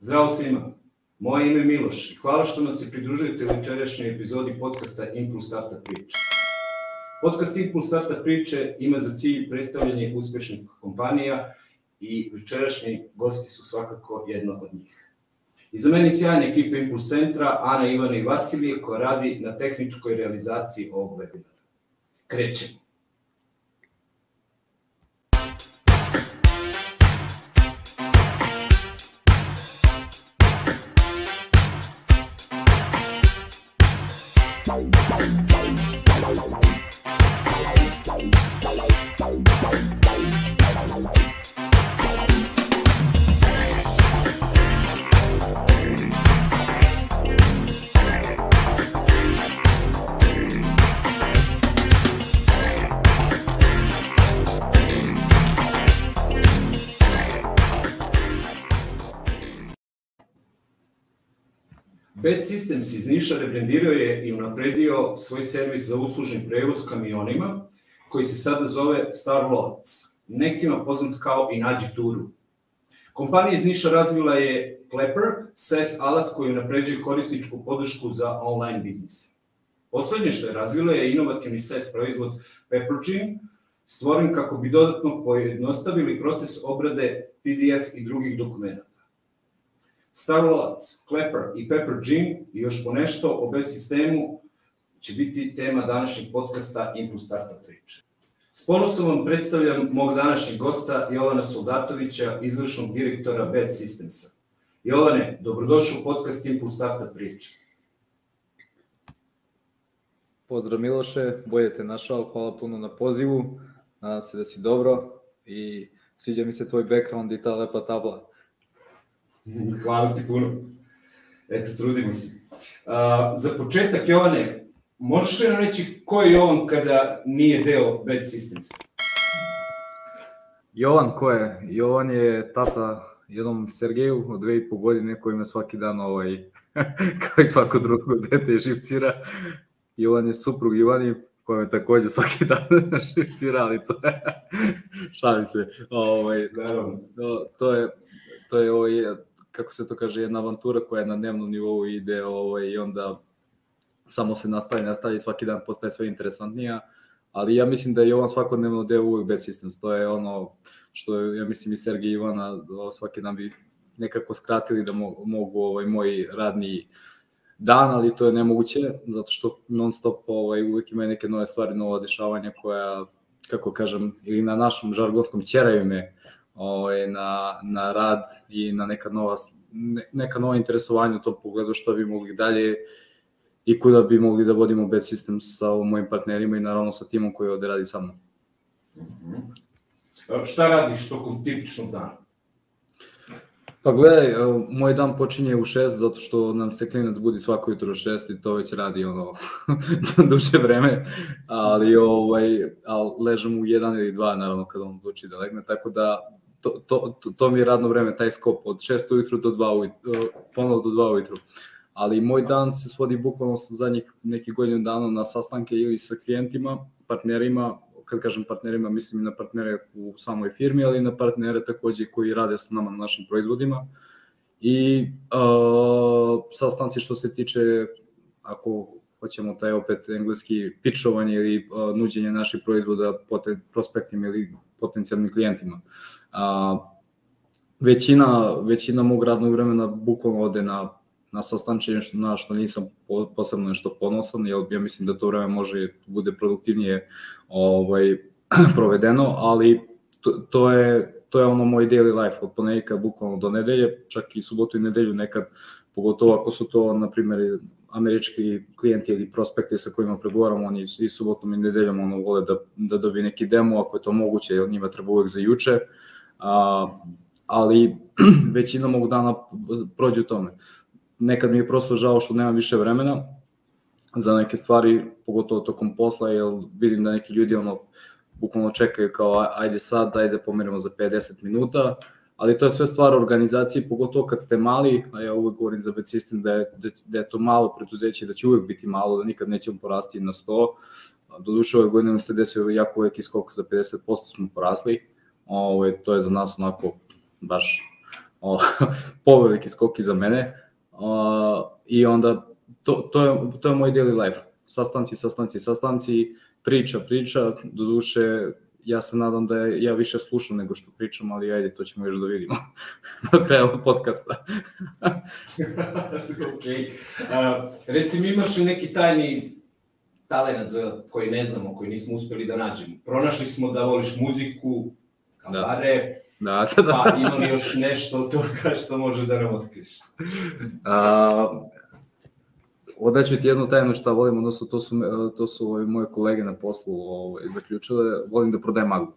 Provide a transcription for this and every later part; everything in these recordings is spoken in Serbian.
Zdravo svima, moje ime je Miloš i hvala što nas se pridružujete u večerašnjoj epizodi podcasta Impuls Startup Priče. Podcast Impuls Startup Priče ima za cilj predstavljanje uspešnih kompanija i večerašnji gosti su svakako jedna od njih. Iza meni sjajna ekipa Impuls Centra, Ana, Ivana i Vasilije, koja radi na tehničkoj realizaciji ovog webinara. Krećemo. Bed Systems iz Niša rebrendirao je i unapredio svoj servis za uslužni prevoz kamionima, koji se sada zove Star Lots, nekima poznat kao i Nađi Turu. Kompanija iz Niša razvila je Klepper, SaaS alat koji unapređuje korisničku podršku za online biznise. Poslednje što je razvila je inovativni SaaS proizvod Peppergene, stvoren kako bi dodatno pojednostavili proces obrade PDF i drugih dokumenta. Starlots, Klepper i Pepper Gym i još po nešto o bez sistemu će biti tema današnjeg podcasta Impuls Startup priče. S ponosom vam predstavljam mog današnjeg gosta Jovana Soldatovića, izvršnog direktora Bad Systemsa. Jovane, dobrodošao u podcast Impuls Startup priče. Pozdrav Miloše, bolje te našao, hvala puno na pozivu, nadam se da si dobro i sviđa mi se tvoj background i ta lepa tabla. Hvala ti puno. Eto, trudimo se. Uh, za početak, Jovane, možeš li nam reći ko je Jovan kada nije deo Bad Systems? Jovan ko je? Jovan je tata jednom Sergeju od dve i po godine koji ima svaki dan ovaj, kao i svako drugo dete živcira. Jovan je suprug Ivani koja me takođe svaki dan živcira, ali to je, šalim se, ovaj, to, to je, to je ovaj, kako se to kaže, jedna avantura koja je na dnevnom nivou ide ovaj, i onda samo se nastavi, nastavi, svaki dan postaje sve interesantnija, ali ja mislim da je Jovan svakodnevno deo uvek Bad Systems, to je ono što ja mislim i Sergej Ivana svaki dan bi nekako skratili da mogu, mogu ovaj, moj radni dan, ali to je nemoguće, zato što non stop ovaj, uvek imaju neke nove stvari, nova dešavanja koja, kako kažem, ili na našom žargonskom ćeraju me ovaj, na, na rad i na neka nova, neka nova interesovanja u tom pogledu što bi mogli dalje i kuda bi mogli da vodimo bad system sa mojim partnerima i naravno sa timom koji ovde radi sa mnom. Mm -hmm. Šta radiš tokom tipičnog dana? Pa gledaj, moj dan počinje u 6 zato što nam se klinac budi svako jutro u 6 i to već radi ono duže vreme, ali ovaj al ležem u 1 ili 2 naravno kad on odluči da legne, tako da to, to, to, to mi je radno vreme, taj skop od 6 ujutru do 2 ujutru, ponovo do 2 ujutru. Ali moj dan se svodi bukvalno sa zadnjih nekih godina dana na sastanke ili sa klijentima, partnerima, kad kažem partnerima, mislim na partnere u samoj firmi, ali i na partnere takođe koji rade sa nama na našim proizvodima. I uh, sastanci što se tiče, ako hoćemo taj opet engleski pičovanje ili uh, nuđenje naših proizvoda prospektim ili potencijalnim klijentima. A, većina, većina mog radnog vremena bukvalno ode na, na sastančenje što, na što nisam posebno nešto ponosan, jer ja mislim da to vreme može bude produktivnije ovaj, provedeno, ali to, to je to je ono moj daily life od ponedjeljka bukvalno do nedelje, čak i subotu i nedelju nekad, pogotovo ako su to, na primjer, američki klijenti ili prospekti sa kojima pregovaramo, oni i subotom i nedeljom ono, vole da, da dobije neki demo, ako je to moguće, jer njima treba uvek za juče, a, ali većina mog dana prođe u tome. Nekad mi je prosto žao što nema više vremena za neke stvari, pogotovo tokom posla, jer vidim da neki ljudi ono, bukvalno čekaju kao ajde sad, ajde pomerimo za 50 minuta, ali to je sve stvar organizacije, pogotovo kad ste mali, a ja uvek govorim za System da je, da, da je to malo preduzeće, da će uvek biti malo, da nikad nećemo porasti na 100. Do duše ove godine se desio jako veliki skok, za 50% smo porasli, Ove, to je za nas onako baš o, poveliki skok iza mene o, i onda to, to, je, to je moj daily life. Sastanci, sastanci, sastanci, priča, priča, do duše ja se nadam da ja više slušam nego što pričam, ali ajde, to ćemo još da vidimo do kraja ovog podcasta. ok. Uh, recimo, imaš li neki tajni talent za koji ne znamo, koji nismo uspeli da nađemo? Pronašli smo da voliš muziku, kabare, da. Da, da, da. pa ima li još nešto od toga što može da nam otkriš? A, odaću ti jednu tajnu šta volim, odnosno to su, to su ovaj, moje kolege na poslu ovaj, zaključile, volim da prodajem maglu.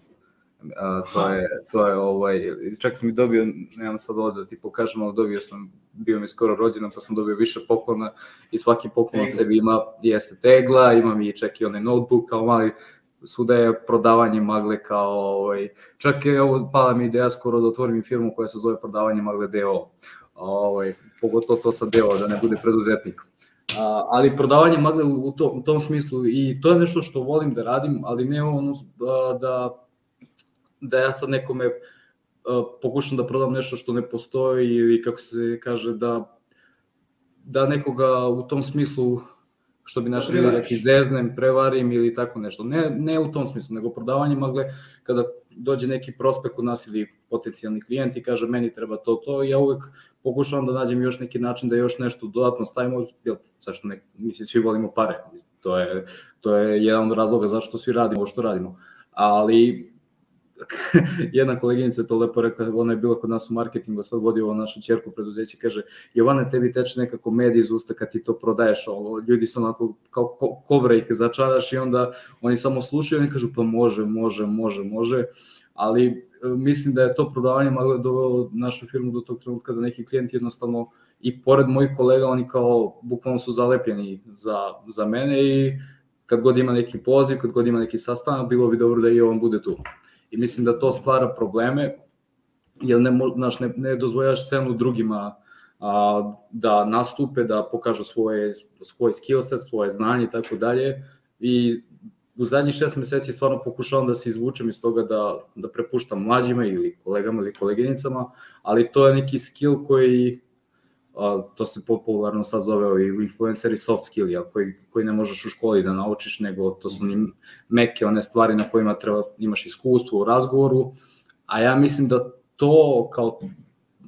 A, to je, to je ovaj, čak sam i dobio, nemam sad ovde da ti pokažem, ali dobio sam, bio mi skoro rođendan, pa sam dobio više poklona i svaki poklon sebi ima, jeste tegla, imam i čak i onaj notebook kao mali, svuda je prodavanje magle kao, ovaj, čak je ovo, pala mi ideja skoro da otvorim firmu koja se zove prodavanje magle DO, ovaj, pogotovo to sa DO, da ne bude preduzetnik. A, ali prodavanje magle u, to, u tom smislu i to je nešto što volim da radim, ali ne ono da, da, ja sad nekome pokušam da prodam nešto što ne postoji ili kako se kaže da da nekoga u tom smislu što bi naši ljudi rekli zeznem, prevarim ili tako nešto. Ne, ne u tom smislu, nego prodavanje magle kada dođe neki prospekt kod nas ili potencijalni klijent i kaže meni treba to, to, ja uvek pokušavam da nađem još neki način da još nešto dodatno stavimo, jel, zašto ne, mislim, svi volimo pare, to je, to je jedan od razloga zašto svi radimo ovo što radimo, ali jedna koleginica je to lepo rekla, ona je bila kod nas u marketingu, sad vodi ovo našu čerku preduzeće, kaže, Jovana, tebi teče nekako med iz usta kad ti to prodaješ, ovo, ljudi su onako, kao ko, kobra ih začaraš i onda oni samo slušaju i kažu, pa može, može, može, može, ali e, mislim da je to prodavanje malo dovelo našu firmu do tog trenutka da neki klijent jednostavno i pored mojih kolega oni kao bukvalno su zalepljeni za, za mene i kad god ima neki poziv, kad god ima neki sastanak, bilo bi dobro da i on bude tu. I mislim da to stvara probleme, jer ne, znaš, ne, ne dozvoljaš scenu drugima a, da nastupe, da pokažu svoje, svoj skill set, svoje znanje i tako dalje. I u zadnjih šest meseci stvarno pokušavam da se izvučem iz toga da, da prepuštam mlađima ili kolegama ili koleginicama, ali to je neki skill koji a, to se popularno sad zove i influenceri soft skill, ja, koji, koji ne možeš u školi da naučiš, nego to su ni meke one stvari na kojima treba, imaš iskustvo u razgovoru, a ja mislim da to kao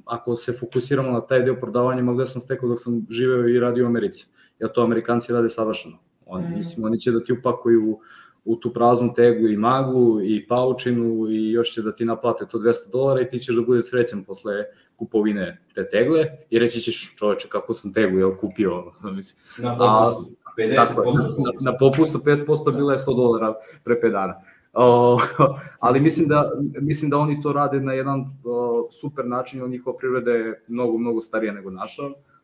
ako se fokusiramo na taj deo prodavanja, gde sam stekao dok sam živeo i radio u Americi. Ja to Amerikanci rade savršeno. Oni, mm. mislim, oni će da ti upakuju u tu praznu teglu i maglu i paučinu i još će da ti naplate to 200 dolara i ti ćeš da bude srećan posle kupovine te tegle i reći ćeš čoveče kako sam teglu jel kupio mislim. Na popustu, 50% tako je, na, na popustu 50% bila je 100 dolara pre 5 dana. Ali mislim da, mislim da oni to rade na jedan super način, njihova privreda je mnogo, mnogo starija nego naša.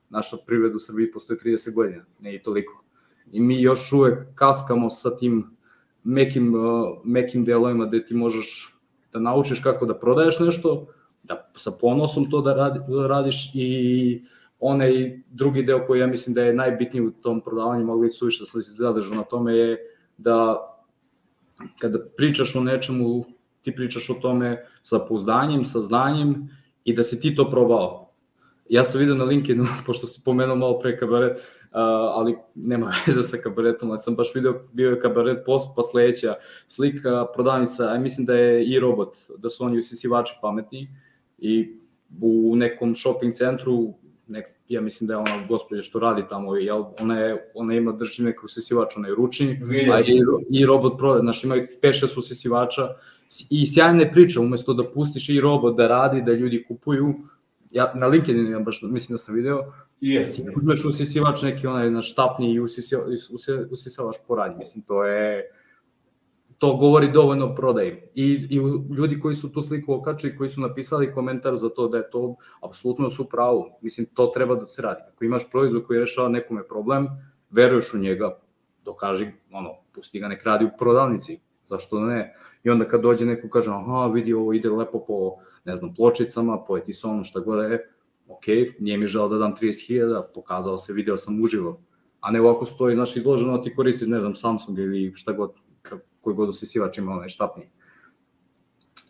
Naša privreda u Srbiji postoji 30 godina, ne i toliko. I mi još uvek kaskamo sa tim mekim, uh, mekim delovima gde ti možeš da naučiš kako da prodaješ nešto, da sa ponosom to da, radi, da radiš i onaj drugi deo koji ja mislim da je najbitniji u tom prodavanju, mogu biti suviše da se zadržao na tome, je da kada pričaš o nečemu, ti pričaš o tome sa pouzdanjem, sa znanjem i da si ti to probao. Ja sam vidio na LinkedInu, pošto si pomenuo malo pre kabaret, ali nema veze sa kabaretom, ali sam baš video, bio je kabaret post, pa sledeća slika, prodavnica, a mislim da je i robot, da su oni usisivači pametni i u nekom shopping centru, nek, ja mislim da je ona gospođa što radi tamo, jel, ona, je, ona ima, drži neki usisivač, onaj ručni, a i, i robot prodaje, znaš, imaju 5-6 usisivača i sjajne priče, umesto da pustiš i robot da radi, da ljudi kupuju, ja, na LinkedInu ja baš mislim da sam video, Yes, yes. Uzmeš usisivač neki onaj na štapni i usisavaš po radnji. Mislim, to je to govori dovoljno o prodaji. I, I ljudi koji su tu sliku okačili, koji su napisali komentar za to da je to apsolutno su pravo. Mislim, to treba da se radi. Ako imaš proizvod koji rešava nekome problem, veruješ u njega, dokaži, ono, pusti ga nek radi u prodavnici, zašto ne? I onda kad dođe neko kaže, aha, vidi, ovo ide lepo po, ne znam, pločicama, po etisonu, šta god je, ok, nije mi žao da dam 30.000, pokazao se, video sam uživo, a ne ovako stoji, znaš, izloženo, ti koristiš, ne znam, Samsung ili šta god, koji god usisivač ima onaj štapni.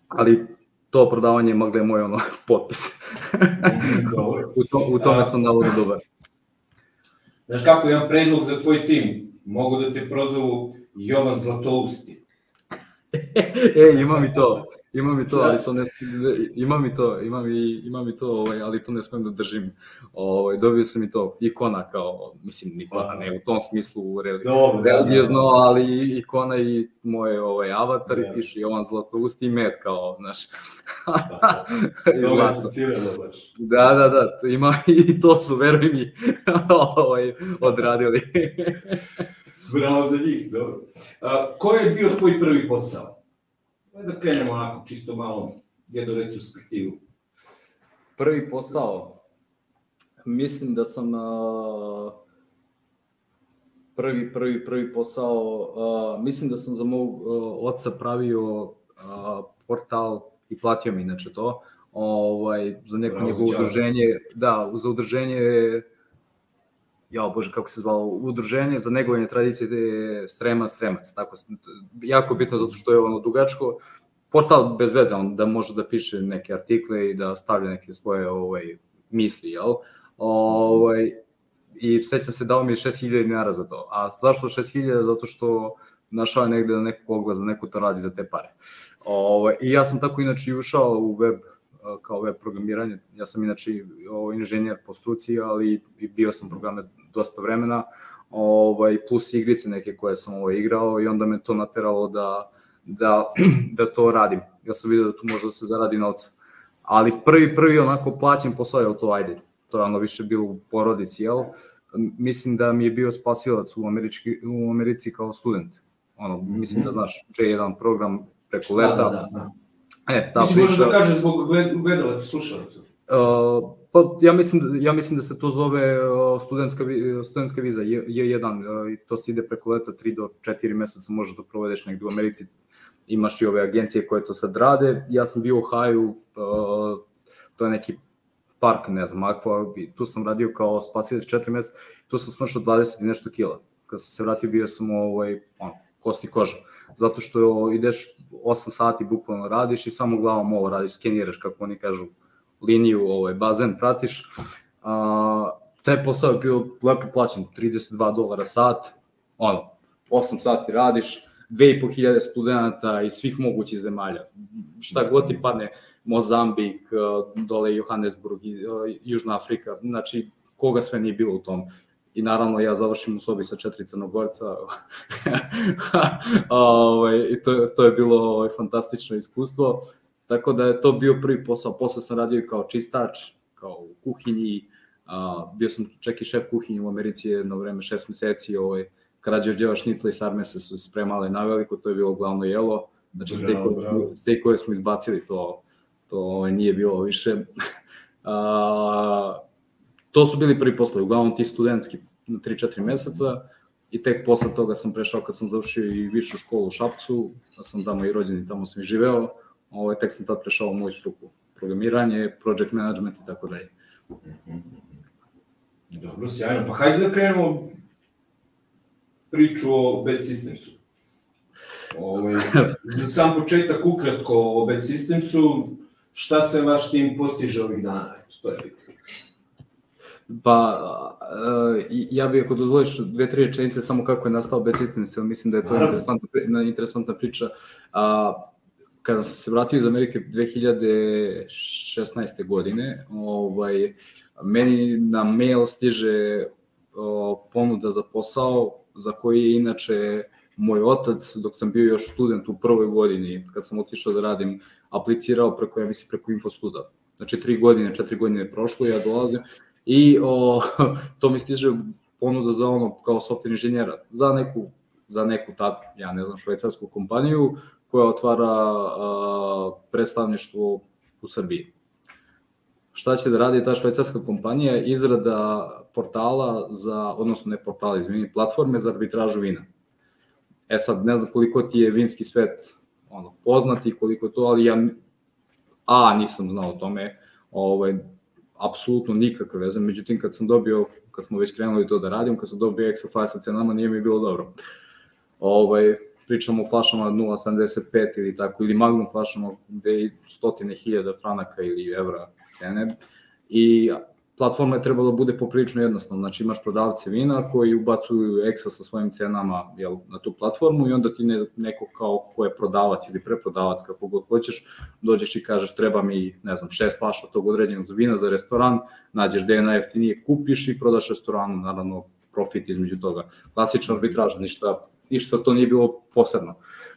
Ali to prodavanje ima gde je moj ono potpis. u, to, u tome sam navodno dobar. Znaš kako, imam predlog za tvoj tim. Mogu da te prozovu Jovan Zlatousti. e, ima mi to, ima mi to, ali to ne ima mi to, ima mi, ima mi to, ovaj, ali to ne smem da držim. Ovaj, dobio sam i to ikona kao, mislim, nikona, ne u tom smislu re, Dobro, religiozno, ali ikona i moje ovaj, avatar i piše Jovan Zlatousti i med kao, znaš. Da, da, da, to ima i to su, veruj mi, ovaj, odradili. Bravo za njih, dobro. A, ko je bio tvoj prvi posao? Da krenemo onako, čisto malo, jednu retrospektivu. Prvi posao? Mislim da sam a, prvi, prvi, prvi posao, a, mislim da sam za mog oca pravio a, portal i platio mi inače to, ovaj, za neko njegovo udruženje, da, za udruženje ja bože kako se zvalo, udruženje za negovanje tradicije Strema Stremac, tako jako bitno zato što je ono dugačko, portal bez veze, on da može da piše neke artikle i da stavlja neke svoje ovaj, misli, jel? Ovaj, I sećam se dao mi je 6000 dinara za to. A zašto 6000? Zato što našao je negde da neko oglas, da neko to radi za te pare. Ovaj, I ja sam tako inače ušao u web kao web programiranje. Ja sam inače ovaj, inženjer po struci, ali i bio sam programer dosta vremena, ovaj, plus igrice neke koje sam ovaj, igrao i onda me to nateralo da, da, da to radim. Ja sam vidio da tu može da se zaradi novca. Ali prvi, prvi onako plaćen posao je to ajde. To je ono više bilo u porodici, jel? Mislim da mi je bio spasilac u, Američki, u Americi kao student. Ono, mislim da mhm. znaš, J1 program preko leta. Da, da, da, znam. E, ta Mislim, možeš da kažeš zbog gledalaca, slušalaca. Uh, pa ja mislim, ja mislim da se to zove studentska, studentska viza, je, je jedan, uh, to se ide preko leta 3 do 4 meseca, možeš da provedeš negde u Americi, imaš i ove agencije koje to sad rade, ja sam bio u Haju, uh, to je neki park, ne znam, Aqua, tu sam radio kao spasilac 4 meseca, tu sam smršao 20 i nešto kila. Kad sam se vratio, bio sam ovaj, on, kosti koža. Zato što ideš 8 sati bukvalno radiš i samo glavom ovo radiš, skeniraš, kako oni kažu, liniju, ovaj, bazen pratiš. A, taj posao je bio lepo plaćen, 32 dolara sat, ono, 8 sati radiš, 2500 studenta iz svih mogućih zemalja. Šta god ti padne, Mozambik, dole Johannesburg, Južna Afrika, znači koga sve nije bilo u tom i naravno ja završim u sobi sa četiri crnogorca. ovaj, I to, to je bilo ovaj, fantastično iskustvo. Tako da je to bio prvi posao. Posle sam radio i kao čistač, kao u kuhinji. A, bio sam čak i šef kuhinje u Americi jedno vreme, šest meseci. Ovaj, Karađorđeva šnicla i sarmese su spremale na veliko, to je bilo glavno jelo. Znači, stejkove smo izbacili, to, to ovaj, nije bilo više. A, to su bili prvi poslovi, uglavnom ti studentski 3-4 meseca i tek posle toga sam prešao kad sam završio i višu školu u Šapcu, da sam tamo i rođen i tamo sam i živeo, ovaj, tek sam tad prešao moju struku, programiranje, project management i tako dalje. Dobro, sjajno. Pa hajde da krenemo priču o Bad Systemsu. Ovaj, za sam početak ukratko o Bad Systemsu, šta se vaš tim postiže ovih dana? Eto, to je bitno. Pa, uh, ja bih ako dozvoliš dve, tri rečenice samo kako je nastao Bad Systems, mislim da je to interesantna, interesantna priča. Uh, kada sam se vratio iz Amerike 2016. godine, ovaj, meni na mail stiže uh, ponuda za posao za koji je inače moj otac, dok sam bio još student u prvoj godini, kad sam otišao da radim, aplicirao preko, ja mislim, preko Infostuda. Znači, tri godine, četiri godine je prošlo, ja dolazim, i o, to mi stiže ponuda za ono kao software inženjera, za neku, za neku tad, ja ne znam, švajcarsku kompaniju koja otvara a, predstavništvo u Srbiji. Šta će da radi ta švajcarska kompanija? Izrada portala za, odnosno ne portala, izvini, platforme za arbitražu vina. E sad, ne znam koliko ti je vinski svet ono, poznati, koliko to, ali ja A, nisam znao o tome, ovaj, apsolutno nikakve veze, međutim kad sam dobio, kad smo već krenuli to da radim, kad sam dobio Excel file sa cenama, nije mi bilo dobro. Ovaj, pričamo o flašama 0,75 ili tako, ili magnum flašama gde je stotine hiljada franaka ili evra cene. I platforma je trebala da bude poprilično jednostavna, znači imaš prodavce vina koji ubacuju eksa sa svojim cenama jel, na tu platformu i onda ti ne, neko kao ko je prodavac ili preprodavac, kako god hoćeš, dođeš i kažeš treba mi, ne znam, šest flaša tog određenog vina za restoran, nađeš gde je najjeftinije, kupiš i prodaš restoranu, naravno profit između toga. Klasična arbitraža, ništa, ništa to nije bilo posebno.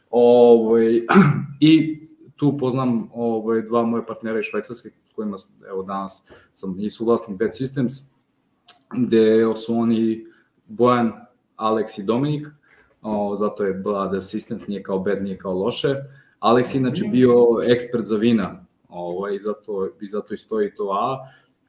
Ovo, ovaj, I tu poznam ovaj, dva moje partnera iz Švajcarske, kojima evo, danas sam i suglasnik Bad Systems, gde su oni Bojan, Alex i Dominik, o, zato je Bad Assistant, nije kao bad, nije kao loše. Alex je inače bio ekspert za vina, ovaj, zato, i zato i stoji to A,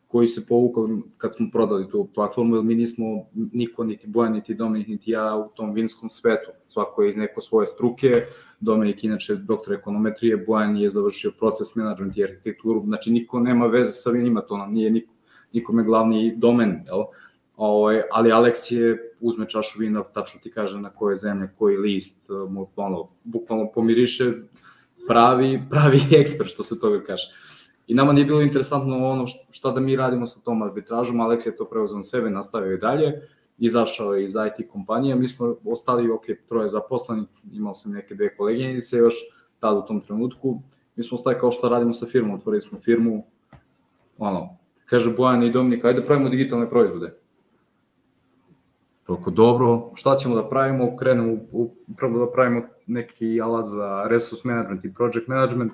koji se povukao kad smo prodali tu platformu, jer mi nismo niko, niti Bojan, niti Dominik, niti ja u tom vinskom svetu. Svako je iz neko svoje struke, Dominik inače doktor ekonometrije, Bojan je završio proces management i arhitekturu, znači niko nema veze sa vinima, to nam nije niko, nikome glavni domen, jel? Ovo, ovaj, ali Alex je uzme čašu vina, tačno ti kaže na koje zemlje, koji list, mu ono, bukvalno pomiriše pravi, pravi ekspert što se toga kaže. I nama nije bilo interesantno ono šta da mi radimo sa tom arbitražom, Alex je to preuzeo na sebe, nastavio i dalje, izašao je iz IT kompanije, mi smo ostali, ok, troje zaposleni, imao sam neke dve koleginice još tada u tom trenutku, mi smo ostali kao šta radimo sa firmom, otvorili smo firmu, ono, kaže Bojan i Dominika, ajde da pravimo digitalne proizvode. Tako dobro, šta ćemo da pravimo? Krenemo, prvo da pravimo neki alat za resource management i project management,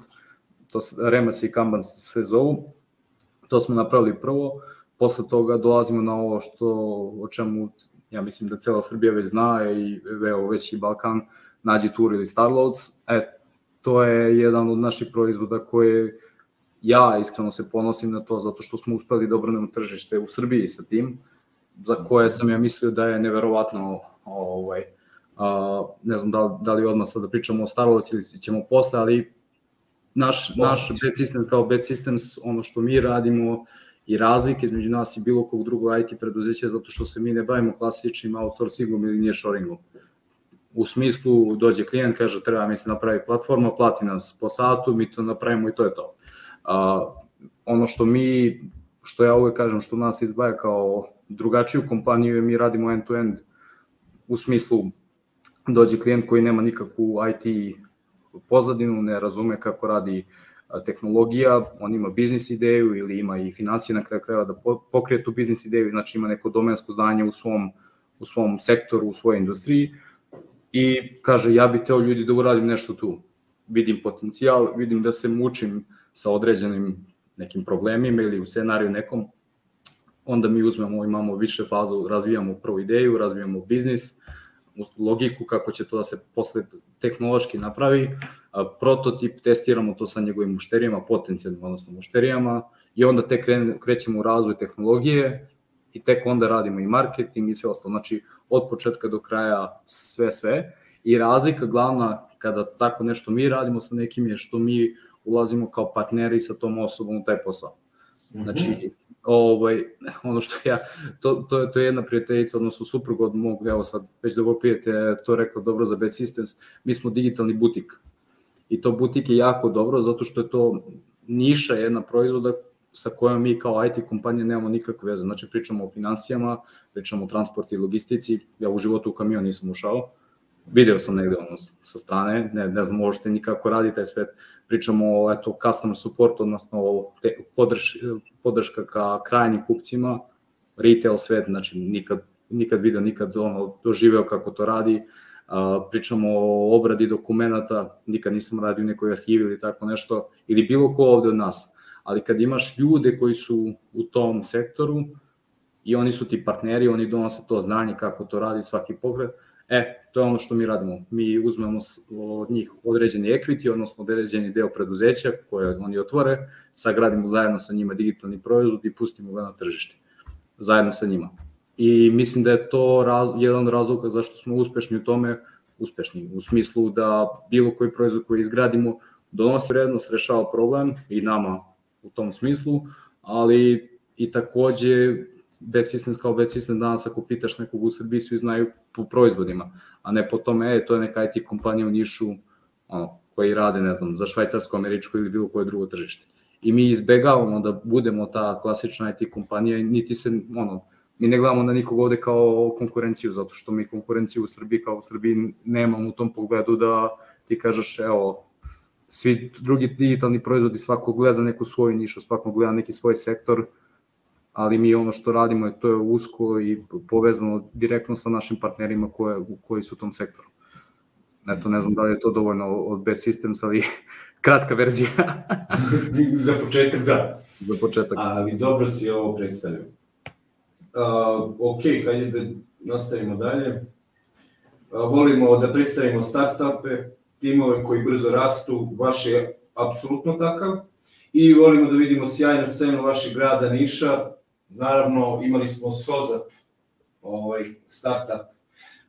to Remas i Kanban se zovu, to smo napravili prvo, posle toga dolazimo na ovo što, o čemu ja mislim da cela Srbija već zna i veo već i Balkan, nađi Tour ili Starloads, e, to je jedan od naših proizvoda koje ja iskreno se ponosim na to zato što smo uspeli da obranemo tržište u Srbiji sa tim, za koje sam ja mislio da je neverovatno ovaj, a, ne znam da, da li odmah sad da pričamo o Starloads ili ćemo posle, ali naš, naš bad system kao bad systems, ono što mi radimo i razlike između nas i bilo kog drugog IT preduzeća zato što se mi ne bavimo klasičnim outsourcingom ili nearshoringom. U smislu dođe klijent, kaže treba mi se napravi platforma, plati nas po satu, mi to napravimo i to je to. A, ono što mi, što ja uvek kažem, što nas izbaja kao drugačiju kompaniju je mi radimo end-to-end -end, u smislu dođe klijent koji nema nikakvu IT pozadinu, ne razume kako radi tehnologija, on ima biznis ideju ili ima i financije na kraju krajeva da pokrije tu biznis ideju, znači ima neko domensko znanje u svom, u svom sektoru, u svojoj industriji i kaže ja bih teo ljudi da uradim nešto tu. Vidim potencijal, vidim da se mučim sa određenim nekim problemima ili u scenariju nekom, onda mi uzmemo, imamo više faza, razvijamo prvu ideju, razvijamo biznis, logiku kako će to da se posle tehnološki napravi, prototip, testiramo to sa njegovim mušterijama, potencijalnim, odnosno mušterijama, i onda tek krećemo u razvoj tehnologije i tek onda radimo i marketing i sve ostalo. Znači, od početka do kraja sve, sve. I razlika glavna kada tako nešto mi radimo sa nekim je što mi ulazimo kao partneri sa tom osobom u taj posao. Znači, mhm ovaj, ono što ja, to, to, to je jedna prijateljica, odnosno suprug od mog, evo sad, već da prijete, to rekao dobro za Bad Systems, mi smo digitalni butik. I to butik je jako dobro, zato što je to niša jedna proizvoda sa kojom mi kao IT kompanija nemamo nikakve veze. Znači pričamo o financijama, pričamo o transportu i logistici, ja u životu u kamion nisam ušao, video sam negde ono sa strane, ne, ne znam uopšte nikako radi taj svet, pričamo o eto, customer support, odnosno te, podrž, podrška ka krajnjim kupcima, retail svet, znači nikad, nikad video, nikad ono, doživeo kako to radi, a, pričamo o obradi dokumenta, nikad nisam radio u nekoj arhivi ili tako nešto, ili bilo ko ovde od nas, ali kad imaš ljude koji su u tom sektoru i oni su ti partneri, oni donose to znanje kako to radi svaki pokret, E, to je ono što mi radimo. Mi uzmemo od njih određeni equity, odnosno određeni deo preduzeća koje oni otvore, sagradimo zajedno sa njima digitalni proizvod i pustimo ga na tržište. Zajedno sa njima. I mislim da je to raz, jedan razlog zašto smo uspešni u tome, uspešni u smislu da bilo koji proizvod koji izgradimo donosi vrednost, rešava problem i nama u tom smislu, ali i takođe bad systems kao bad system danas ako pitaš nekog u Srbiji, svi znaju po proizvodima, a ne po tome, e, to je neka IT kompanija u Nišu, ono, koji rade, ne znam, za švajcarsko, američko ili bilo koje drugo tržište. I mi izbegavamo da budemo ta klasična IT kompanija, niti se, ono, mi ne gledamo na nikog ovde kao konkurenciju, zato što mi konkurenciju u Srbiji kao u Srbiji nemamo u tom pogledu da ti kažeš, evo, svi drugi digitalni proizvodi, svako gleda neku svoju nišu, svako gleda neki svoj sektor, ali mi ono što radimo je to je usko i povezano direktno sa našim partnerima koje, koji su u tom sektoru. Eto, ne znam da li je to dovoljno od Best Systems, ali kratka verzija. Za početak da. Za početak. Ali dobro si ovo predstavio. Uh, ok, hajde da nastavimo dalje. Uh, volimo da predstavimo startupe, timove koji brzo rastu, vaš je apsolutno takav. I volimo da vidimo sjajnu scenu vašeg grada Niša. Naravno, imali smo Sozap, ovaj, startup,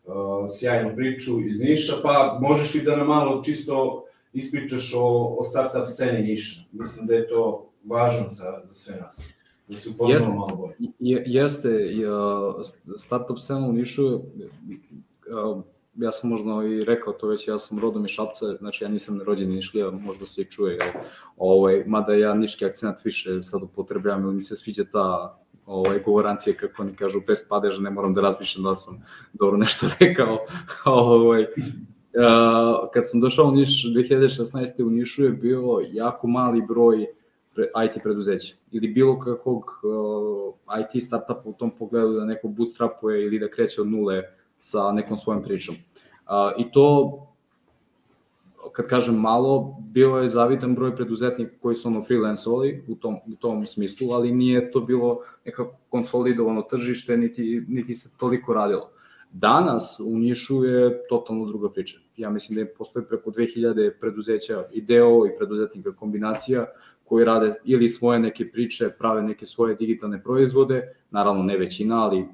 uh, sjajnu priču iz Niša, pa možeš ti da nam malo čisto ispričaš o, o startup sceni Niša. Mislim da je to važno za, za sve nas da se upoznamo malo bolje. Je, jeste, startup scena u Nišu, ja sam možda i rekao to već, ja sam rodom iz Šapca, znači ja nisam rođen Nišlija, možda se i čuje, jel? ovaj, mada ja niški akcent više sad upotrebljam, ili mi se sviđa ta ovaj, govorancije, kako oni kažu, bez padeža, ne moram da razmišljam da sam dobro nešto rekao. ovaj, kad sam došao u Niš 2016. u Nišu je bio jako mali broj IT preduzeća ili bilo kakvog IT startupa u tom pogledu da neko bootstrapuje ili da kreće od nule sa nekom svojom pričom. I to, kad kažem malo, bio je zavidan broj preduzetnika koji su ono freelancovali u tom, u tom smislu, ali nije to bilo nekako konsolidovano tržište, niti, niti se toliko radilo. Danas u Nišu je totalno druga priča. Ja mislim da je postoji preko 2000 preduzeća i deo i preduzetnika kombinacija koji rade ili svoje neke priče, prave neke svoje digitalne proizvode, naravno ne većina, ali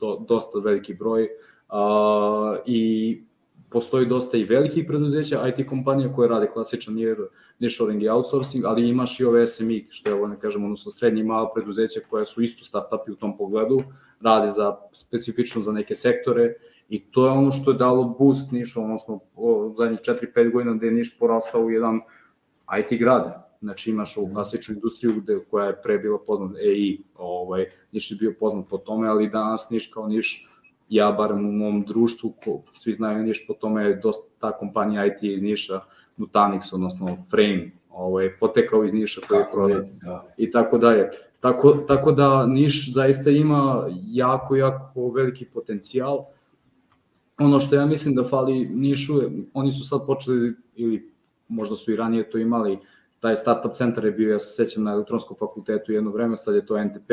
do, dosta veliki broj. Uh, I postoji dosta i velikih preduzeća, IT kompanija koje rade klasičan nearshoring i outsourcing, ali imaš i ove SMI, što je ovo ne kažem, odnosno srednji i mala preduzeća koja su isto startupi u tom pogledu, rade za specifično za neke sektore i to je ono što je dalo boost Nišu, odnosno zadnjih 4-5 godina gde je Niš porastao u jedan IT grad, Znači imaš ovu klasičnu industriju gde, koja je pre bila poznat EI, ovaj, Niš je bio poznat po tome, ali danas Niš kao Niš, ja barem u mom društvu, ko, svi znaju Niš po tome, je dosta ta kompanija IT iz Niša, Nutanix, odnosno Frame, ovaj, potekao iz Niša koji je prodat da. i tako dalje. Tako, tako da Niš zaista ima jako, jako veliki potencijal. Ono što ja mislim da fali Nišu, oni su sad počeli, ili možda su i ranije to imali, taj startup centar je bio, ja se sećam, na elektronskom fakultetu jedno vreme, sad je to NTP,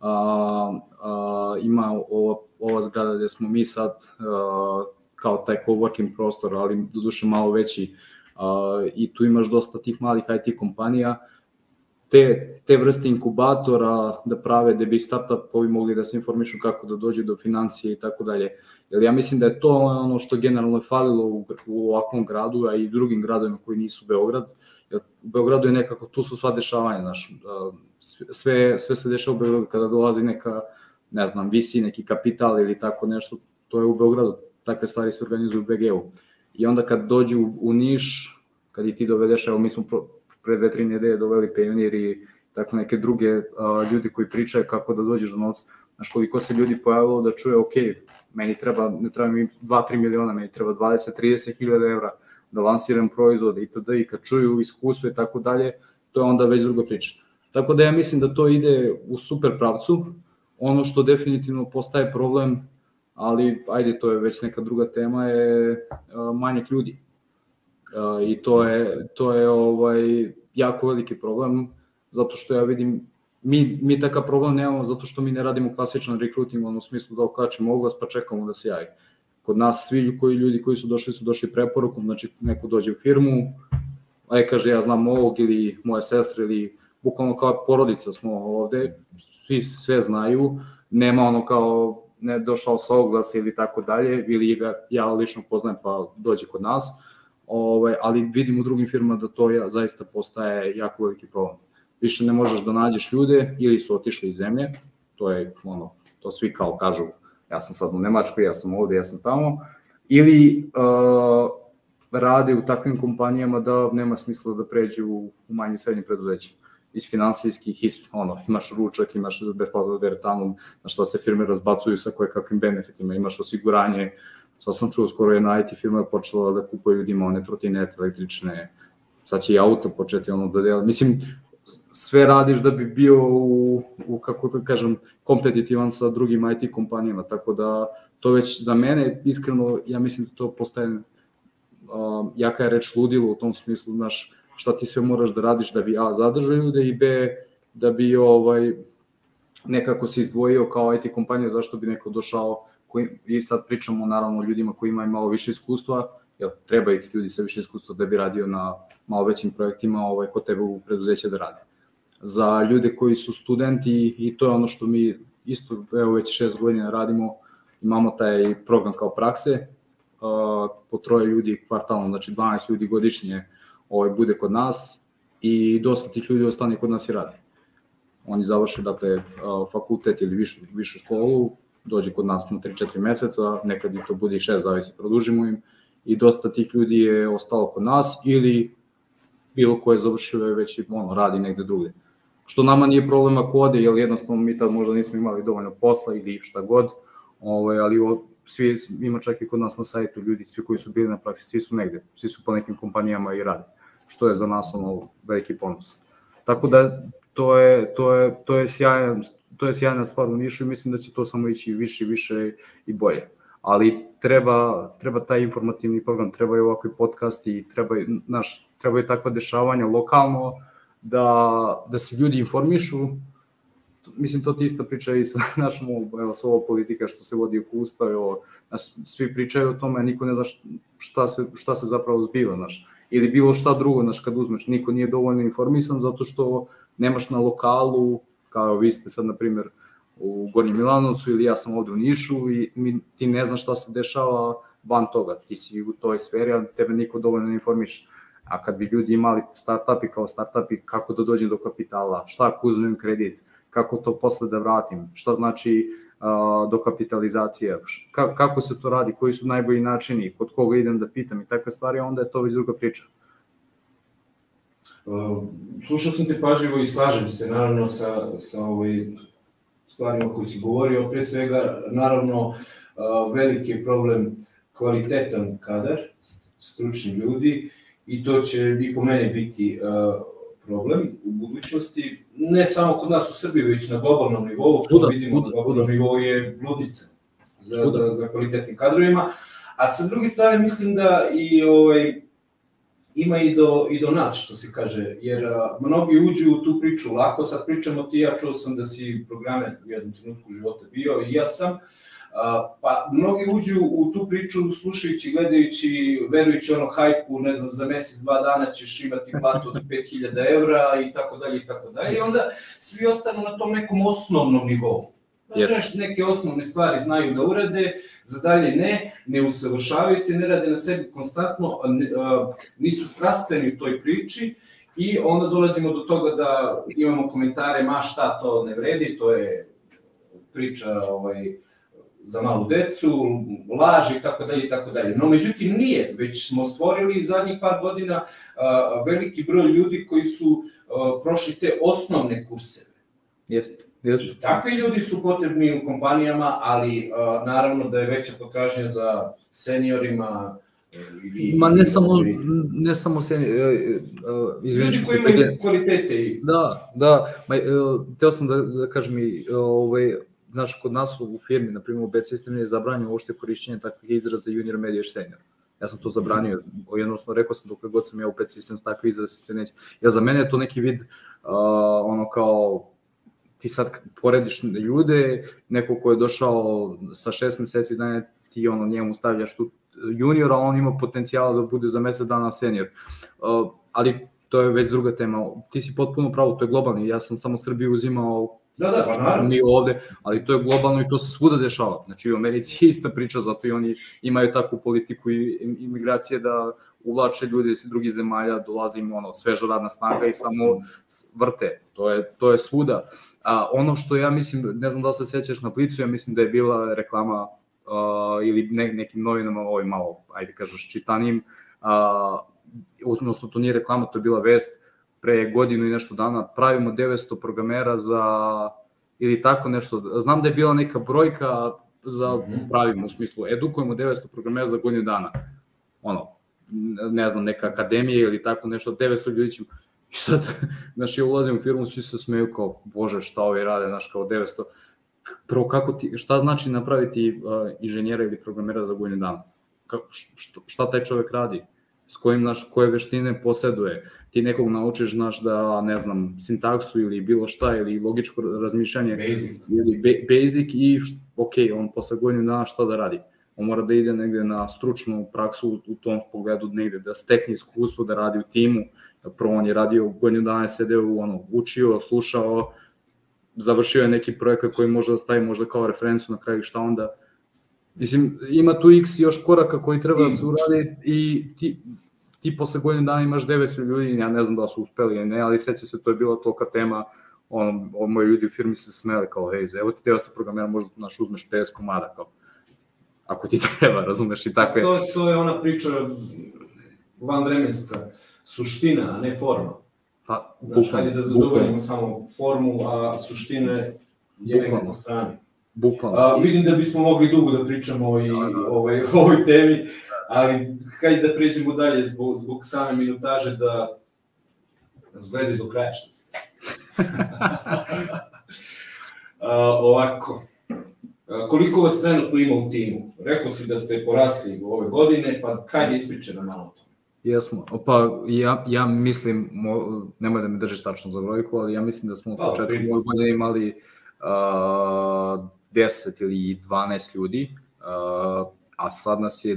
a, a, ima ova, ova zgrada gde smo mi sad a, kao taj coworking prostor, ali doduše malo veći a, i tu imaš dosta tih malih IT kompanija, te, te vrste inkubatora da prave da bi startupovi mogli da se informišu kako da dođu do financije i tako dalje. Jer ja mislim da je to ono što generalno je falilo u, u ovakvom gradu, a i drugim gradovima koji nisu Beograd, u Beogradu je nekako, tu su sva dešavanja, znaš, sve, sve se dešava u Beogradu kada dolazi neka, ne znam, visi neki kapital ili tako nešto, to je u Beogradu, takve stvari se organizuju u BG-u. I onda kad dođu u, Niš, kad i ti dovedeš, evo mi smo pre dve, tri nedelje doveli Pionir i tako neke druge a, ljudi koji pričaju kako da dođeš do novca, znaš koliko se ljudi pojavilo da čuje, ok, meni treba, ne treba mi 2-3 miliona, meni treba 20-30 hiljada evra, da lansiram proizvod itd. i kad čuju iskustvo i tako dalje, to je onda već druga priča. Tako da ja mislim da to ide u super pravcu. Ono što definitivno postaje problem, ali ajde, to je već neka druga tema, je manjak ljudi. I to je, to je ovaj, jako veliki problem, zato što ja vidim, mi, mi takav problem nemamo zato što mi ne radimo klasičan recruiting, ono u smislu da okačemo oglas pa čekamo da se javi. Kod nas svi koji ljudi koji su došli su došli preporukom, znači neko dođe u firmu, a je kaže ja znam ovog ili moja sestra ili bukvalno kao porodica smo ovde, svi sve znaju, nema ono kao ne došao sa oglasa ili tako dalje, ili ga ja lično poznajem pa dođe kod nas, ovaj, ali vidim u drugim firmama da to ja, zaista postaje jako veliki problem. Više ne možeš da nađeš ljude ili su otišli iz zemlje, to je ono, to svi kao kažu, ja sam sad u Nemačkoj, ja sam ovde, ja sam tamo, ili uh, rade u takvim kompanijama da nema smisla da pređu u, manje srednje preduzeće iz finansijskih, iz, ono, imaš ručak, imaš besplatno deretanu, na što se firme razbacuju sa koje kakvim benefitima, imaš osiguranje, sad sam čuo, skoro jedna IT firma je počela da kupuje ljudima one trotinete električne, sad će i auto početi ono da dela, mislim, sve radiš da bi bio u, u kako da kažem, kompetitivan sa drugim IT kompanijama, tako da to već za mene, iskreno, ja mislim da to postaje, um, jaka je reč ludilo u tom smislu, znaš, šta ti sve moraš da radiš da bi A zadržao ljude i B da bi ovaj nekako se izdvojio kao IT kompanija zašto bi neko došao koji, i sad pričamo naravno o ljudima koji imaju malo više iskustva, jer treba ih ljudi sa više iskustva da bi radio na malo većim projektima ovaj, kod tebe u preduzeće da rade. Za ljude koji su studenti i to je ono što mi isto evo već šest godina radimo, imamo taj program kao prakse, uh, po troje ljudi kvartalno, znači 12 ljudi godišnje ovaj, bude kod nas i dosta tih ljudi ostane kod nas i radi. Oni završe dakle, fakultet ili višu, višu školu, dođe kod nas na 3-4 meseca, nekad i to bude i 6, zavisi, produžimo im, i dosta tih ljudi je ostalo kod nas ili bilo ko je završio je već ono, radi negde drugde. Što nama nije problem ako ode, jer jednostavno mi tad možda nismo imali dovoljno posla ili šta god, ovaj, ali svi, ima čak i kod nas na sajtu ljudi, svi koji su bili na praksi, svi su negde, svi su po nekim kompanijama i rade što je za nas ono veliki ponos. Tako da to je, to je, to je, sjajan, to je sjajna stvar u Nišu i mislim da će to samo ići više i više i bolje. Ali treba, treba taj informativni program, treba i ovakvi podcasti, treba, naš, treba i takva dešavanja lokalno, da, da se ljudi informišu, mislim to ti isto priča i sa našom, evo, sa ovo politika što se vodi oko usta, evo, naš, svi pričaju o tome, niko ne zna šta se, šta se zapravo zbiva, znaš ili bilo šta drugo, znaš, kad uzmeš, niko nije dovoljno informisan zato što nemaš na lokalu, kao vi ste sad, na primjer, u Gornjem Milanovcu ili ja sam ovde u Nišu i mi, ti ne znaš šta se dešava van toga, ti si u toj sferi, ali tebe niko dovoljno ne informiše. A kad bi ljudi imali startupi kao startupi, kako da dođem do kapitala, šta ako uzmem kredit, kako to posle da vratim, šta znači do kapitalizacije, Ka, kako se to radi, koji su najbolji načini, kod koga idem da pitam i takve stvari, onda je to već druga priča. Slušao sam te pažljivo i slažem se naravno sa, sa ovaj stvarima koji si govorio, pre svega naravno veliki problem kvalitetan kadar, stručni ljudi i to će i po mene biti problem u budućnosti, ne samo kod nas u Srbiji, već na globalnom nivou, to vidimo da globalnom nivou je bludica za, za, za kvalitetnim kadrovima, a sa druge strane mislim da i ovaj, ima i do, i do nas, što se kaže, jer a, mnogi uđu u tu priču. Lako, sad pričamo ti, ja čuo sam da si programe u jednom trenutku života bio i ja sam, pa mnogi uđu u tu priču slušajući, gledajući, verujući ono hajpu, ne znam, za mesec, dva dana ćeš imati platu od 5000 evra i tako dalje i tako dalje. I onda svi ostanu na tom nekom osnovnom nivou. Znači, neke osnovne stvari znaju da urade, za dalje ne, ne usavršavaju se, ne rade na sebi konstantno, nisu strastveni u toj priči i onda dolazimo do toga da imamo komentare, ma šta to ne vredi, to je priča ovaj, za malu decu, laž i tako dalje i tako dalje. No međutim nije, već smo stvorili zadnjih par godina veliki broj ljudi koji su prošli te osnovne kurseve. Jeste. Jeste. I takvi ljudi su potrebni u kompanijama, ali naravno da je veća potražnja za seniorima, Ili, Ma ne samo, ne samo se, uh, Ljudi koji imaju kvalitete i... Da, da, ma, teo sam da, da kažem i, ovaj, znaš, kod nas u firmi, na primjer u BED sistemu je zabranjeno uopšte korišćenje takvih izraza junior, media, senior. Ja sam to zabranio, jednostavno rekao sam dok god sam ja u BED sistemu takve izraze se neće. Ja za mene je to neki vid, uh, ono kao, ti sad porediš ljude, neko ko je došao sa šest meseci znanja, ti ono njemu stavljaš tu juniora, on ima potencijala da bude za mesec dana senior. Uh, ali to je već druga tema. Ti si potpuno pravo, to je globalni. Ja sam samo Srbiju uzimao Da, da, pa naravno. Mi ovde, ali to je globalno i to se svuda dešava. Znači u Americi je ista priča, zato i oni imaju takvu politiku i imigracije da uvlače ljude iz drugih zemalja, dolazi im ono, sveža radna snaga i samo vrte. To je, to je svuda. A, ono što ja mislim, ne znam da se sećaš na Blicu, ja mislim da je bila reklama uh, ili ne, nekim novinama, ovaj malo, ajde kažeš, čitanim, uh, odnosno to nije reklama, to je bila vest, pre godinu i nešto dana pravimo 900 programera za ili tako nešto. Znam da je bila neka brojka za mhm. pravimo u smislu edukujemo 900 programera za godinu dana. Ono, ne znam, neka akademija ili tako nešto, 900 ljudi ćemo. I sad, znaš, ja ulazim u firmu, svi se smeju kao, bože, šta ovi rade, znaš, kao 900. Prvo, kako ti, šta znači napraviti uh, inženjera ili programera za godinu dana? Kako, šta, šta taj čovek radi? S kojim, naš, koje veštine poseduje? Ti nekog naučiš, znaš, da, ne znam, sintaksu ili bilo šta, ili logičko razmišljanje. Basic. Ili be, basic i, ok, on posle godinu dana šta da radi? on mora da ide negde na stručnu praksu u tom pogledu negde, da stekne iskustvo, da radi u timu, prvo on je radio godinu dana, sedeo, ono, učio, slušao, završio je neki projekat koji može da stavi možda kao referencu na kraju šta onda, mislim, ima tu x još koraka koji treba da se uradi i ti, ti posle godinu dana imaš 900 ljudi, ja ne znam da su uspeli ili ne, ali seća se, to je bila tolika tema, ono, moji ljudi u firmi se smeli kao, hej, evo ti 900 programera, možda naš uzmeš 50 komada, kao, ako ti treba, razumeš i takve... To, to je ona priča vanvremenska, suština, a ne forma. Pa, Znaš, hajde da zadovoljimo samo formu, a suštine je nekako na strani. Bukvalno. A, vidim da bismo mogli dugo da pričamo i da, da. Ovaj, o ovoj temi, ali hajde da pređemo dalje zbog, zbog same minutaže da nas gledaju do kraja što se. ovako, Koliko vas trenutno ima u timu? Rekao si da ste porasli u ove godine, pa kaj ispriče na malo to? Jesmo, pa ja, ja mislim, mo, nemoj da me držiš tačno za brojku, ali ja mislim da smo u pa, početku ove godine imali uh, 10 ili 12 ljudi, uh, a sad nas je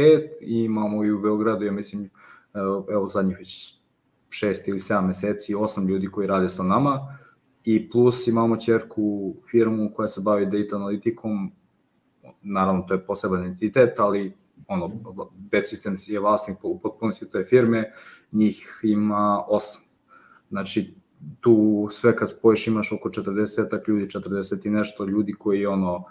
25 i imamo i u Beogradu, ja mislim, evo zadnjih već 6 ili 7 meseci, 8 ljudi koji rade sa nama, i plus imamo čerku firmu koja se bavi data analitikom, naravno to je poseban entitet, ali ono, Bad Systems je vlasnik u potpunosti te firme, njih ima osam. Znači, tu sve kad spojiš imaš oko 40 ljudi, 40 i nešto ljudi koji ono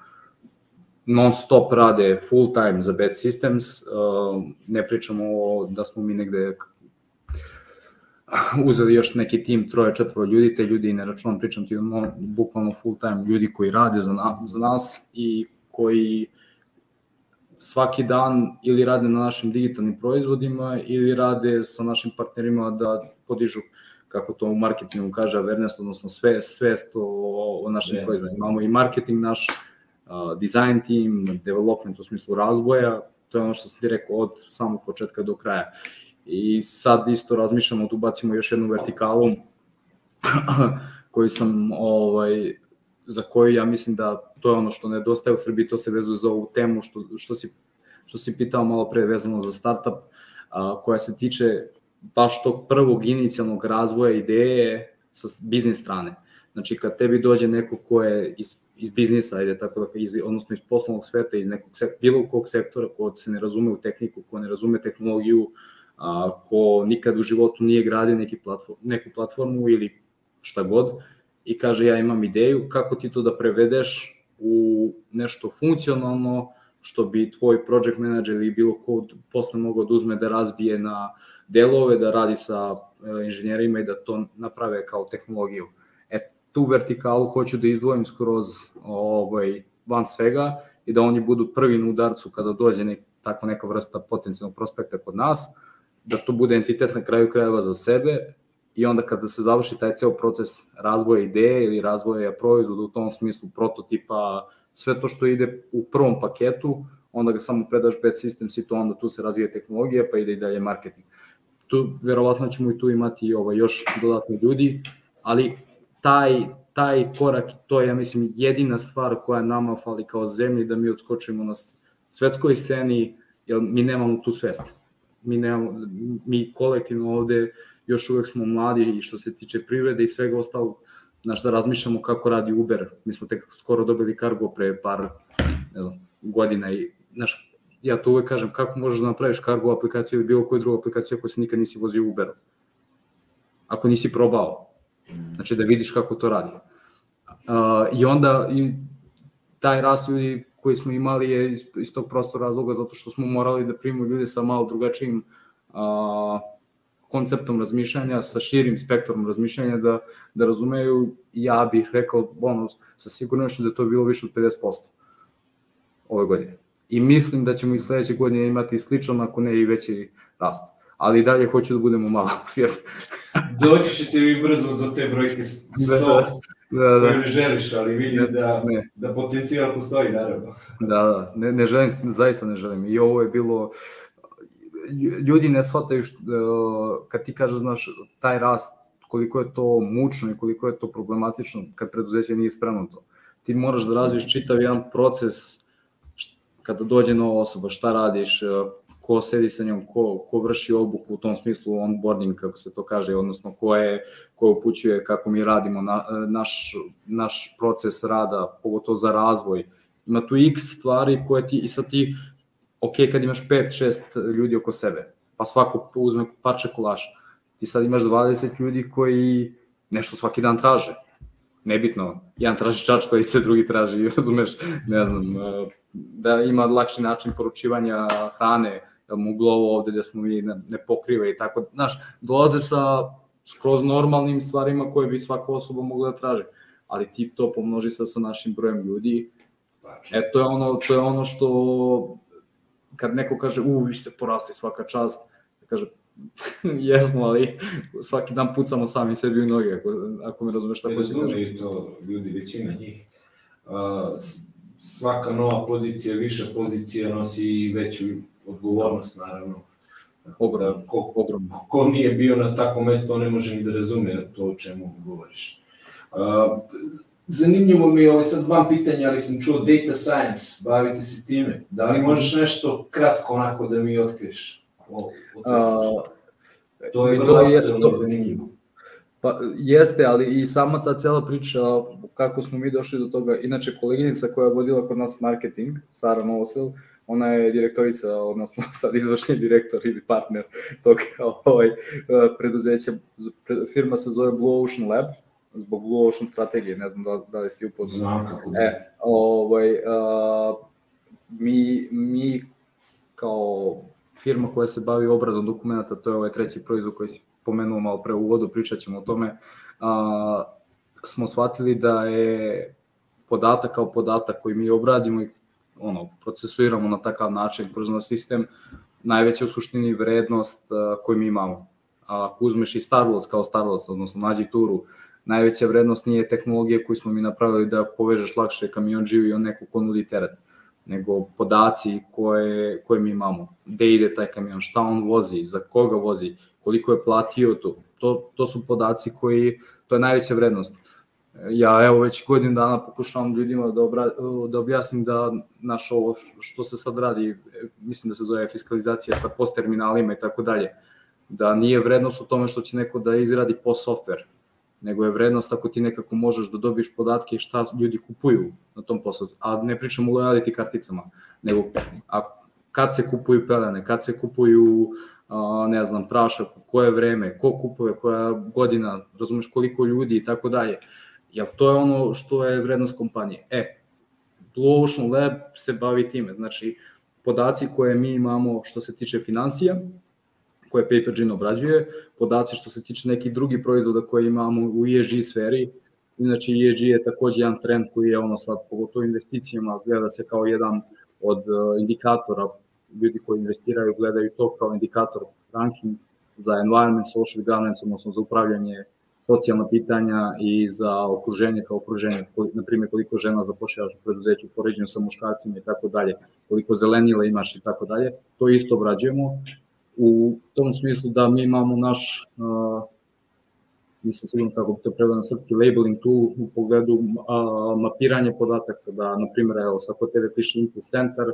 non stop rade full time za Bad Systems, uh, ne pričamo o, da smo mi negde uzeli još neki tim, troje, četvoro ljudi, te ljudi ne računam, pričam ti ono, bukvalno full time ljudi koji rade za, na, za nas i koji svaki dan ili rade na našim digitalnim proizvodima ili rade sa našim partnerima da podižu kako to u marketingu kaže awareness, odnosno sve, svest o, o našim yeah. proizvodima. Imamo i marketing naš, design team, development u smislu razvoja, to je ono što sam ti rekao od samog početka do kraja. I sad isto razmišljamo da ubacimo još jednu vertikalu koju sam ovaj za koju ja mislim da to je ono što nedostaje u Srbiji, to se vezuje za ovu temu što, što, si, što si pitao malo pre vezano za startup, a, koja se tiče baš tog prvog inicijalnog razvoja ideje sa biznis strane. Znači kad tebi dođe neko ko je iz, iz biznisa, ajde tako da iz, odnosno iz poslovnog sveta, iz nekog bilo kog sektora ko se ne razume u tehniku, ko ne razume tehnologiju, a, ko nikad u životu nije gradio neki platform, neku platformu ili šta god i kaže ja imam ideju kako ti to da prevedeš u nešto funkcionalno što bi tvoj project manager ili bilo ko posle mogao da uzme da razbije na delove, da radi sa e, inženjerima i da to naprave kao tehnologiju. Tu vertikalu hoću da izdvojim skroz ovaj, van svega i da oni budu prvi na udarcu kada dođe nek, tako neka vrsta potencijalnog prospekta kod nas, da to bude entitet na kraju krajeva za sebe i onda kada se završi taj ceo proces razvoja ideje ili razvoja proizvoda u tom smislu prototipa, sve to što ide u prvom paketu, onda ga samo predaš bad systems i to onda tu se razvije tehnologija pa ide i dalje marketing. Tu verovatno ćemo i tu imati ovaj, još dodatni ljudi, ali taj, taj korak, to je, ja mislim, jedina stvar koja nama fali kao zemlji da mi odskočimo na svetskoj sceni, jer mi nemamo tu svest mi, nemamo, mi kolektivno ovde još uvek smo mladi i što se tiče privrede i svega ostalog, znaš, da razmišljamo kako radi Uber. Mi smo tek skoro dobili kargo pre par ne znam, godina i, znaš, ja to uvek kažem, kako možeš da napraviš kargo aplikaciju ili bilo koju drugu aplikaciju ako se nikad nisi vozio Uberom? Ako nisi probao. Znači da vidiš kako to radi. Uh, I onda i taj rast ljudi koji smo imali je iz, iz tog prostog razloga zato što smo morali da primimo ljude sa malo drugačijim uh, konceptom razmišljanja, sa širim spektrom razmišljanja, da, da razumeju, ja bih rekao, ono, sa sigurnošću da to je bilo više od 50% ove godine. I mislim da ćemo i sledeće godine imati sličan, ako ne i veći rast. Ali dalje hoću da budemo malo firma. Doći ćete vi brzo do te brojke 100 da, da, da. koje ne želiš, ali vidim da, ne. da potencijal postoji, naravno. Da, da, ne, ne želim, zaista ne želim. I ovo je bilo, ljudi ne shvataju što, e, kad ti kažeš, znaš, taj rast, koliko je to mučno i koliko je to problematično kad preduzeće nije spremno to. Ti moraš da razviš čitav jedan proces kada dođe nova osoba, šta radiš, e, ko sedi sa njom, ko, ko vrši obuku u tom smislu onboarding, kako se to kaže, odnosno ko je, ko upućuje kako mi radimo, na, naš, naš proces rada, pogotovo za razvoj. Ima tu x stvari koje ti, i sad ti ok kad imaš 5-6 ljudi oko sebe, pa svako uzme parče kolaša. Ti sad imaš 20 ljudi koji nešto svaki dan traže. Nebitno, jedan traži čačkalice, drugi traži, razumeš, ne znam, da ima lakši način poručivanja hrane, da mu glovo ovde da smo mi ne, ne pokriva i tako, znaš, dolaze sa skroz normalnim stvarima koje bi svaka osoba mogla da traži, ali ti to pomnoži sa, sa našim brojem ljudi, e, to je ono, to je ono što kad neko kaže, u, vi ste porasli svaka čast, da kaže, jesmo, ali svaki dan pucamo sami sebi u noge, ako, ako me razumeš šta hoće kaže. I to ljudi, većina njih. Uh, svaka nova pozicija, više pozicija nosi veću odgovornost, naravno. Ogromno, da, ko, ogromno. Ko nije bio na takvom mestu, on ne može ni da razume to o čemu govoriš. Uh, Zanimljivo mi je ovo sad vam pitanja, ali sam čuo data science, bavite se time. Da li možeš nešto kratko onako da mi otkriješ? O, o to je vrlo je, to, zanimljivo. Pa jeste, ali i sama ta cela priča kako smo mi došli do toga, inače koleginica koja je vodila kod nas marketing, Sara Novosel, ona je direktorica, odnosno sad izvršni direktor ili partner tog ovaj, preduzeća, firma se zove Blue Ocean Lab, zbog Blue Ocean strategije, ne znam da, da li si upoznao. Znam kako. E, ovaj, a, mi, mi kao firma koja se bavi obradom dokumenta, to je ovaj treći proizvod koji si pomenuo malo pre u uvodu, pričat ćemo o tome, a, smo shvatili da je podatak kao podatak koji mi obradimo i ono, procesuiramo na takav način kroz naš sistem, najveća u suštini vrednost a, koju mi imamo. A, ako uzmeš i Star Wars kao Star Wars, odnosno nađi turu, najveća vrednost nije tehnologija koju smo mi napravili da povežeš lakše kamion živi on neko ko nudi teret, nego podaci koje, koje mi imamo. Gde ide taj kamion, šta on vozi, za koga vozi, koliko je platio to. To, to su podaci koji, to je najveća vrednost. Ja evo već godinu dana pokušavam ljudima da, obra, da objasnim da naš ovo što se sad radi, mislim da se zove fiskalizacija sa post terminalima i tako dalje, da nije vrednost u tome što će neko da izradi post software, nego je vrednost ako ti nekako možeš da dobiješ podatke šta ljudi kupuju na tom poslu, a ne pričam o lojality karticama, nego a kad se kupuju pelene, kad se kupuju a, ne znam, prašak, koje vreme, ko kupuje, koja godina, razumeš koliko ljudi i tako dalje. Jel to je ono što je vrednost kompanije. E, Blue Ocean Lab se bavi time, znači podaci koje mi imamo što se tiče financija, koje PaperGen obrađuje, podaci što se tiče nekih drugih proizvoda koje imamo u ESG sferi, Inače, ESG je takođe jedan trend koji je ono sad, pogotovo investicijama, gleda se kao jedan od uh, indikatora, ljudi koji investiraju gledaju to kao indikator ranking za environment, social governance, odnosno za upravljanje socijalna pitanja i za okruženje kao okruženje, na primjer koliko žena zapošljavaš u preduzeću poređenju sa muškarcima i tako dalje, koliko zelenila imaš i tako dalje, to isto obrađujemo u tom smislu da mi imamo naš, uh, nisam sigurno kako bi to preveo na srpski, labeling tool u pogledu uh, mapiranja podataka, da, na primjer, evo, sa kod tebe piše Impuls Center,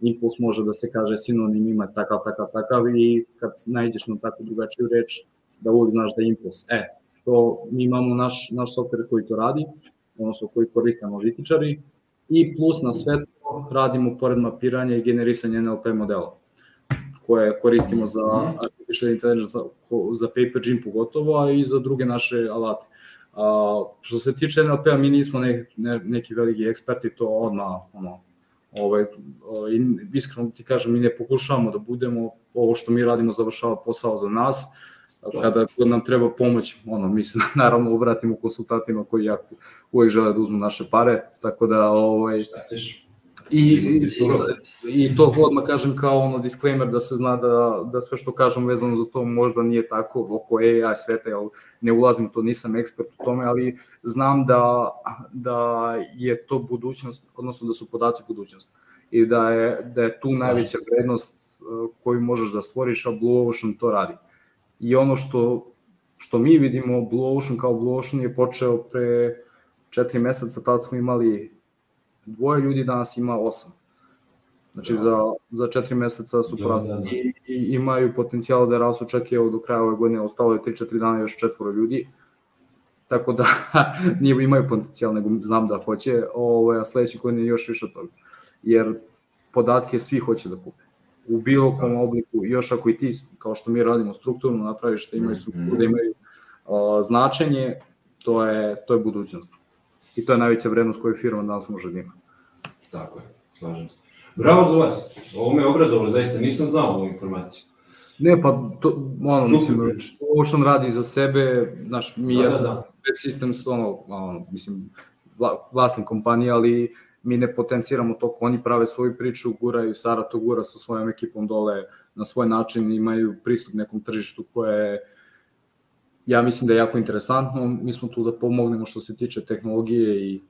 impuls može da se kaže sinonim ima takav, takav, takav i kad najdeš na takvu drugačiju reč, da uvijek znaš da je impuls. E, to mi imamo naš, naš software koji to radi, odnosno koji koriste analitičari, i plus na sve to radimo pored mapiranja i generisanja NLP modela koje koristimo za mhm. artificial intelligence, za, za paper gym pogotovo, a i za druge naše alate. A, što se tiče NLP-a, mi nismo ne, ne, neki veliki eksperti, to odmah, ono, ovaj, ovaj, iskreno ti kažem, mi ne pokušavamo da budemo, ovo što mi radimo završava posao za nas, kada nam treba pomoć, ono, mi se naravno obratimo konsultantima koji jako uvek žele da uzmu naše pare, tako da, ovaj, I, i, i to odmah kažem kao ono disclaimer da se zna da, da sve što kažem vezano za to možda nije tako oko AI sveta, jel ne ulazim to, nisam ekspert u tome, ali znam da, da je to budućnost, odnosno da su podaci budućnost i da je, da je tu najveća vrednost e, koju možeš da stvoriš, a Blue Ocean to radi. I ono što, što mi vidimo, Blue Ocean kao Blue Ocean je počeo pre četiri meseca, tad smo imali dvoje ljudi, danas ima osam. Znači, da. za, za četiri meseca su da, porasli da, da. I, i imaju potencijal da rasu čak i do kraja ove godine, ostalo je 3-4 dana još četvoro ljudi. Tako da nije imaju potencijal, nego znam da hoće, ovaj, a sledeće godine još više od toga. Jer podatke svi hoće da kupe. U bilo kom obliku, još ako i ti, kao što mi radimo strukturno, napraviš da imaju strukturu, da imaju uh, značenje, to je, to je budućnost. I to je najveća vrednost koju firma danas može da ima. Tako je, slažem se. Bravo za vas, ovo me obradovalo, zaista nisam znao ovu informaciju. Ne, pa to, ono, Super. mislim, Ocean radi za sebe, znaš, mi da, jesmo da, da. Systems, ono, ono, mislim, vla, vlasnik kompanije, ali mi ne potenciramo to, oni prave svoju priču, guraju, Sara to gura sa svojom ekipom dole na svoj način, imaju pristup nekom tržištu koje je ja mislim da je jako interesantno, mi smo tu da pomognemo što se tiče tehnologije i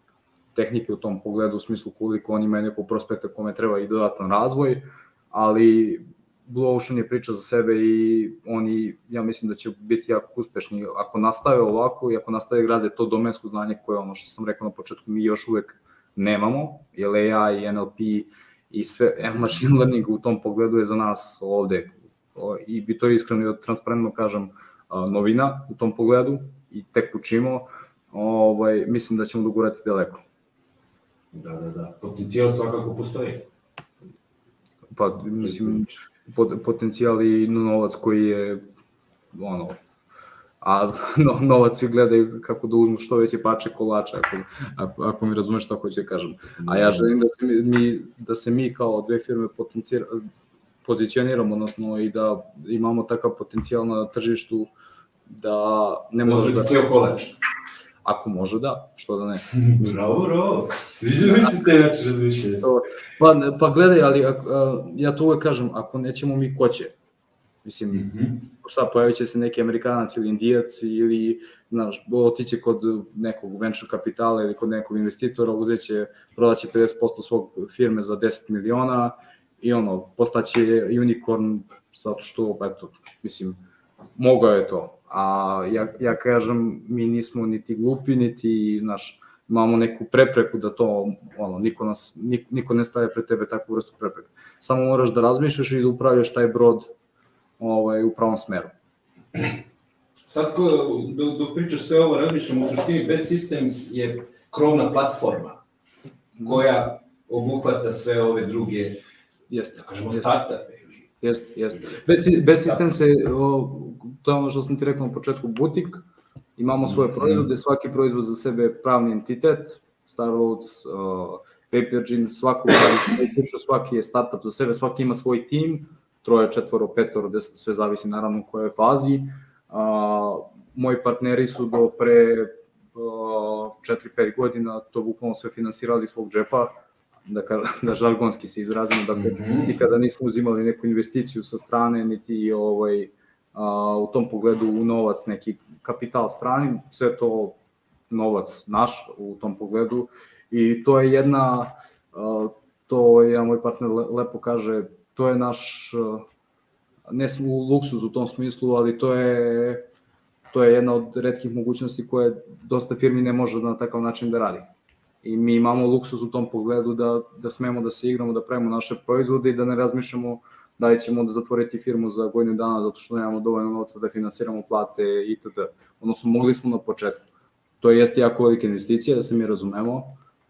tehnike u tom pogledu, u smislu koliko oni imaju nekog prospekta kome treba i dodatan razvoj, ali Blue Ocean je priča za sebe i oni, ja mislim da će biti jako uspešni. Ako nastave ovako i ako nastave grade to domensko znanje koje ono što sam rekao na početku mi još uvek nemamo, jer AI, NLP i sve machine learning u tom pogledu je za nas ovde i bi to iskreno i transparentno kažem novina u tom pogledu i tek učimo, ovaj, mislim da ćemo dogurati daleko. Da, da, da. Potencijal svakako postoji. Pa, mislim, pot, potencijal i novac koji je, ono, a no, novac svi gledaju kako da uzmu što veće pače kolača, ako, ako, ako mi razumeš šta hoće da kažem. A ja želim da se mi, da se mi kao dve firme pozicioniramo, odnosno i da imamo takav potencijal na tržištu da ne može da... Cijel kolač. Ako može, da, što da ne. bravo, bravo, sviđa mi se te način razmišljanja. Pa, pa gledaj, ali a, ja to uvek kažem, ako nećemo mi, ko će? Mislim, mm -hmm. šta, pojavit će se neki Amerikanac ili Indijac ili, znaš, otiće kod nekog venture kapitala ili kod nekog investitora, uzeće, prodaće 50% svog firme za 10 miliona i ono, postaće unicorn zato što, eto, mislim, mogao je to, A ja, ja kažem, mi nismo niti glupi, niti, naš, imamo neku prepreku da to, ono, niko, nas, niko, niko ne staje pred tebe takvu vrstu prepreka. Samo moraš da razmišljaš i da upravljaš taj brod ovaj, u pravom smeru. Sad, ko, dok, dok pričaš sve ovo, razmišljam, u suštini Bad Systems je krovna platforma koja obuhvata sve ove druge, Jeste. da kažemo, startupe. Jeste, jeste. Bez sistem se, o, to je ono što sam ti rekao na početku, butik, imamo svoje mhm. proizvode, svaki proizvod za sebe je pravni entitet, Starloads, uh, Papergin, svako svaki je startup za sebe, svaki ima svoj tim, troje, četvoro, petoro, deset, sve zavisi naravno u kojoj fazi. Uh, moji partneri su do pre uh, 4-5 godina to bukvalno sve finansirali svog džepa, da, ka, da žargonski se izrazimo, dakle, mm -hmm. nikada nismo uzimali neku investiciju sa strane, niti ovaj, a, u tom pogledu u novac neki kapital strani, sve to novac naš u tom pogledu i to je jedna, a, to ja moj partner lepo kaže, to je naš, ne smo u luksuzu u tom smislu, ali to je to je jedna od redkih mogućnosti koje dosta firmi ne može na takav način da radi i mi imamo luksus u tom pogledu da, da smemo da se igramo, da pravimo naše proizvode i da ne razmišljamo da li ćemo da zatvoriti firmu za godinu dana zato što nemamo dovoljno novca da finansiramo plate itd. Odnosno, mogli smo na početku. To jeste jako velika investicija, da se mi razumemo,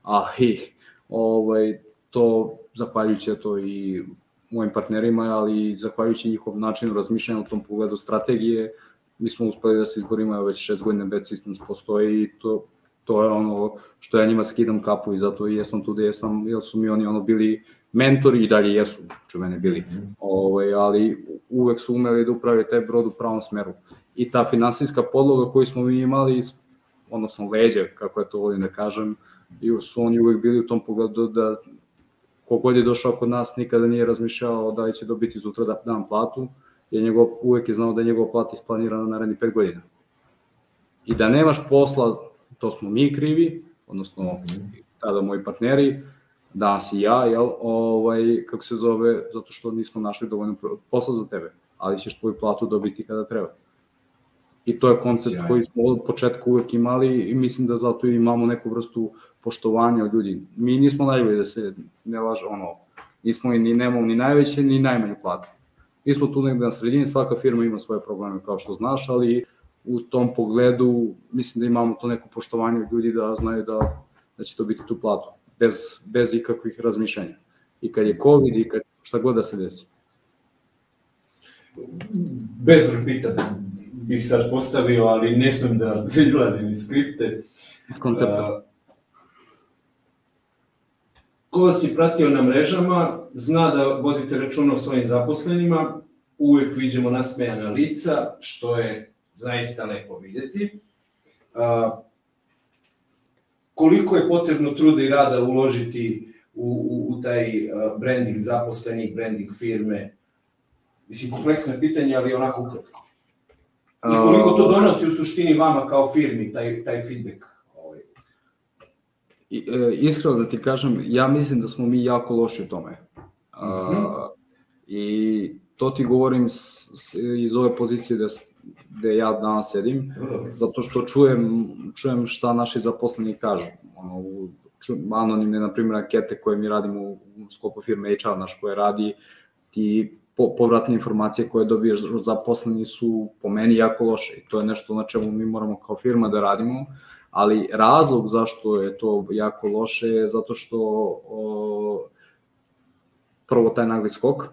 ali ovaj, to zahvaljujući to i mojim partnerima, ali i zahvaljujući njihov načinu razmišljanja u tom pogledu strategije, mi smo uspeli da se izborimo, evo već šest godina Bad Systems postoji i to, to je ono što ja njima skidam kapu i zato i jesam tu gde jesam, jer su mi oni ono bili mentori i dalje jesu, mene bili, mm -hmm. ovaj, ali uvek su umeli da uprave taj brod u pravom smeru. I ta finansijska podloga koju smo mi imali, odnosno leđe, kako je to volim da kažem, i su oni uvek bili u tom pogledu da kogod je došao kod nas nikada nije razmišljao da će dobiti sutra da dan platu, jer njegov, uvek je znao da je njegov plat isplanirana na naredni 5 godina. I da nemaš posla, to smo mi krivi, odnosno tada moji partneri, danas i ja, jel, ovaj, kako se zove, zato što nismo našli dovoljno posla za tebe, ali ćeš tvoju platu dobiti kada treba. I to je koncept koji smo od početka uvek imali i mislim da zato imamo neku vrstu poštovanja od ljudi. Mi nismo najbolji da se ne laže, ono, nismo i ni nemamo ni najveće ni najmanje plate. Mi smo tu negde na sredini, svaka firma ima svoje probleme kao što znaš, ali u tom pogledu mislim da imamo to neko poštovanje od ljudi da znaju da, da će to biti tu platu, bez, bez ikakvih razmišljanja. I kad je COVID i kad šta god da se desi. Bezbroj pitanja bih sad postavio, ali ne smem da izlazim iz skripte. Iz koncepta. Ko vas je pratio na mrežama, zna da vodite računa o svojim zaposlenima, uvek vidimo nasmejana lica, što je zaista lepo videti. A, koliko je potrebno truda i rada uložiti u, u, u taj branding zaposlenih, branding firme? Mislim, kompleksno pitanje, ali onako ukratko. I koliko to donosi u suštini vama kao firmi, taj, taj feedback? E, iskreno da ti kažem, ja mislim da smo mi jako loši u tome. Mm -hmm. I to ti govorim s, s, iz ove pozicije da, gde ja danas sedim, zato što čujem, čujem šta naši zaposleni kažu. Ono, u, ču, anonimne, na primjer, ankete koje mi radimo u, u sklopu firme HR naš koje radi, ti po, povratne informacije koje dobiješ od zaposleni su po meni jako loše i to je nešto na čemu mi moramo kao firma da radimo. Ali razlog zašto je to jako loše je zato što o, prvo taj nagli skok,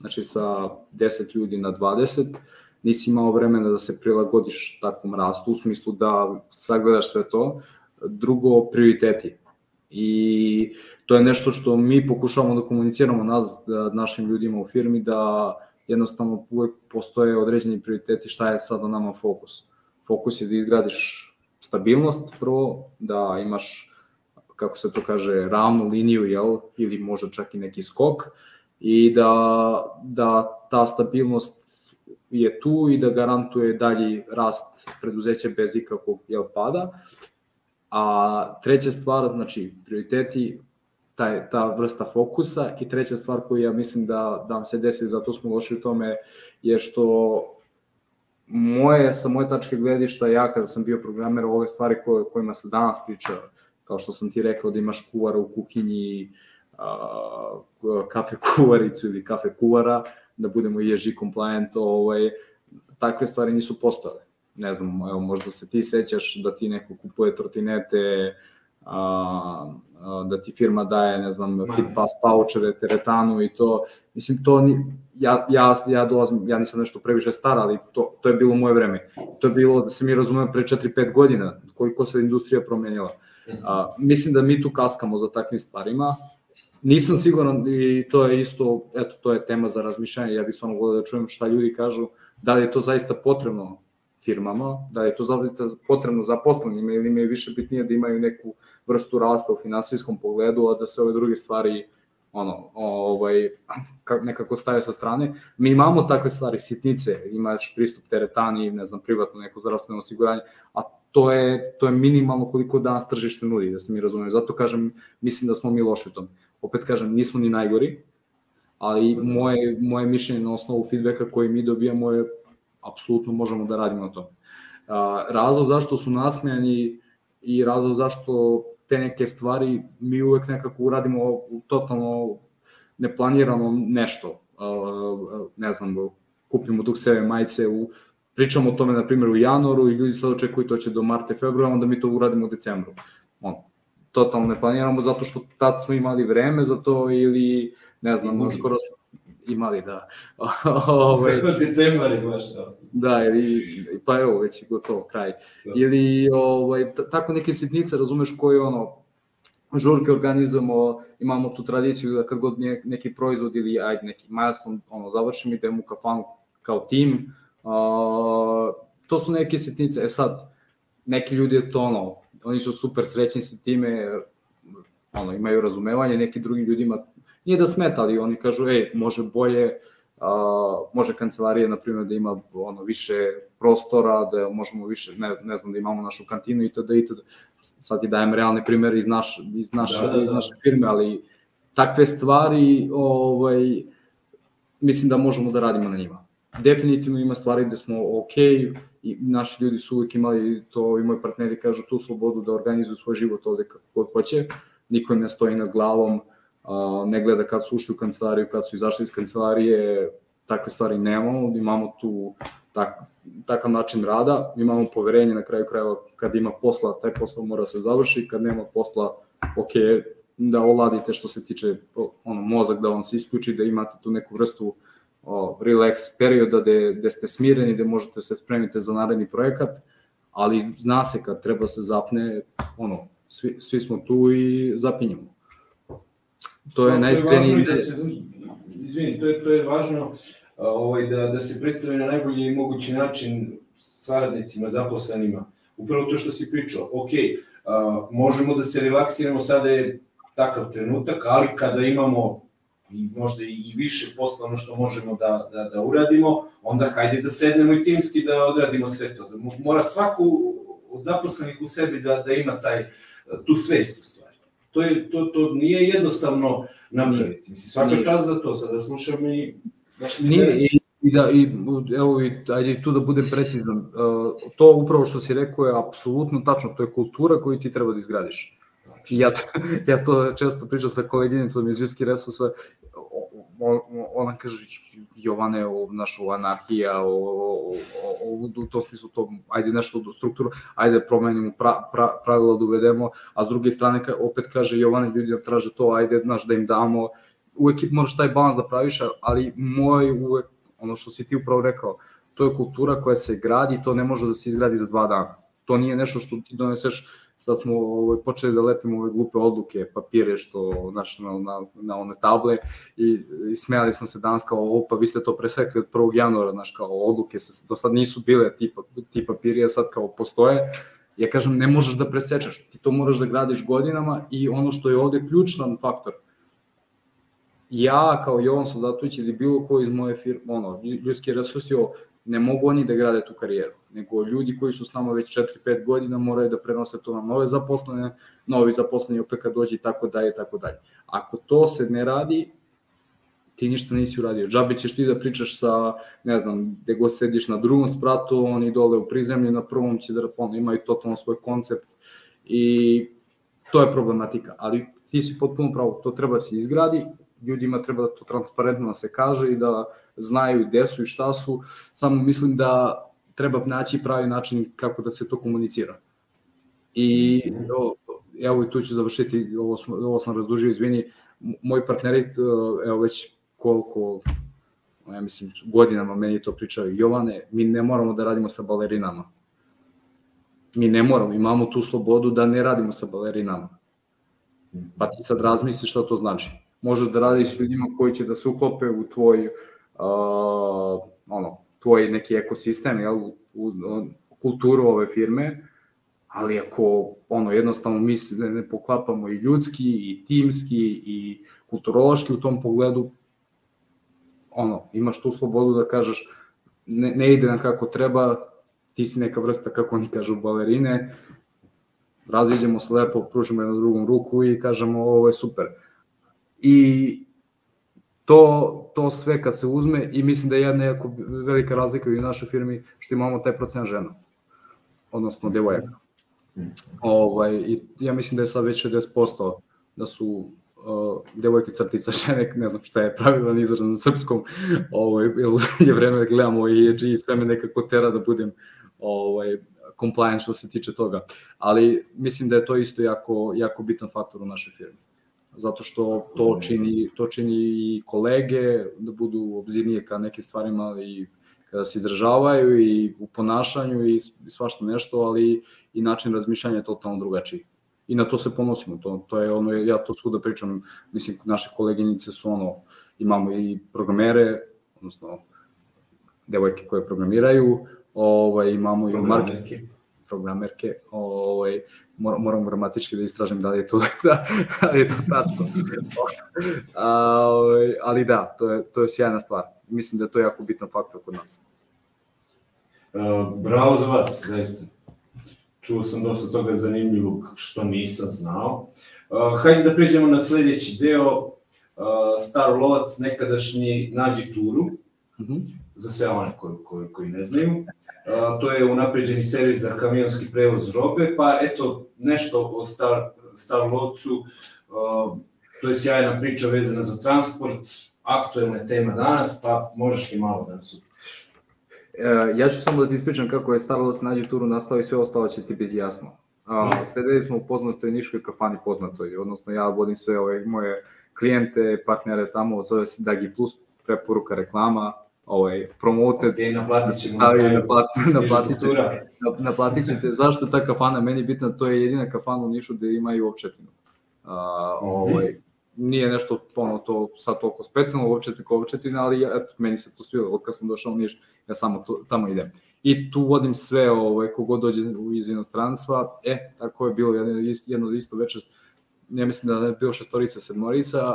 znači sa 10 ljudi na 20, nisi imao vremena da se prilagodiš takvom rastu, u smislu da sagledaš sve to. Drugo, prioriteti. I to je nešto što mi pokušavamo da komuniciramo nas, da, našim ljudima u firmi, da jednostavno uvek postoje određeni prioriteti šta je sada nama fokus. Fokus je da izgradiš stabilnost prvo, da imaš, kako se to kaže, ravnu liniju, jel, ili možda čak i neki skok, i da, da ta stabilnost je tu i da garantuje dalji rast preduzeća bez ikakvog jel, pada. A treća stvar, znači prioriteti, taj, ta vrsta fokusa i treća stvar koju ja mislim da, da vam se desi, zato smo loši u tome, je što moje, sa moje tačke gledišta, ja kada sam bio programer, ove stvari koje, kojima se danas priča, kao što sam ti rekao da imaš kuvara u kuhinji, a, kafe kuvaricu ili kafe kuvara, da budemo ESG compliant, ovaj, takve stvari nisu postojale. Ne znam, evo, možda se ti sećaš da ti neko kupuje trotinete, a, da ti firma daje, ne znam, fit pass paučere, teretanu i to, mislim, to ni, ja, ja, ja dolazim, ja nisam nešto previše star, ali to, to je bilo moje vreme. To je bilo, da se mi razumemo, pre 4-5 godina, koliko se industrija promenila. A, mislim da mi tu kaskamo za takvim stvarima. Nisam siguran i to je isto, eto, to je tema za razmišljanje, ja bih stvarno volio da čujem šta ljudi kažu, da li je to zaista potrebno firmama, da je to zaista potrebno zaposlenima ili im je više bitnije da imaju neku vrstu rasta u finansijskom pogledu, a da se ove druge stvari ono, ovaj, nekako staje sa strane. Mi imamo takve stvari, sitnice, imaš pristup teretani, ne znam, privatno neko zdravstveno osiguranje, a to je, to je minimalno koliko danas tržište nudi, da se mi razumemo. Zato kažem, mislim da smo mi loši u tom. Opet kažem, nismo ni najgori, ali moje, moje mišljenje na osnovu feedbacka koji mi dobijamo je apsolutno možemo da radimo na tome. Razlog zašto su nasmejani i razlog zašto te neke stvari mi uvek nekako uradimo totalno neplanirano nešto. Ne znam, kupimo dukseve majice, u, pričamo o tome, na primjer, u januaru i ljudi sad očekuju to će do marta, februara, onda mi to uradimo u decembru. On, totalno ne planiramo zato što tad smo imali vreme za to ili, ne znam, skoro imali, da. ovaj, Decembar je baš to. Da, ili, pa evo, već je gotovo, kraj. Da. Ili, ovaj, tako neke sitnice, razumeš, koje ono, žurke organizujemo, imamo tu tradiciju da kad god neki proizvod ili ajde neki milestone ono, završimo, idemo u kafanu kao tim. Uh, to su neke sitnice. E sad, neki ljudi je to ono, oni su super srećni sa time, ono, imaju razumevanje, neki drugim ljudima nije da smeta, ali oni kažu, ej, može bolje, a, može kancelarija, na primjer, da ima ono, više prostora, da možemo više, ne, ne znam, da imamo našu kantinu itd. itd. Sad ti dajem realne primere iz, naš, iz, naše, da, da, da. iz naše firme, ali takve stvari, ovaj, mislim da možemo da radimo na njima. Definitivno ima stvari gde smo ok, i naši ljudi su uvijek imali to, i moji partneri kažu tu slobodu da organizuju svoj život ovde kako god hoće, niko im ne stoji nad glavom, ne gleda kad su ušli u kancelariju, kad su izašli iz kancelarije, takve stvari nemamo, imamo tu tak, takav način rada, imamo poverenje na kraju krajeva kad ima posla, taj posao mora se završi, kad nema posla, ok, da oladite što se tiče ono, mozak da vam se isključi, da imate tu neku vrstu o, relax perioda gde, gde ste smireni, gde možete se spremite za naredni projekat, ali zna se kad treba se zapne, ono, svi, svi smo tu i zapinjamo. To je najiskreniji... Da se, izvini, to je, to je važno ovaj, da, da se predstavi na najbolji mogući način saradnicima, zaposlenima. Upravo to što si pričao, ok, a, možemo da se relaksiramo, sada je takav trenutak, ali kada imamo i možda i više posla ono što možemo da, da, da uradimo, onda hajde da sednemo i timski da odradimo sve to. Da mora svaku od zaposlenih u sebi da, da ima taj, tu svest u stvari. To, je, to, to nije jednostavno napraviti. Mislim, svaka čast za to, sada slušam i... Nije, i, i da, i, evo, i, ajde tu da budem precizan, uh, to upravo što si rekao je apsolutno tačno, to je kultura koju ti treba da izgradiš. I ja to, ja to često pričam sa koleginicom iz ljudskih resursa, ona kaže, Jovane, o, naš, o anarhija, o, o, o, u tom smislu to, ajde nešto do strukturu, ajde promenimo pra, pra, pravila da uvedemo, a s druge strane opet kaže Jovane, ljudi da traže to, ajde, znaš, da im damo, uvek moraš taj balans da praviš, ali moj uvek, ono što si ti upravo rekao, to je kultura koja se gradi, to ne može da se izgradi za dva dana. To nije nešto što ti doneseš sad smo ovaj, počeli da lepimo ove glupe odluke, papire što naš, na, na, na one table i, i smijali smo se danas kao, pa vi ste to presekli od 1. januara, znaš, kao odluke se, do sad nisu bile ti, ti papiri, a sad kao postoje. Ja kažem, ne možeš da presečeš, ti to moraš da gradiš godinama i ono što je ovde ključan faktor, ja kao Jovan Soldatović ili bilo ko iz moje firme, ono, ljudski resursi, ne mogu oni da grade tu karijeru, nego ljudi koji su s nama već 4-5 godina moraju da prenose to na nove zaposlene, novi zaposleni opet kad dođe i tako dalje i tako dalje. Ako to se ne radi, ti ništa nisi uradio. Džabe ćeš ti da pričaš sa, ne znam, gde god sediš na drugom spratu, oni dole u prizemlju, na prvom će da ono, imaju totalno svoj koncept i to je problematika. Ali ti si potpuno pravo, to treba da se izgradi, ljudima treba da to transparentno da se kaže i da znaju gde su i šta su, samo mislim da treba naći pravi način kako da se to komunicira. I evo i tu ću završiti, ovo, smo, ovo sam razdužio, izvini, moji partneri, evo već koliko, ja mislim, godinama meni to pričaju, Jovane, mi ne moramo da radimo sa balerinama. Mi ne moramo, imamo tu slobodu da ne radimo sa balerinama. Pa ti sad razmisli šta to znači. Možeš da radiš s ljudima koji će da se uklope u tvoj uh, ono, tvoj neki ekosistem, jel, u, u, u kulturu ove firme, ali ako ono jednostavno mi se ne, poklapamo i ljudski i timski i kulturološki u tom pogledu ono imaš tu slobodu da kažeš ne, ne ide nam kako treba ti si neka vrsta kako oni kažu balerine raziđemo se lepo pružimo jednu drugom ruku i kažemo ovo je super. I to, to sve kad se uzme i mislim da je jedna jako velika razlika u našoj firmi što imamo taj procent žena, odnosno devojaka. Ovaj, I ja mislim da je sad već 60% da su uh, devojke crtica žene, ne znam šta je pravilan izraz na srpskom, ovaj, jer u zadnje vreme gledamo i EG i sve me nekako tera da budem ovaj, compliant što se tiče toga. Ali mislim da je to isto jako, jako bitan faktor u našoj firmi. Zato što to čini, to čini i kolege da budu obzirnije ka nekim stvarima i kada se izražavaju i u ponašanju i svašta nešto, ali i način razmišljanja je totalno drugačiji. I na to se ponosimo, to, to je ono, ja to svuda pričam, mislim, naše koleginice su ono, imamo i programere, odnosno devojke koje programiraju, ovaj, imamo i marketing, programerke, ovaj, moram, moram gramatički da istražim da li je to, da, da li je to tačno. Ovaj, ali da, to je, to je sjajna stvar. Mislim da je to jako bitan faktor kod nas. Uh, bravo za vas, zaista. Čuo sam dosta toga zanimljivog što nisam znao. Uh, hajde da pređemo na sledeći deo. Uh, Star Lovac, nekadašnji nađi turu. Mm -hmm. Za sve one koji, koji, koji ne znaju. To je unapređeni servis za kamionski prevoz robe, pa eto, nešto o Star, Star Lovcu. Uh, to je sjajna priča vezana za transport, aktuelna tema danas, pa možeš li malo da nas E, ja ću samo da ti ispričam kako je Starlovac nađe turu nastao i sve ostalo će ti biti jasno. A, sedeli smo u poznatoj niškoj kafani poznatoj, odnosno ja vodim sve ove moje klijente, partnere tamo, zove se Dagi Plus, preporuka reklama, ovaj, promoted, okay, naplatit ćemo na kraju, naplatit, naplatit, ćete, naplatit ćete, zašto je ta kafana meni bitna, to je jedina kafana u Nišu gde imaju opčetinu. A, ovaj, nije nešto ono to sad toliko specijalno uopće tako opčetina, ali eto, meni se to svilo, od kad sam došao u Niš, ja samo to, tamo idem. I tu vodim sve, ovaj, kogod dođe iz inostranstva, e, tako je bilo jedno, jedno isto večer, ja mislim da je bilo šestorica, sedmorica,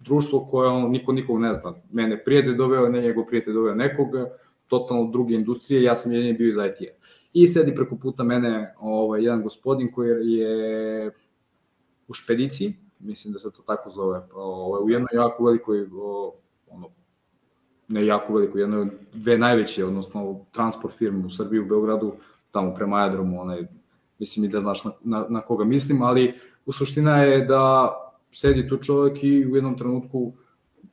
društvo koje on, niko nikog ne zna. Mene prijatelj doveo, ne njegov prijatelj doveo nekoga, totalno druge industrije, ja sam jedini bio iz IT-a. I sedi preko puta mene ovaj, jedan gospodin koji je u špediciji, mislim da se to tako zove, ovaj, u jednoj jako velikoj ono, ne jako veliko, jedno od dve najveće, odnosno transport firme u Srbiji, u Beogradu, tamo prema aerodromu, onaj, mislim i da znaš na, na, na koga mislim, ali u suština je da sedi tu čovjek i u jednom trenutku,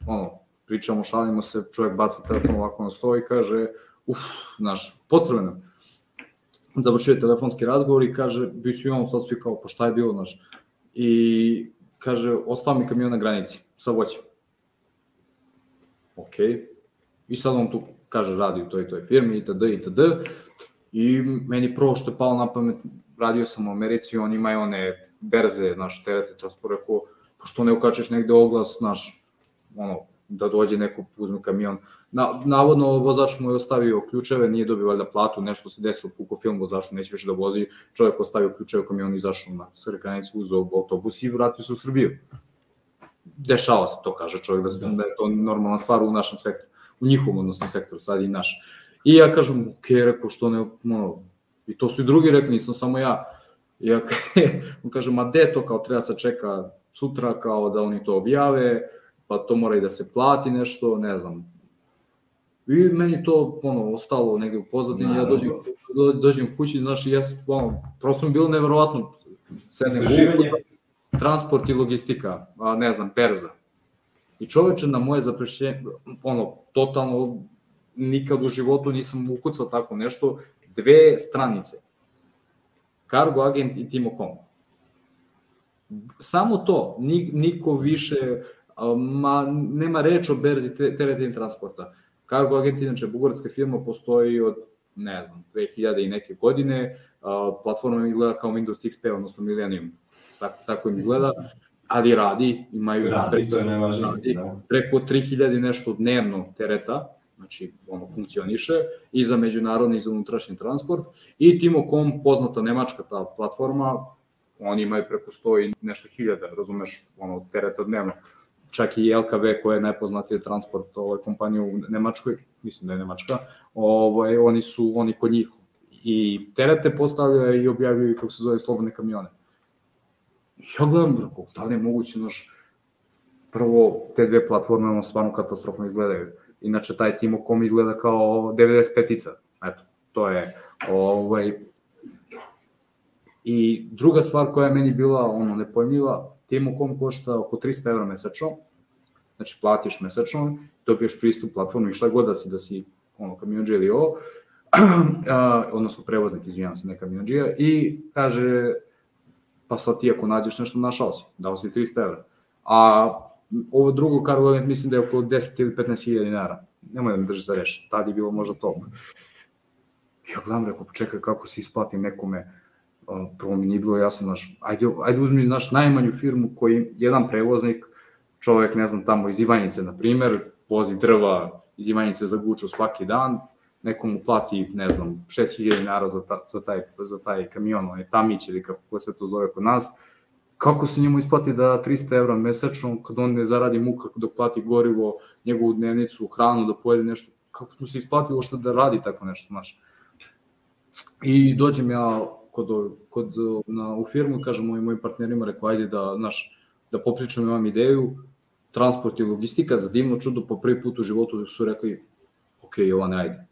ono, pričamo, šalimo se, čovjek baca telefon ovako na sto i kaže, uf, znaš, podsrveno. Završio telefonski razgovor i kaže, bi su i on sad svi kao, pa šta je bilo, znaš, i kaže, ostao mi kamion na granici, sa voćem. Okay I sad on tu kaže radi u toj toj firmi itd. itd. I meni prvo što je palo na pamet, radio sam u Americi, oni imaju one berze, naš terete, to sam rekao, što ne ukačeš negde oglas, naš, ono, da dođe neko, uzme kamion. Na, navodno, vozač mu je ostavio ključeve, nije dobio valjda platu, nešto se desilo, puko film vozaču, neće više da vozi, čovjek ostavio ključeve u kamionu, izašao na srekranicu, uzao autobus i vratio se u Srbiju. Dešava se to, kaže čovjek, da, se, da je to normalna stvar u našem sektoru u njihovom, odnosno sektoru, sad i naš. I ja kažem, ok, rekao, što ne, ono, i to su i drugi rekli, nisam samo ja. I ja on kaže, ma de to, kao treba se čeka sutra, kao da oni to objave, pa to mora i da se plati nešto, ne znam. I meni to, ono, ostalo negde u pozadini, ja dođem, dođem kući, znaš, ja, ono, prosto mi bilo neverovatno, sedem transport i logistika, a ne znam, perza I čoveče, na moje zaprešenje, ono, totalno, nikad u životu nisam ukucao tako nešto, dve stranice. Cargo agent i Timo.com. Samo to, niko više, ma, nema reč o berzi teretnih transporta. Cargo agent, inače, bugarska firma postoji od, ne znam, 2000 i neke godine, platforma izgleda kao Windows XP, odnosno Millennium, tako, tako im izgleda ali radi, imaju radi, preko, to je najvažnije, radi, da. preko 3000 nešto dnevno tereta, znači ono funkcioniše i za međunarodni i za unutrašnji transport i Timo.com, poznata nemačka ta platforma, oni imaju preko 100 i nešto hiljada, razumeš, ono tereta dnevno. Čak i LKV koja je najpoznatija transport ovaj kompanija u Nemačkoj, mislim da je Nemačka, ovaj oni su oni kod njih i terete postavljaju i objavljuju kako se zove slobodne kamione ja gledam, rekao, da li je moguće, znaš, prvo, te dve platforme, ono, stvarno katastrofno izgledaju. Inače, taj Timo.com izgleda kao 95-ica. Eto, to je, ovaj, I druga stvar koja je meni bila ono nepojmljiva, Timo.com košta oko 300 evra mesečno, znači platiš mesečno, dobiješ pristup platformu i šta god da si, da si ono, kamionđe ili ovo, odnosno prevoznik, izvijam se, ne kamionđija, i kaže pa sad ti ako nađeš nešto, našao si, dao si 300 evra. a ovo drugo Cargo mislim da je oko 10 ili 15 hiljada dinara. Nemoj da me drži za reš, tad je bilo možda to. Ja gledam, rekao, čekaj kako se isplatim nekome, prvo mi nije bilo jasno, znaš, ajde, ajde uzmi naš najmanju firmu koji jedan prevoznik, čovek, ne znam, tamo iz Ivanjice, na primer, vozi drva iz Ivanjice za Guču svaki dan, nekomu plati, ne znam, 6000 dinara za, ta, za, taj, za taj kamion, onaj tamić ili kako se to zove kod nas, kako se njemu isplati da 300 evra mesečno, kad on ne zaradi muka dok plati gorivo, njegovu dnevnicu, hranu, da pojede nešto, kako mu se isplati uopšte da radi tako nešto, znaš. I dođem ja kod, kod, na, u firmu, kažem mojim, mojim partnerima, rekao, ajde da, znaš, da popričam imam ideju, transport i logistika, za divno čudo, po prvi put u životu su rekli, ok, Jovane, ajde.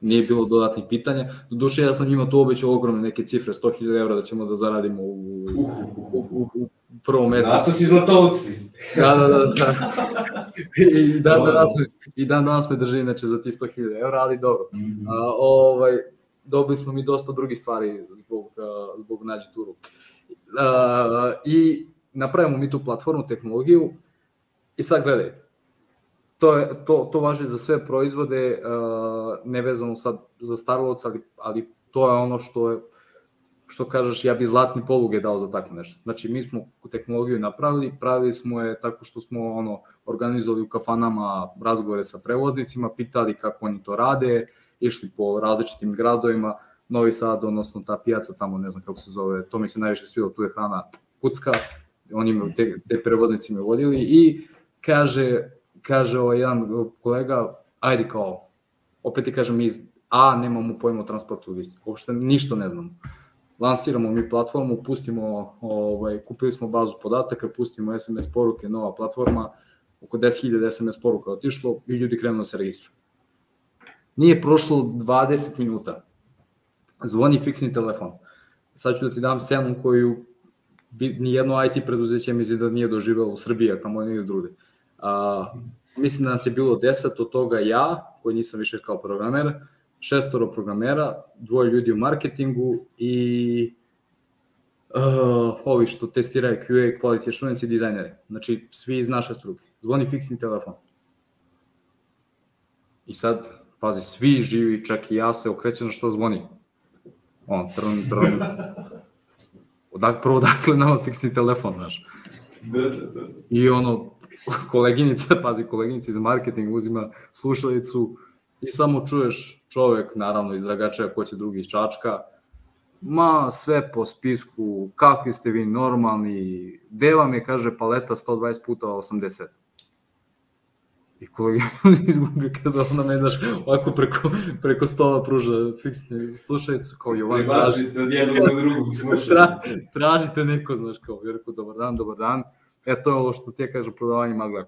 Nije bilo dodatnih pitanja. Do duše, ja sam njima to obećao ogromne neke cifre, 100.000 evra da ćemo da zaradimo u, u, u, u, u prvom mesecu. Zato si zlatovci. Da, da, da. da. I, dan danas me, I dan danas me drži inače za ti 100.000 evra, ali dobro. -hmm. A, ovaj, dobili smo mi dosta drugih stvari zbog, zbog nađi turu. A, I napravimo mi tu platformu, tehnologiju i sad gledaj, to, je, to, to važi za sve proizvode, uh, nevezano sad za Starlots, ali, ali to je ono što je, što kažeš, ja bi zlatni poluge dao za tako nešto. Znači, mi smo tehnologiju napravili, pravili smo je tako što smo ono organizovali u kafanama razgovore sa prevoznicima, pitali kako oni to rade, išli po različitim gradovima, Novi Sad, odnosno ta pijaca tamo, ne znam kako se zove, to mi se najviše svilo, tu je hrana kucka, oni te, te prevoznici me vodili i kaže, kaže ovaj jedan kolega, ajde kao, opet ti kažem, iz A nemamo pojma o transportu logistiku, uopšte ništa ne znamo. Lansiramo mi platformu, pustimo, ovaj, kupili smo bazu podataka, pustimo SMS poruke, nova platforma, oko 10.000 SMS poruka otišlo i ljudi krenu da se registruju. Nije prošlo 20 minuta. Zvoni fiksni telefon. Sad ću da ti dam scenu koju bi, nijedno IT preduzeće misli da nije doživelo u Srbiji, a kamo nije druge. A, mislim da nas je bilo deset, od toga ja, koji nisam više kao programer, šestoro programera, dvoje ljudi u marketingu i uh, ovi što testiraju QA, quality assurance i dizajnere. Znači, svi iz naše struke. Zvoni fiksni telefon. I sad, pazi, svi živi, čak i ja se okrećem na što zvoni. On, trn, trn. Odak, prvo, dakle, nama fiksni telefon, znaš. I ono, koleginica, pazi, koleginica iz marketinga uzima slušalicu i samo čuješ čovek, naravno iz Dragačaja, ko će drugi iz Čačka, ma sve po spisku, kakvi ste vi normalni, gde vam je, kaže, paleta 120 puta 80. I kolega izgubi kada ona me, daš, ovako preko, preko stola pruža fiksne slušalicu, kao Jovan. Tražite od jednog do drugog slušalicu. Tražite neko, znaš, kao, jer rekao, dobar dan, dobar dan E, to je ovo što ti kaže prodavanje magla.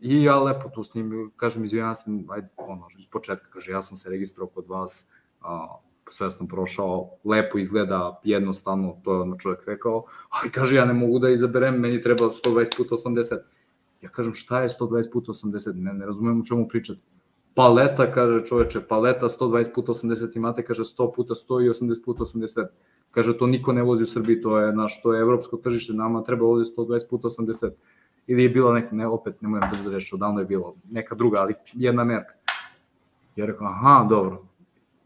I ja lepo tu s njim, kažem, izvijem se, ajde, ono, iz početka, kaže, ja sam se registrovao kod vas, a, sve sam prošao, lepo izgleda, jednostavno, to je ono čovjek rekao, ali kaže, ja ne mogu da izaberem, meni treba 120 puta 80. Ja kažem, šta je 120 puta 80? Ne, ne razumem o čemu pričate. Paleta, kaže čoveče, paleta 120 puta 80 imate, kaže 100 puta 100 i 80 puta 80. Kaže, to niko ne vozi u Srbiji, to je naš, to je evropsko tržište, nama treba vozi 120 puta 80. Ili je bila neka, ne, opet, ne mojem brzo reći, odavno je bilo, neka druga, ali jedna merka. Ja rekao, aha, dobro,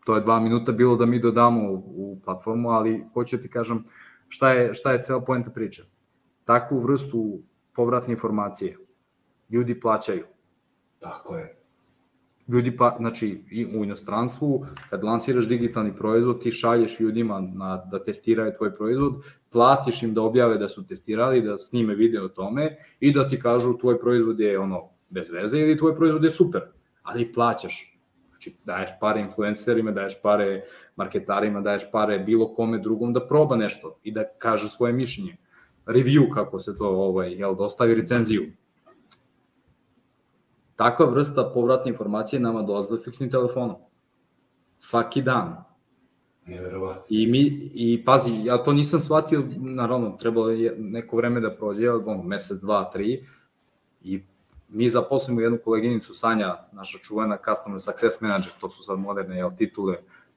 to je dva minuta bilo da mi dodamo u, u platformu, ali hoću da ti kažem šta je, šta je cela poenta priče. Takvu vrstu povratne informacije ljudi plaćaju. Tako je ljudi pa, znači i u inostranstvu, kad lansiraš digitalni proizvod, ti šalješ ljudima na, da testiraju tvoj proizvod, platiš im da objave da su testirali, da snime video o tome i da ti kažu tvoj proizvod je ono bez veze ili tvoj proizvod je super, ali plaćaš. Znači daješ pare influencerima, daješ pare marketarima, daješ pare bilo kome drugom da proba nešto i da kaže svoje mišljenje. Review, kako se to, ovaj, jel, da ostavi recenziju takva vrsta povratne informacije nama dolaze fiksnim telefonom. Svaki dan. Neverovatno. I mi, i pazi, ja to nisam shvatio, naravno, trebalo je neko vreme da prođe, ono, mesec, dva, tri, i mi zaposlimo jednu koleginicu Sanja, naša čuvena Customer Success Manager, to su sad moderne jel, titule,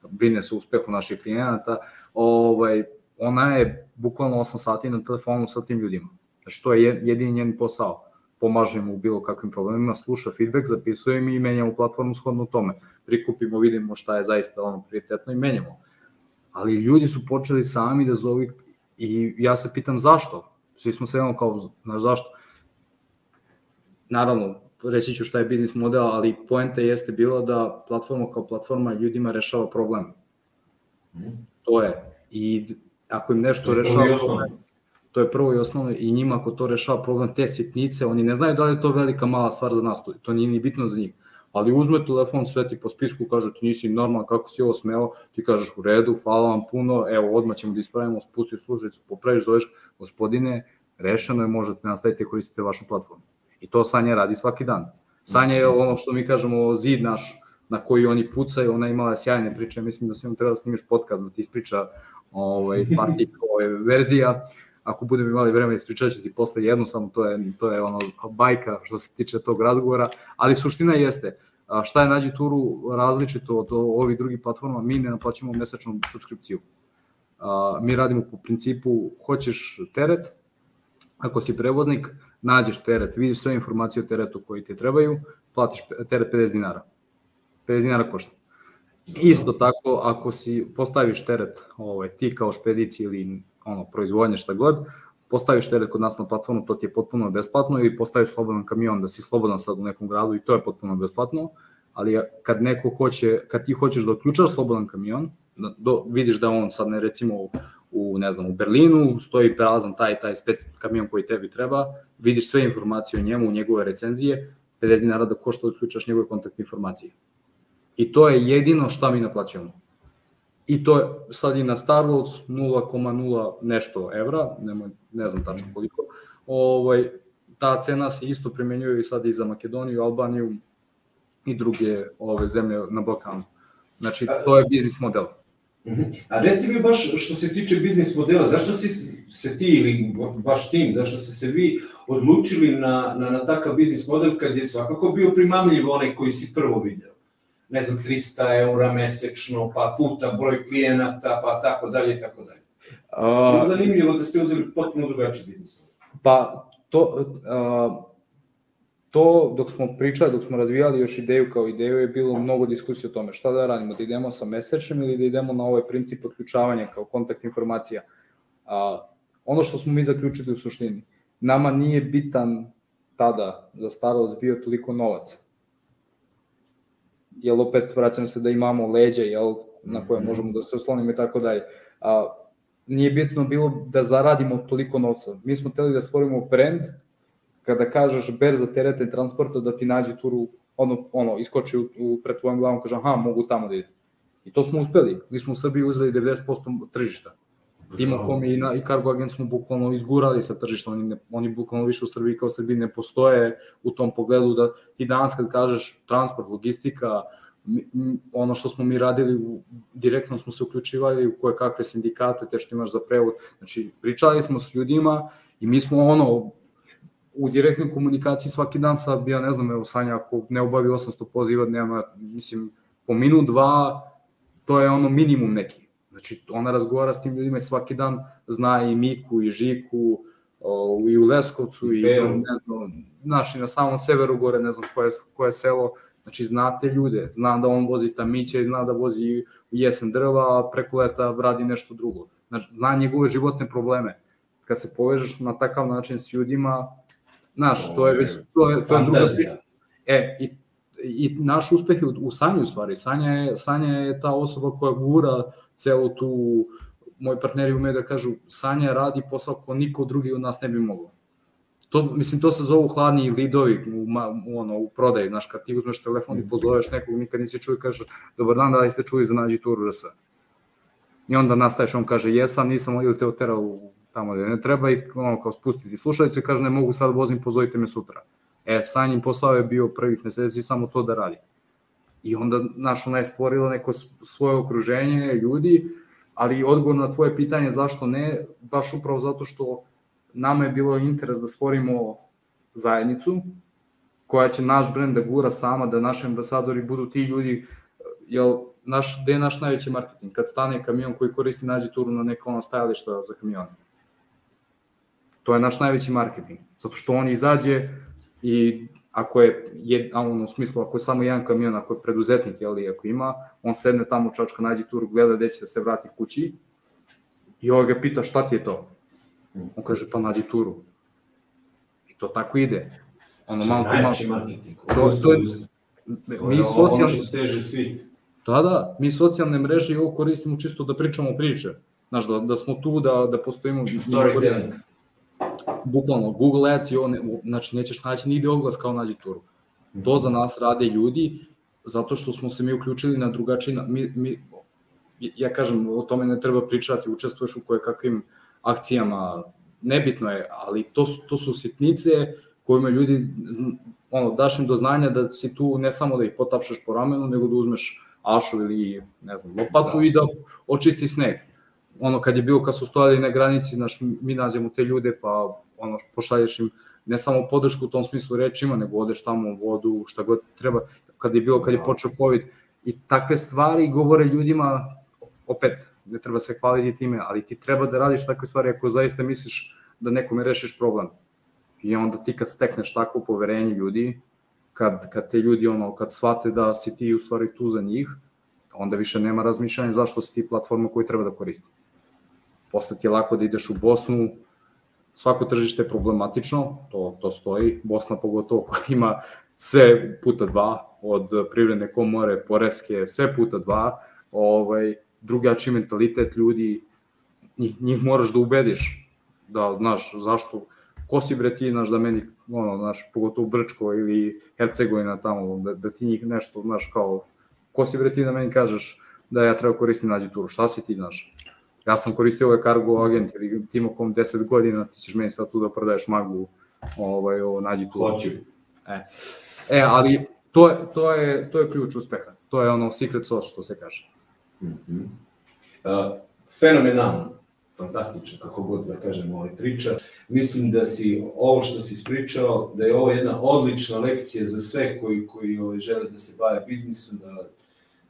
brine se uspehu naših klijenata, ovaj, ona je bukvalno 8 sati na telefonu sa tim ljudima. Znači, to je jedini njen posao. Pomažemo u bilo kakvim problemima, sluša feedback, zapisuje mi i menjamo platformu shodno tome. Prikupimo, vidimo šta je zaista ono prioritetno i menjamo. Ali ljudi su počeli sami da zovu i ja se pitam zašto. Svi smo se jedno kao, znaš zašto? Naravno, reći ću šta je biznis model, ali poenta jeste bilo da platforma kao platforma ljudima rešava problem. Mm. To je. I ako im nešto to rešava problem, to je prvo i osnovno i njima ako to rešava problem te sitnice, oni ne znaju da li je to velika mala stvar za nas, to nije ni bitno za njih. Ali uzme telefon, sve ti po spisku, kaže ti nisi normalan, kako si ovo smeo, ti kažeš u redu, hvala vam puno, evo odmah ćemo da ispravimo, spustiš slušalicu, popraviš, zoveš, gospodine, rešeno je, možete nastaviti koristiti vašu platformu. I to Sanja radi svaki dan. Sanja je ono što mi kažemo zid naš na koji oni pucaju, ona imala sjajne priče, mislim da se im treba da snimiš podcast da ti ispriča ovaj, par tih ovaj, verzija, ako budemo imali vreme ispričat ću ti posle jednu, samo to je, to je ono bajka što se tiče tog razgovora, ali suština jeste, šta je nađi turu različito od ovih drugih platforma, mi ne naplaćamo mesečnu subskripciju. Mi radimo po principu, hoćeš teret, ako si prevoznik, nađeš teret, vidiš sve informacije o teretu koji ti trebaju, platiš teret 50 dinara. 50 dinara košta. Isto tako, ako si postaviš teret, ovaj, ti kao špedici ili ono, proizvodnje šta god, postaviš teret kod nas na platformu, to ti je potpuno besplatno ili postaviš slobodan kamion da si slobodan sad u nekom gradu i to je potpuno besplatno, ali kad neko hoće, kad ti hoćeš da otključaš slobodan kamion, da, do, vidiš da on sad ne recimo u, ne znam, u Berlinu, stoji prazan taj taj spec kamion koji tebi treba, vidiš sve informacije o njemu, njegove recenzije, 50 dinara da košta da otključaš njegove kontaktne informacije. I to je jedino šta mi naplaćamo. I to je sad i na Starloads 0,0 nešto evra, nema, ne znam tačno koliko. Ovaj, ta cena se isto primenjuje i sad i za Makedoniju, Albaniju i druge ove zemlje na Balkanu. Znači, to je biznis model. Mhm. A reci mi baš što se tiče biznis modela, zašto si se ti ili vaš tim, zašto ste se vi odlučili na, na, na takav biznis model kad je svakako bio primamljiv onaj koji si prvo video? Ne znam, 300 eura mesečno, pa puta broj klijenata, pa tako dalje i tako dalje. Uh, Zanimljivo da ste uzeli potpuno drugačiji biznis. Pa, to, uh, to dok smo pričali, dok smo razvijali još ideju kao ideju je bilo mnogo diskusije o tome šta da radimo, da idemo sa mesečnim ili da idemo na ovaj princip otključavanja kao kontakt informacija. A, ono što smo mi zaključili u suštini, nama nije bitan tada za starost bio toliko novaca. Jel opet vraćam se da imamo leđa, jel, na koje mhm. možemo da se oslonimo i tako dalje. A, nije bitno bilo da zaradimo toliko novca. Mi smo hteli da stvorimo brand kada kažeš berza tereta i transporta da ti nađe turu, ono, ono iskoči u, u, pred tvojom glavom, kaže aha, mogu tamo da ide. I to smo uspeli. Mi smo u Srbiji uzeli 90% tržišta. Timom i, na, i Cargo Agent smo bukvalno izgurali sa tržišta, oni, ne, oni bukvalno više u Srbiji kao Srbiji ne postoje u tom pogledu da ti danas kad kažeš transport, logistika, ono što smo mi radili, direktno smo se uključivali u koje kakve sindikate, te što imaš za prevod. Znači, pričali smo s ljudima i mi smo ono, u direktnoj komunikaciji svaki dan sa, ja ne znam, evo Sanja, ako ne obavi 800 poziva dnevno, mislim, po minut, dva, to je ono minimum neki. Znači, ona razgovara s tim ljudima i svaki dan zna i Miku, i Žiku, i u Leskovcu, i, i ne znam, znaš, i na samom severu gore, ne znam koje, koje selo, znači znate ljude, zna da on vozi tamiće, zna da vozi u jesen drva, a preko leta radi nešto drugo. Znači, zna njegove životne probleme. Kad se povežeš na takav način s ljudima, Znaš, to je već, to je, to je druga priča. E, i, i naš uspeh je u, u Sanju u stvari. Sanja je, Sanja je ta osoba koja gura celu tu, moji partneri umeju da kažu, Sanja radi posao ko niko drugi od nas ne bi mogao. To, mislim, to se zovu hladni lidovi u, u, ono, u prodaji, znaš, kad ti uzmeš telefon i pozoveš nekog, nikad nisi čuo i kaže, dobar dan, da li ste čuli za nađi turu RS? I onda nastaješ, on kaže, jesam, nisam, ili te oterao tamo gde ne treba i ono, kao spustiti slušalicu i kaže ne mogu sad vozim, pozovite me sutra. E, Sanjin posao je bio prvih meseci samo to da radi. I onda, znaš, ona je stvorila neko svoje okruženje ljudi, ali odgovor na tvoje pitanje zašto ne, baš upravo zato što nama je bilo interes da stvorimo zajednicu koja će naš brend da gura sama, da naši ambasadori budu ti ljudi, jel, naš, gde je naš najveći marketing? Kad stane kamion koji koristi nađi turu na neko ono stajališta za kamione To je naš najveći marketing. Zato što on izađe i ako je, je ono, u smislu, ako je samo jedan kamion, ako je preduzetnik, jeli, ako ima, on sedne tamo, čačka, nađe tur, gleda gde će da se vrati kući i ovaj ga pita šta ti je to? On kaže, pa nađi turu. I to tako ide. Ono, malo ima... To, to je, mi socijalni... Teže svi. Da, da, mi socijalne mreže i ovo koristimo čisto da pričamo priče. Znaš, da, da smo tu, da, da postojimo... Storytelling. Bukvalno, Google Ads i on, znači nećeš naći nigde oglas kao nađi turu. To za nas rade ljudi, zato što smo se mi uključili na drugačiji, mi, mi, ja kažem, o tome ne treba pričati, učestvuješ u koje kakvim akcijama, nebitno je, ali to, to su sitnice kojima ljudi, ono, daš im do znanja da si tu ne samo da ih potapšaš po ramenu, nego da uzmeš ašu ili, ne znam, lopatu da. i da očisti sneg. Ono, kad je bilo, kad su stojali na granici, znaš, mi nađemo te ljude, pa ono, pošalješ im ne samo podršku u tom smislu rečima, nego odeš tamo u vodu, šta god treba, kad je bilo, kad je da. počeo COVID, i takve stvari govore ljudima, opet, ne treba se hvaliti time, ali ti treba da radiš takve stvari ako zaista misliš da nekome rešiš problem. I onda ti kad stekneš takvo poverenje ljudi, kad, kad te ljudi ono, kad shvate da si ti u stvari tu za njih, onda više nema razmišljanja zašto si ti platforma koju treba da koristi. Posle ti je lako da ideš u Bosnu, svako tržište je problematično, to, to stoji, Bosna pogotovo koja ima sve puta dva, od privredne komore, poreske, sve puta dva, ovaj, drugačiji mentalitet ljudi, njih, njih moraš da ubediš, da, znaš, zašto, ko si bre ti, znaš, da meni, ono, znaš, pogotovo Brčko ili Hercegovina tamo, da, da ti njih nešto, znaš, kao, ko si bre ti da meni kažeš da ja treba koristim nađi turu, šta si ti, znaš? Ja sam koristio ovaj cargo agent ili tim okom 10 godina, ti ćeš meni sad tu da prodaješ magu, ovaj, ovo, nađi turu. Hoću. E, e ali to je, to, je, to je ključ uspeha. To je ono secret sauce, što se kaže. Mm -hmm. uh, fenomenalno, fantastično, kako god da kažem ovaj priča. Mislim da si ovo što si ispričao, da je ovo jedna odlična lekcija za sve koji, koji ovaj, žele da se bave biznisom, da,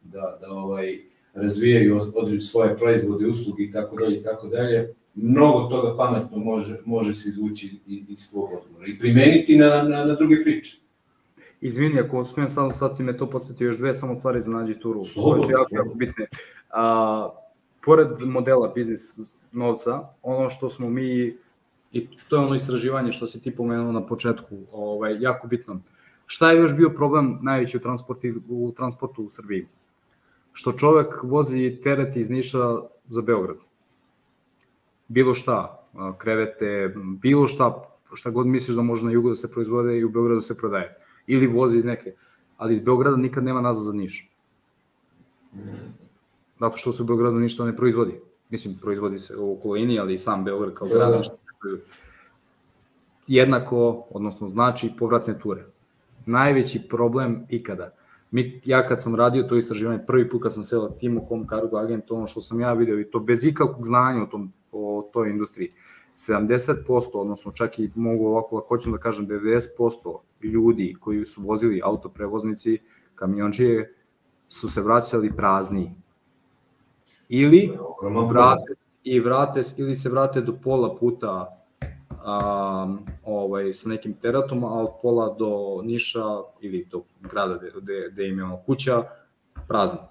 da, da ovaj, razvijaju od, svoje proizvode, usluge i tako dalje i tako dalje. Mnogo toga pametno može, može se izvući iz, iz tvojeg odgovora i primeniti na, na, na druge priče. Izvini, ako smijem samo sad si me to podsjetio još dve samo stvari za nađi turu, koje su jako, jako bitne. A, pored modela biznis novca, ono što smo mi, i to je ono istraživanje što si ti pomenuo na početku, ovaj, jako bitno. Šta je još bio problem najveći u, transporti, u transportu u Srbiji? Što čovek vozi teret iz Niša za Beograd. Bilo šta, krevete, bilo šta, šta god misliš da može na jugu da se proizvode i u Beogradu se prodaje. Ili vozi iz neke. Ali iz Beograda nikad nema nazad za Niš. Zato što se u Beogradu ništa ne proizvodi mislim, proizvodi se u okolini, ali i sam Beograd kao grad, da. jednako, odnosno znači povratne ture. Najveći problem ikada. Mi, ja kad sam radio to istraživanje, prvi put kad sam seo Timo Kom Cargo Agent, ono što sam ja video i to bez ikakvog znanja o, tom, o toj industriji, 70%, odnosno čak i mogu ovako lakoćem da kažem 90% ljudi koji su vozili autoprevoznici, kamiončije, su se vraćali prazni. Ili vrate, i vrate, ili se vrate do pola puta a, ovaj, sa nekim teratom, a od pola do Niša ili do grada gde, gde im je ono kuća prazna.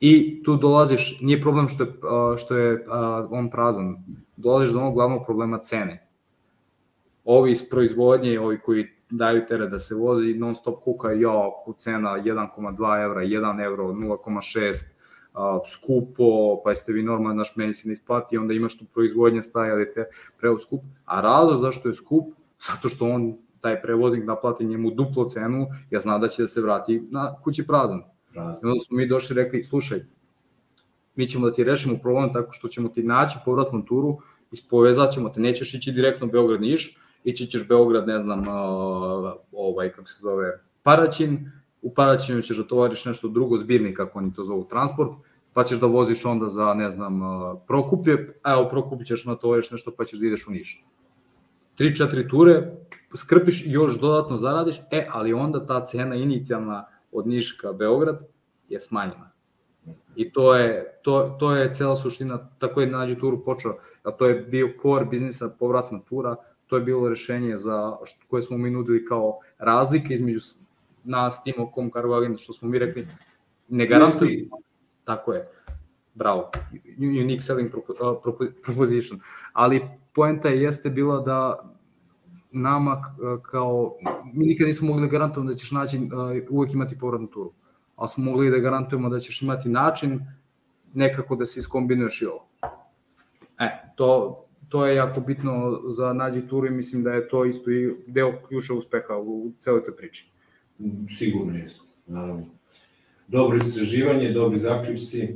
I tu dolaziš, nije problem što je, što je on prazan, dolaziš do onog glavnog problema cene. Ovi iz proizvodnje, ovi koji daju teret da se vozi, non stop kuka, jo, cena 1,2 evra, 1 evro, 0,6, a, skupo, pa jeste vi normalno, naš meni se ne isplati, onda imaš tu proizvodnja staja da te prevoz skup, a razlog zašto je skup, zato što on taj prevoznik naplati njemu duplo cenu, ja zna da će da se vrati na kući prazan. Prazan. I onda smo mi došli i rekli, slušaj, mi ćemo da ti rešimo problem tako što ćemo ti naći povratnu turu, ispovezat ćemo te, nećeš ići direktno Beograd-Niš, ići ćeš Beograd, ne znam, ovaj, kako se zove, Paraćin, u Paraćinu ćeš da tovariš nešto drugo, zbirni kako oni to zovu, transport, pa ćeš da voziš onda za, ne znam, Prokuplje, a evo Prokuplje ćeš na tovariš nešto pa ćeš da ideš u Niš. 3-4 ture, skrpiš i još dodatno zaradiš, e, ali onda ta cena inicijalna od Niška Beograd je smanjena. I to je, to, to je cela suština, tako je nađi turu počeo, a to je bio core biznisa, povratna tura, to je bilo rešenje za, koje smo mi nudili kao razlike između nas, Timo, Kom, Carvalho, što smo mi rekli, ne garantuju, tako je, bravo, unique selling proposition, ali poenta je jeste bila da nama kao, mi nikad nismo mogli da garantujemo da ćeš naći, uvek imati povratnu turu, ali smo mogli da garantujemo da ćeš imati način nekako da se iskombinuješ i ovo. E, to, to je jako bitno za nađi turu i mislim da je to isto i deo ključa uspeha u celoj toj priči. Sigurno je, naravno. Dobro istraživanje, dobri zaključci,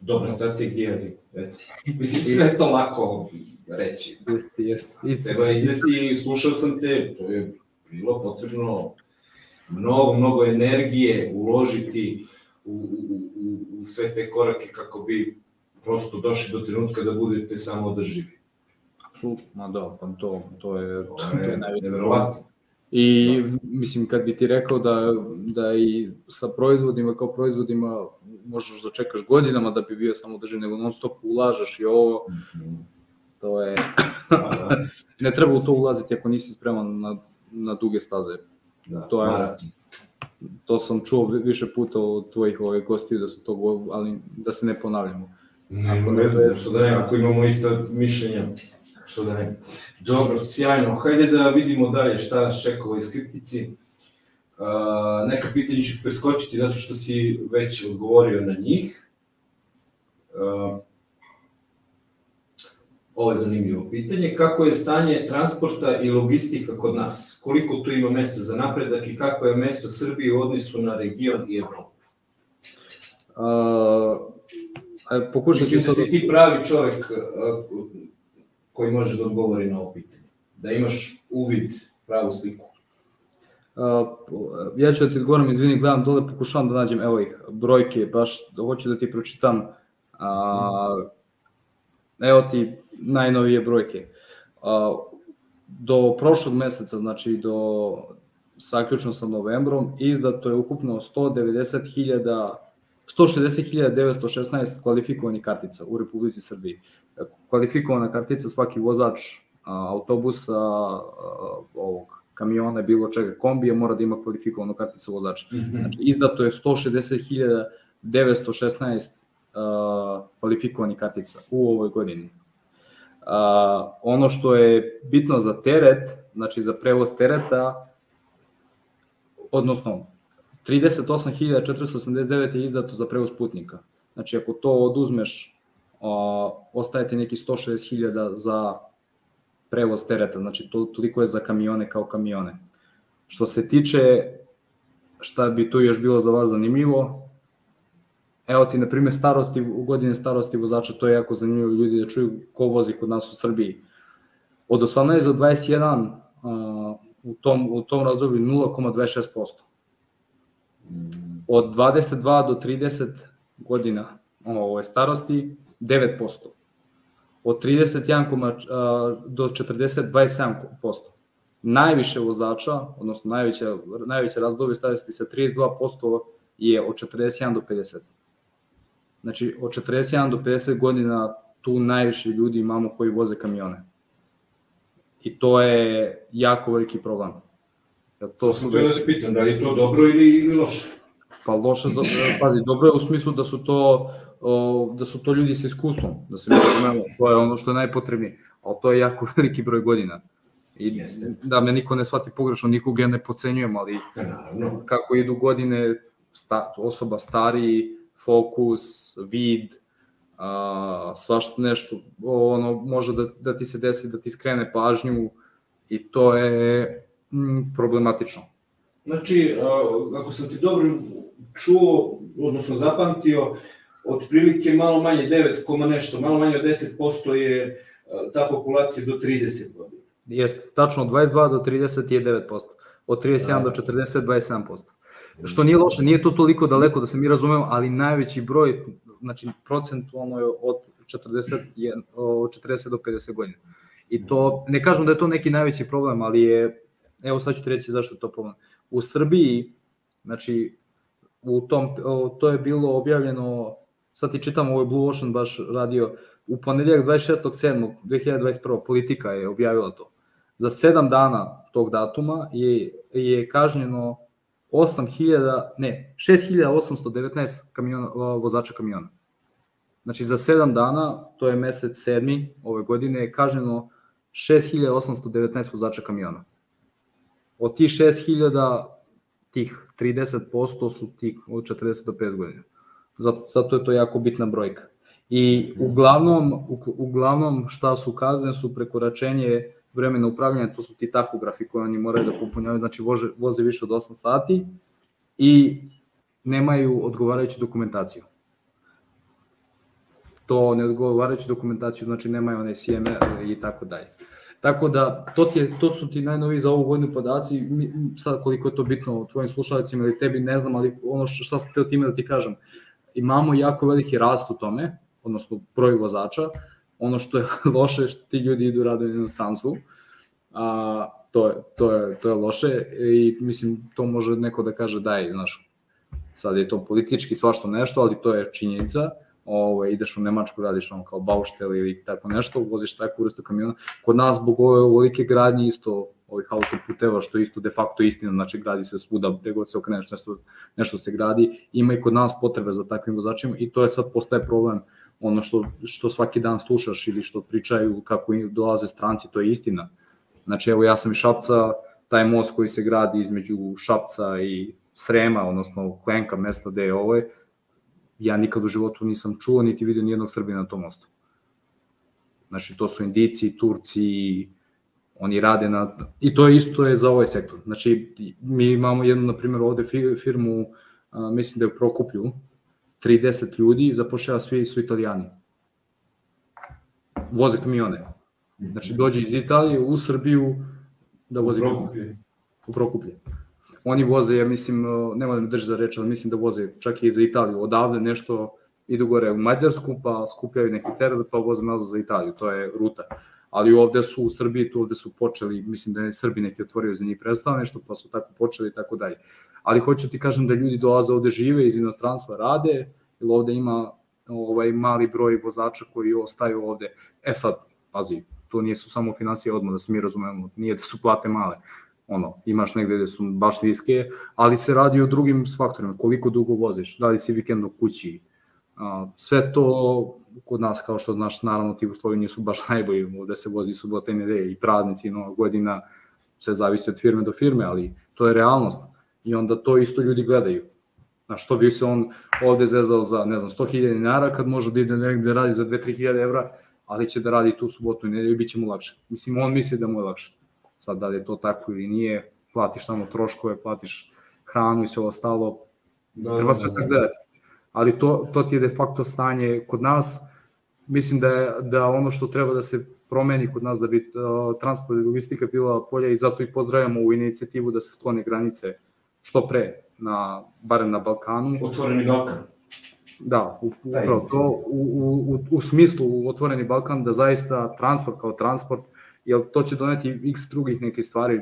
dobra strategija, eto. Mislim, sve to lako reći. Jeste, jeste. Treba izvesti, slušao sam te, to je bilo potrebno mnogo, mnogo energije uložiti u, u, u, u sve te korake kako bi prosto došli do trenutka da budete samo održivi. Apsolutno, da, pa to, to je, to, to je. I mislim, kad bi ti rekao da, da i sa proizvodima kao proizvodima možeš da čekaš godinama da bi bio samo održiv, nego non stop ulažeš i ovo, to je... ne treba u to ulaziti ako nisi spreman na, na duge staze. Da, to je, to sam čuo više puta od tvojih ovih gostiju da se to, ali da se ne ponavljamo. Ne, ako ne znam, što da ne, ako imamo ista mišljenja, što da ne. Dobro, sjajno. Hajde da vidimo dalje šta nas čeka u ovoj skriptici. Uh, neka pitanja ću preskočiti zato što si već odgovorio na njih. Uh, ovo je zanimljivo pitanje. Kako je stanje transporta i logistika kod nas? Koliko tu ima mesta za napredak i kako je mesto Srbije u odnosu na region i Evropu? Uh, pokušaj Mislim da si ti pravi čovek koji može da odgovori na ovo pitanje. Da imaš uvid, pravu sliku. Uh, ja ću da ti odgovorim, izvini, gledam dole, pokušavam da nađem, evo ih, brojke, baš hoću da ti pročitam. Uh, evo ti najnovije brojke. Uh, do prošlog meseca, znači do saključno sa novembrom, izdato je ukupno 190.000 160.916 kvalifikovanih kartica u Republici Srbiji. Kvalifikovana kartica svaki vozač autobusa, ovog kamiona, bilo čega, kombija mora da ima kvalifikovanu karticu vozača. Mhm. Znači, izdato je 160.916 kvalifikovanih kartica u ovoj godini. Uh, ono što je bitno za teret, znači za prevoz tereta, odnosno 38.489 je izdato za prevoz putnika. Znači, ako to oduzmeš, ostaje ti neki 160.000 za prevoz tereta, znači to, toliko je za kamione kao kamione. Što se tiče, šta bi tu još bilo za vas zanimljivo, evo ti, na primjer, starosti, godine starosti vozača, to je jako zanimljivo ljudi da čuju ko vozi kod nas u Srbiji. Od 18 do 21 u tom, u tom razdoblju 0,26% od 22 do 30 godina ovo, starosti 9%. Od 31 do 40 27%. Najviše vozača, odnosno najveće, najveće razdobe starosti sa 32% je od 41 do 50. Znači, od 41 do 50 godina tu najviše ljudi imamo koji voze kamione. I to je jako veliki problem. Ja to su da se pitam, da li je to dobro ili, ili loše? Pa loše, za, pazi, dobro je u smislu da su to o, da su to ljudi sa iskustvom, da se mi razumemo, to je ono što je najpotrebnije, ali to je jako veliki broj godina. I Jeste. da me niko ne shvati pogrešno, nikog ja ne pocenjujem, ali Naravno. kako idu godine, sta, osoba stari, fokus, vid, a, svašta nešto, ono, može da, da ti se desi da ti skrene pažnju i to je mm, problematično. Znači, ako sam ti dobro čuo, odnosno zapamtio, otprilike malo manje 9, nešto, malo manje od 10% je ta populacija do 30 godina. Jeste, tačno od 22 do 30 je 9%, od 31 do 40 27%. Što nije loše, nije to toliko daleko da se mi razumemo, ali najveći broj, znači procentualno je od 40, je, od 40 do 50 godina. I to, ne kažem da je to neki najveći problem, ali je, evo sad ću ti reći zašto to problem. U Srbiji, znači, u tom, to je bilo objavljeno, sad ti čitam, ovo je Blue Ocean baš radio, u ponedeljak 26.7.2021. politika je objavila to. Za sedam dana tog datuma je, je kažnjeno 8000, ne, 6819 kamiona, vozača kamiona. Znači za 7 dana, to je mesec 7. ove godine, je kažnjeno 6819 vozača kamiona. Od tih 6000, tih 30% su tih od 40 do 50 godina. Zato, zato je to jako bitna brojka. I uglavnom, uglavnom šta su kazne su prekoračenje vremena upravljanja, to su ti tahografi koje oni moraju da popunjavaju, znači voze, voze više od 8 sati i nemaju odgovarajuću dokumentaciju. To ne odgovarajuću dokumentaciju, znači nemaju one CMR i tako dalje. Tako da, to, ti je, to su ti najnoviji za ovu godinu podaci, sad koliko je to bitno tvojim slušalicima ili tebi, ne znam, ali ono što, šta sam teo time da ti kažem, imamo jako veliki rast u tome, odnosno broj vozača, ono što je loše što ti ljudi idu rado u inostranstvu, a, to, je, to, je, to je loše i mislim to može neko da kaže daj, znaš, sad je to politički svašto nešto, ali to je činjenica, ovo, ideš u Nemačku, radiš ono kao bauštel ili tako nešto, voziš takvu vrstu kamiona. Kod nas, zbog ove ovolike gradnje, isto ovih autoputeva, što isto de facto istina, znači gradi se svuda, gde god se okreneš, nešto, nešto se gradi, ima i kod nas potrebe za takvim vozačima i to je sad postaje problem ono što, što svaki dan slušaš ili što pričaju kako dolaze stranci, to je istina. Znači, evo ja sam iz Šapca, taj most koji se gradi između Šapca i Srema, odnosno Klenka, mesta gde je ovo, ja nikad u životu nisam čuo niti vidio nijednog Srbina na tom mostu. Znači, to su Indici, Turci, oni rade na... I to je isto je za ovaj sektor. Znači, mi imamo jednu, na primjer, ovde firmu, a, mislim da je u Prokuplju, 30 ljudi, zapošljava svi su italijani. Voze kamione. Znači, dođe iz Italije u Srbiju da vozi kamione. U Prokuplje. Oni voze, ja mislim, nema da me drži za reč, ali mislim da voze čak i za Italiju. Odavde nešto idu gore u Mađarsku, pa skupljaju neki teret, pa voze nazad za Italiju. To je ruta. Ali ovde su u Srbiji, tu ovde su počeli, mislim da je Srbi neki otvorio za njih predstava nešto, pa su tako počeli i tako dalje ali hoću ti kažem da ljudi dolaze ovde žive iz inostranstva rade, jer ovde ima ovaj mali broj vozača koji ostaju ovde. E sad, pazi, to nije su samo financije odmah, da se mi razumemo, nije da su plate male, ono, imaš negde gde su baš niske, ali se radi o drugim faktorima, koliko dugo voziš, da li si vikend u kući, sve to kod nas, kao što znaš, naravno ti uslovi nisu baš najbolji, ovde se vozi subota i nedelje i praznici, nova godina, sve zavisi od firme do firme, ali to je realnost i onda to isto ljudi gledaju. Na što bi se on ovde zezao za, ne znam, 100.000 dinara kad može da ide negde da radi za 2-3.000 evra, ali će da radi tu subotu i nedelju i bit će mu lakše. Mislim, on misli da mu je lakše. Sad, da li je to tako ili nije, platiš tamo troškove, platiš hranu i sve ostalo, da, treba sve da, da. gledati. Ali to, to ti je de facto stanje kod nas, mislim da, je, da ono što treba da se promeni kod nas da bi uh, transport i logistika bila polja i zato i pozdravljamo u inicijativu da se sklone granice što pre, na, barem na Balkanu. Otvoreni Balkan. Da, upravo to, u, u, u, u smislu otvoreni Balkan, da zaista transport kao transport, jer to će doneti x drugih nekih stvari,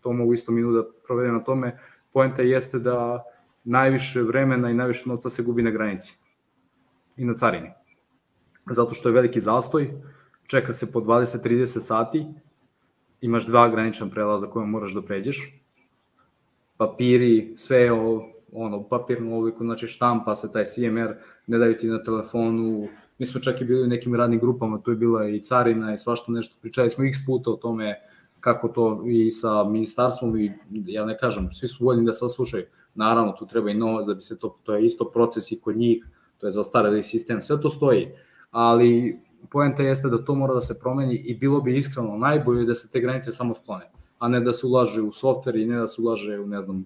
to mogu isto minut da provedem na tome, poenta jeste da najviše vremena i najviše novca se gubi na granici i na carini. Zato što je veliki zastoj, čeka se po 20-30 sati, imaš dva granična prelaza koje moraš da pređeš, papiri, sve o, ono, papirnu obliku, znači štampa se taj CMR, ne daju ti na telefonu, mi smo čak i bili u nekim radnim grupama, tu je bila i carina i svašta nešto, pričali smo x puta o tome kako to i sa ministarstvom i ja ne kažem, svi su voljni da saslušaju, naravno tu treba i novac da bi se to, to je isto proces i kod njih, to je zastarali sistem, sve to stoji, ali poenta jeste da to mora da se promeni i bilo bi iskreno najbolje da se te granice samo sklone a ne da se ulaže u softver i ne da se ulaže u, ne znam,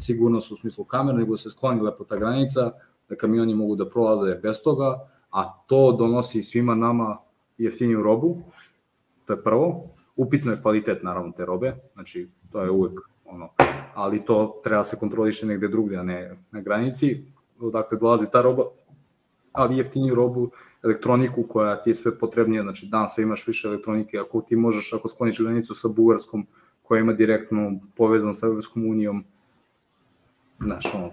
sigurnost u smislu kamera, nego da se skloni lepo ta granica, da kamioni mogu da prolaze bez toga, a to donosi svima nama jeftiniju robu, to je prvo. Upitno je kvalitet, naravno, te robe, znači, to je uvek ono, ali to treba se kontroliše negde drugde, a ne na granici, odakle dolazi ta roba, ali jeftiniju robu, elektroniku koja ti je sve potrebnija, znači dan sve imaš više elektronike, ako ti možeš, ako skloniš granicu sa Bugarskom, koja ima direktno povezan sa Evropskom unijom, znaš, ono,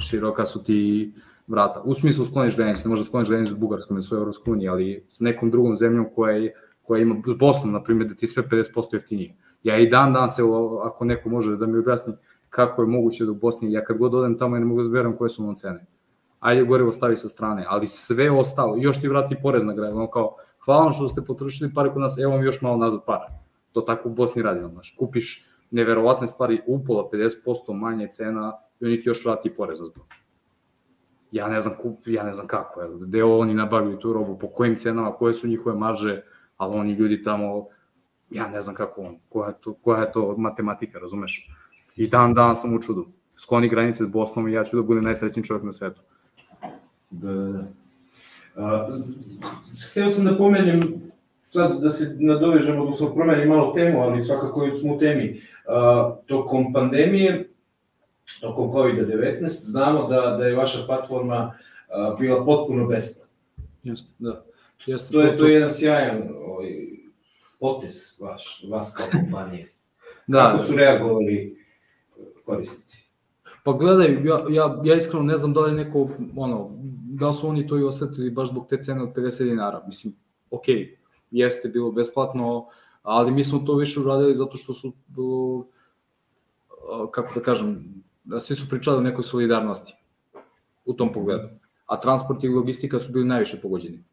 široka su ti vrata. U smislu skloniš granicu, ne možeš skloniš granicu s Bugarskom ili s Evropskom uniji, ali s nekom drugom zemljom koja, je, koja ima, s Bosnom, na primjer, da ti sve 50% jeftinije. Ja i dan dan se, ako neko može da mi objasni kako je moguće da u Bosni, ja kad god odem tamo ja ne mogu da verujem koje su ono cene. Ajde gorivo stavi sa strane, ali sve ostalo, još ti vrati porez na grad, ono kao, hvala vam što ste potrošili pare kod nas, evo vam još malo nazad para. To tako u Bosni radi, znaš, kupiš neverovatne stvari, upola 50% manje cena i oni ti još vrati porez za to. Ja ne znam, kup, ja ne znam kako, je, gde oni nabavljaju tu robu, po kojim cenama, koje su njihove marže, ali oni ljudi tamo, ja ne znam kako on, koja je to, koja je to matematika, razumeš? I dan dan sam u čudu. Skloni granice s Bosnom i ja ću da budem najsrećniji čovjek na svetu. Da, da. A, htio sam da pomenem, sad da se nadovežemo, odnosno promenim malo temu, ali svakako smo u temi. A, tokom pandemije, tokom COVID-19, znamo da, da je vaša platforma a, bila potpuno besplatna. Jeste, da. Jeste, to, je, to je jedan sjajan ovaj, potez vaš, vas kao kompanije. da, Kako su reagovali korisnici? Pa gledaj, ja, ja, ja iskreno ne znam da li neko, ono, da su oni to i osetili baš zbog te cene od 50 dinara. Mislim, ok, jeste bilo besplatno, ali mi smo to više uradili zato što su, kako da kažem, da svi su pričali o nekoj solidarnosti u tom pogledu. A transport i logistika su bili najviše pogođeni.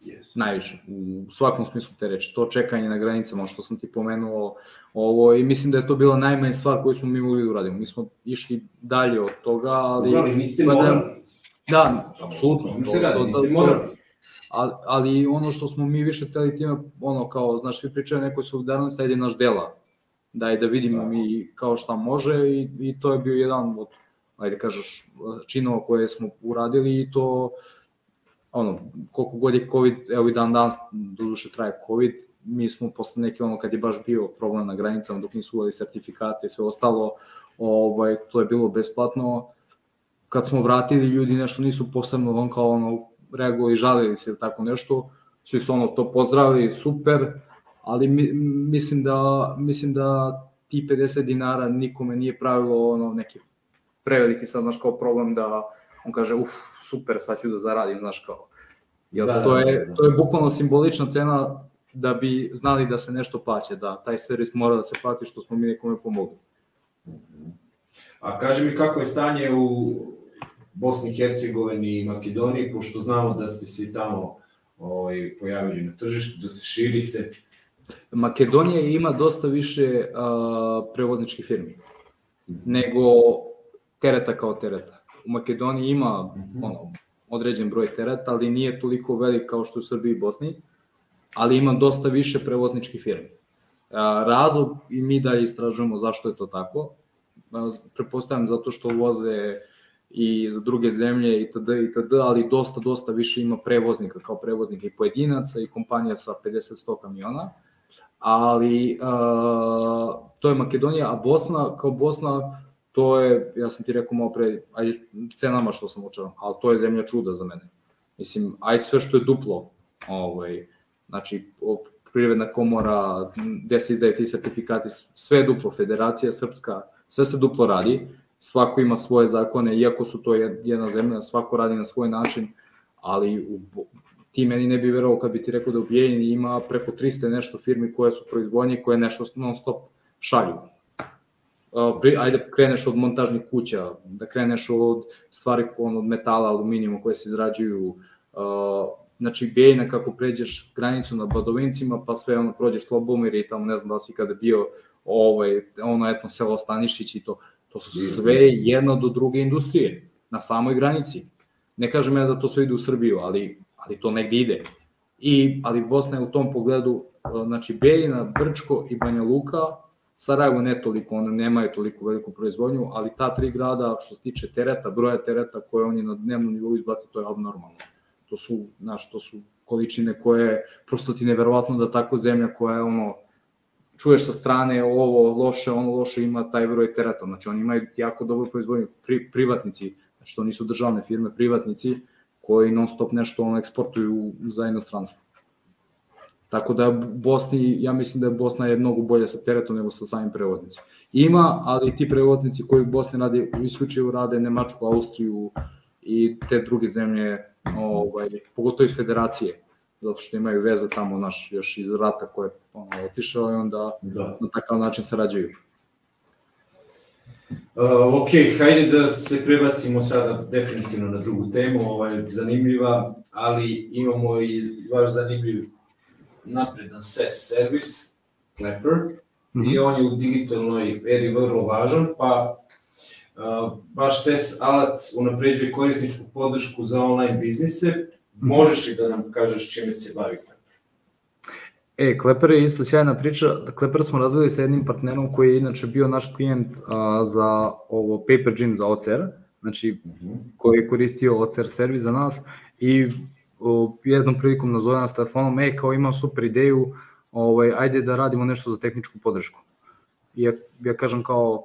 Yes. Najviše, u svakom smislu te reči. To čekanje na granicama, što sam ti pomenuo, ovo, i mislim da je to bila najmanja stvar koju smo mi mogli da uradimo. Mi smo išli dalje od toga, ali... Dobro, niste morali. Da, apsolutno. Mi se radi, niste morali. Ali, ali ono što smo mi više teli time, ono kao, znaš, svi pričaju nekoj solidarnosti, ajde naš dela, daj da vidimo da. mi kao šta može i, i to je bio jedan od, ajde kažeš, činova koje smo uradili i to, ono, koliko god je COVID, evo i dan danas, duše traje COVID, mi smo posle neki ono kad je baš bio problem na granicama dok nisu uvali sertifikate i sve ostalo, ovaj, to je bilo besplatno. Kad smo vratili, ljudi nešto nisu posebno on kao ono reagovali, žalili se ili tako nešto, svi su ono to pozdravili, super, ali mi, mislim da mislim da ti 50 dinara nikome nije pravilo ono neki preveliki sad znaš kao problem da on kaže uf super sad ću da zaradim znaš kao Jel, da, to, je, da, da. to je bukvalno simbolična cena da bi znali da se nešto plaće, da taj servis mora da se plati što smo mi nekome pomogli. A kaži mi kako je stanje u Bosni i Hercegovini i Makedoniji, pošto znamo da ste se tamo ovaj, pojavili na tržištu, da se širite. Makedonija ima dosta više a, prevozničkih firmi nego tereta kao tereta. U Makedoniji ima -hmm. ono, određen broj tereta, ali nije toliko velik kao što u Srbiji i Bosni, ali ima dosta više prevozničkih firmi. Razlog i mi da istražujemo zašto je to tako, prepostavljam zato što voze i za druge zemlje itd. itd. ali dosta, dosta više ima prevoznika kao prevoznika i pojedinaca i kompanija sa 50-100 kamiona. Ali uh, to je Makedonija, a Bosna kao Bosna to je, ja sam ti rekao malo pre, ajde cenama što sam učeran, ali to je zemlja čuda za mene. Mislim, ajde sve što je duplo, ovaj, znači privredna komora, gde se izdaju ti sertifikati, sve je duplo, federacija srpska, sve se duplo radi, svako ima svoje zakone, iako su to jedna zemlja, svako radi na svoj način, ali u, ti meni ne bi verovao kad bi ti rekao da u Bijeljini ima preko 300 nešto firmi koje su proizvodnje koje nešto non stop šalju. Pri, ajde kreneš od montažnih kuća, da kreneš od stvari od metala, aluminijuma koje se izrađuju, znači Bijeljina kako pređeš granicu na Badovincima, pa sve ono prođeš Slobomir i tamo ne znam da si kada bio ovaj, ono etno selo Stanišić i to, to su sve jedno do druge industrije, na samoj granici. Ne kažem ja da to sve ide u Srbiju, ali, ali to negde ide. I, ali Bosna je u tom pogledu, znači Bejina, Brčko i Banja Luka, Sarajevo ne toliko, one nemaju toliko veliku proizvodnju, ali ta tri grada što se tiče tereta, broja tereta koje oni na dnevnom nivou izbace, to je abnormalno. To su, znaš, to su količine koje, prosto ti neverovatno da tako zemlja koja je ono, čuješ sa strane ovo loše, ono loše ima taj broj tereta, znači oni imaju jako dobru proizvodnju, pri, privatnici, znači to nisu državne firme, privatnici koji non stop nešto ono eksportuju za inostranstvo. Tako da Bosni, ja mislim da je Bosna je mnogo bolja sa teretom nego sa samim prevoznicima. Ima, ali ti prevoznici koji u Bosni rade, isključivo rade Nemačku, Austriju i te druge zemlje, ovaj, pogotovo iz federacije, zato što imaju veze tamo naš još iz rata koje je ono, otišao i onda da. na takav način sarađuju. Uh, ok, hajde da se prebacimo sada definitivno na drugu temu, ovaj, zanimljiva, ali imamo i vaš zanimljiv napredan SES servis, Clapper, mm -hmm. i on je u digitalnoj eri vrlo važan, pa uh, baš SES alat unapređuje korisničku podršku za online biznise. Mhm. Možeš li da nam kažeš čime se bavi Clapper? E, Kleper je isto sjajna priča. Kleper smo razvili sa jednim partnerom koji je inače bio naš klijent a, za ovo Paper Gym za OCR, znači mm -hmm. koji je koristio OCR servis za nas i o, jednom prilikom nazove nas telefonom, e, kao imam super ideju, ovaj, ajde da radimo nešto za tehničku podršku. I ja, ja kažem kao,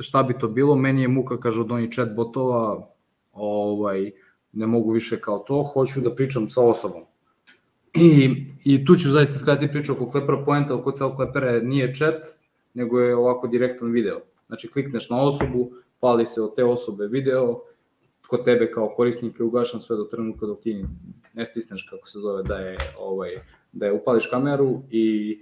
šta bi to bilo, meni je muka, kaže, od onih chat botova, ovaj, ne mogu više kao to, hoću da pričam sa osobom. I, i tu ću zaista skratiti priču oko Klepera, poenta oko celog Klepera nije chat, nego je ovako direktan video. Znači klikneš na osobu, pali se od te osobe video, kod tebe kao korisnik je ugašan sve do trenutka dok ti ne stisneš kako se zove da je ovaj da je upališ kameru i